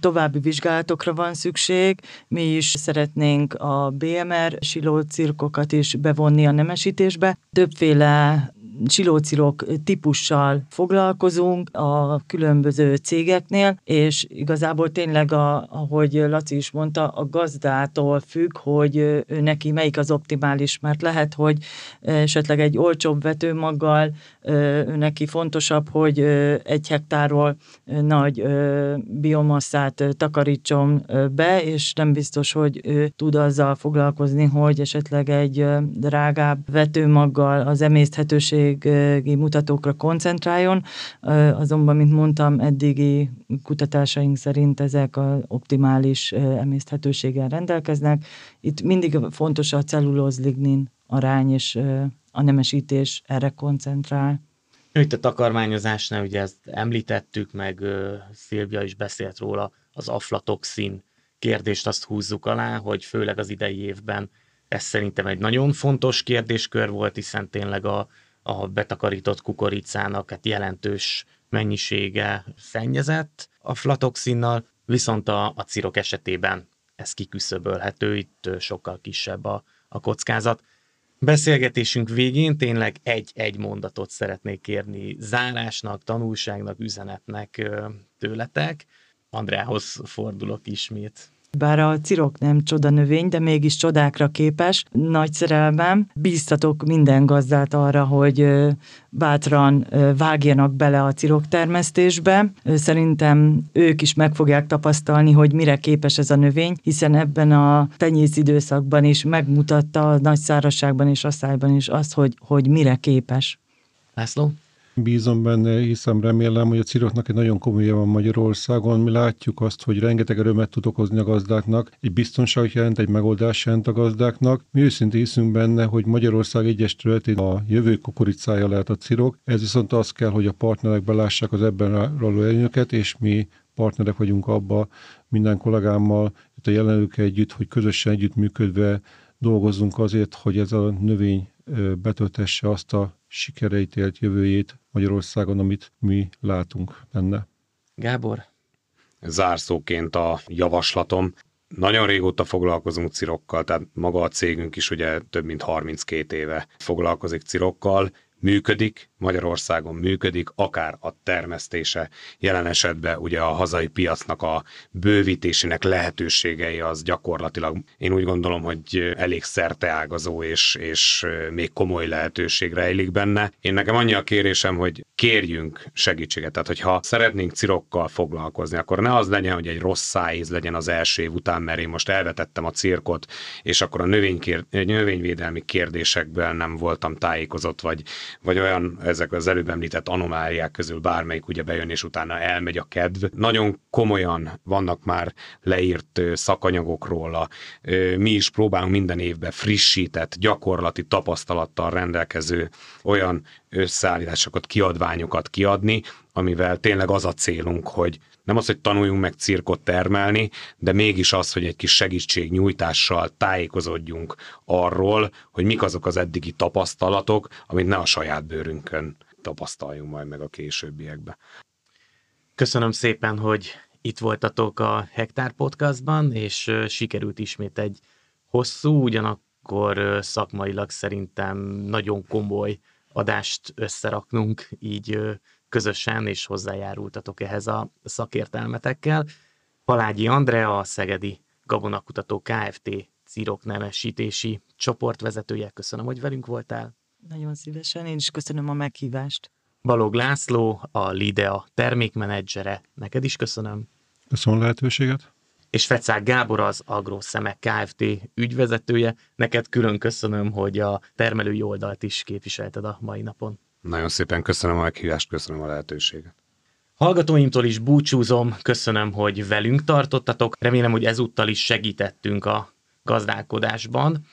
további vizsgálatokra van szükség. Mi is szeretnénk a BMR silócirkokat is bevonni a nemesítésbe. Többféle silócirok típussal foglalkozunk a különböző cégeknél, és igazából tényleg, a, ahogy Laci is mondta, a gazdától függ, hogy neki melyik az optimális, mert lehet, hogy esetleg egy olcsóbb vetőmaggal neki fontosabb, hogy egy hektárról nagy biomasszát takarítson be, és nem biztos, hogy ő tud azzal foglalkozni, hogy esetleg egy drágább vetőmaggal az emészthetőség minőségi mutatókra koncentráljon, azonban, mint mondtam, eddigi kutatásaink szerint ezek a optimális emészthetőséggel rendelkeznek. Itt mindig fontos a cellulóz-lignin arány, és a nemesítés erre koncentrál. Itt a takarmányozásnál ugye ezt említettük, meg Szilvia is beszélt róla, az aflatoxin kérdést azt húzzuk alá, hogy főleg az idei évben ez szerintem egy nagyon fontos kérdéskör volt, hiszen tényleg a a betakarított kukoricának hát jelentős mennyisége szennyezett a flatoxinnal, viszont a, a cirok esetében ez kiküszöbölhető, itt sokkal kisebb a, a kockázat. Beszélgetésünk végén tényleg egy-egy mondatot szeretnék kérni zárásnak, tanulságnak, üzenetnek tőletek. Andrához fordulok ismét. Bár a cirok nem csoda növény, de mégis csodákra képes. Nagy szerelmem. Bíztatok minden gazdát arra, hogy bátran vágjanak bele a cirok termesztésbe. Szerintem ők is meg fogják tapasztalni, hogy mire képes ez a növény, hiszen ebben a tenyész időszakban is megmutatta a nagy szárazságban és asszályban is azt, hogy, hogy mire képes. László? Bízom benne, hiszem, remélem, hogy a ciroknak egy nagyon komoly van Magyarországon. Mi látjuk azt, hogy rengeteg örömet tud okozni a gazdáknak, egy biztonságot jelent, egy megoldás jelent a gazdáknak. Mi őszintén hiszünk benne, hogy Magyarország egyes területén a jövő kukoricája lehet a cirok. Ez viszont az kell, hogy a partnerek belássák az ebben való előnyöket, és mi partnerek vagyunk abba minden kollégámmal, itt a jelenlők együtt, hogy közösen együttműködve dolgozzunk azért, hogy ez a növény betöltesse azt a sikereit élt jövőjét Magyarországon, amit mi látunk benne. Gábor? Zárszóként a javaslatom. Nagyon régóta foglalkozunk cirokkal, tehát maga a cégünk is ugye több mint 32 éve foglalkozik cirokkal, működik, Magyarországon működik, akár a termesztése, jelen esetben ugye a hazai piacnak a bővítésének lehetőségei az gyakorlatilag én úgy gondolom, hogy elég szerteágazó és, és még komoly lehetőség rejlik benne. Én nekem annyi a kérésem, hogy kérjünk segítséget, tehát hogyha szeretnénk cirokkal foglalkozni, akkor ne az legyen, hogy egy rossz szájíz legyen az első év után, mert én most elvetettem a cirkot, és akkor a növénykér, növényvédelmi kérdésekből nem voltam tájékozott, vagy, vagy olyan ezek az előbb említett anomáliák közül bármelyik ugye bejön, és utána elmegy a kedv. Nagyon komolyan vannak már leírt szakanyagok róla. Mi is próbálunk minden évben frissített, gyakorlati tapasztalattal rendelkező olyan összeállításokat, kiadványokat kiadni, amivel tényleg az a célunk, hogy nem az, hogy tanuljunk meg cirkot termelni, de mégis az, hogy egy kis segítségnyújtással tájékozódjunk arról, hogy mik azok az eddigi tapasztalatok, amit ne a saját bőrünkön tapasztaljunk majd meg a későbbiekben. Köszönöm szépen, hogy itt voltatok a Hektár Podcastban, és sikerült ismét egy hosszú, ugyanakkor szakmailag szerintem nagyon komoly adást összeraknunk, így közösen, és hozzájárultatok ehhez a szakértelmetekkel. Palágyi Andrea, a Szegedi Gabonakutató Kft. Cirok nemesítési csoportvezetője. Köszönöm, hogy velünk voltál. Nagyon szívesen, én is köszönöm a meghívást. Balog László, a Lidea termékmenedzsere. Neked is köszönöm. Köszönöm a lehetőséget. És Fecák Gábor az Agroszemek Kft. ügyvezetője. Neked külön köszönöm, hogy a termelői oldalt is képviselted a mai napon. Nagyon szépen köszönöm a meghívást, köszönöm a lehetőséget. Hallgatóimtól is búcsúzom, köszönöm, hogy velünk tartottatok. Remélem, hogy ezúttal is segítettünk a gazdálkodásban.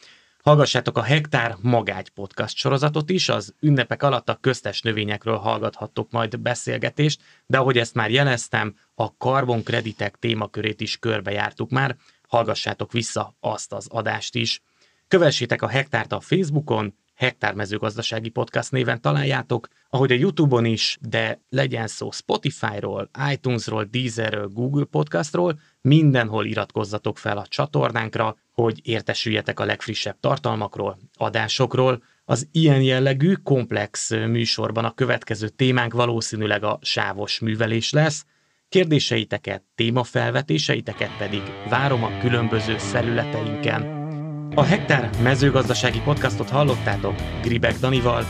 Hallgassátok a Hektár Magágy podcast sorozatot is, az ünnepek alatt a köztes növényekről hallgathattok majd beszélgetést, de ahogy ezt már jeleztem, a karbonkreditek témakörét is körbejártuk már, hallgassátok vissza azt az adást is. Kövessétek a Hektárt a Facebookon, Hektár mezőgazdasági podcast néven találjátok, ahogy a Youtube-on is, de legyen szó Spotify-ról, iTunes-ról, Deezerről, Google Podcastról, mindenhol iratkozzatok fel a csatornánkra, hogy értesüljetek a legfrissebb tartalmakról, adásokról. Az ilyen jellegű, komplex műsorban a következő témánk valószínűleg a sávos művelés lesz, Kérdéseiteket, témafelvetéseiteket pedig várom a különböző felületeinken. A Hektár mezőgazdasági podcastot hallottátok Gribek Danival.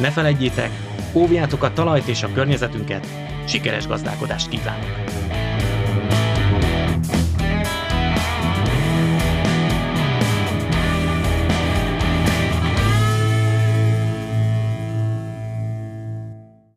Ne felejtjétek, óvjátok a talajt és a környezetünket, sikeres gazdálkodást kívánok!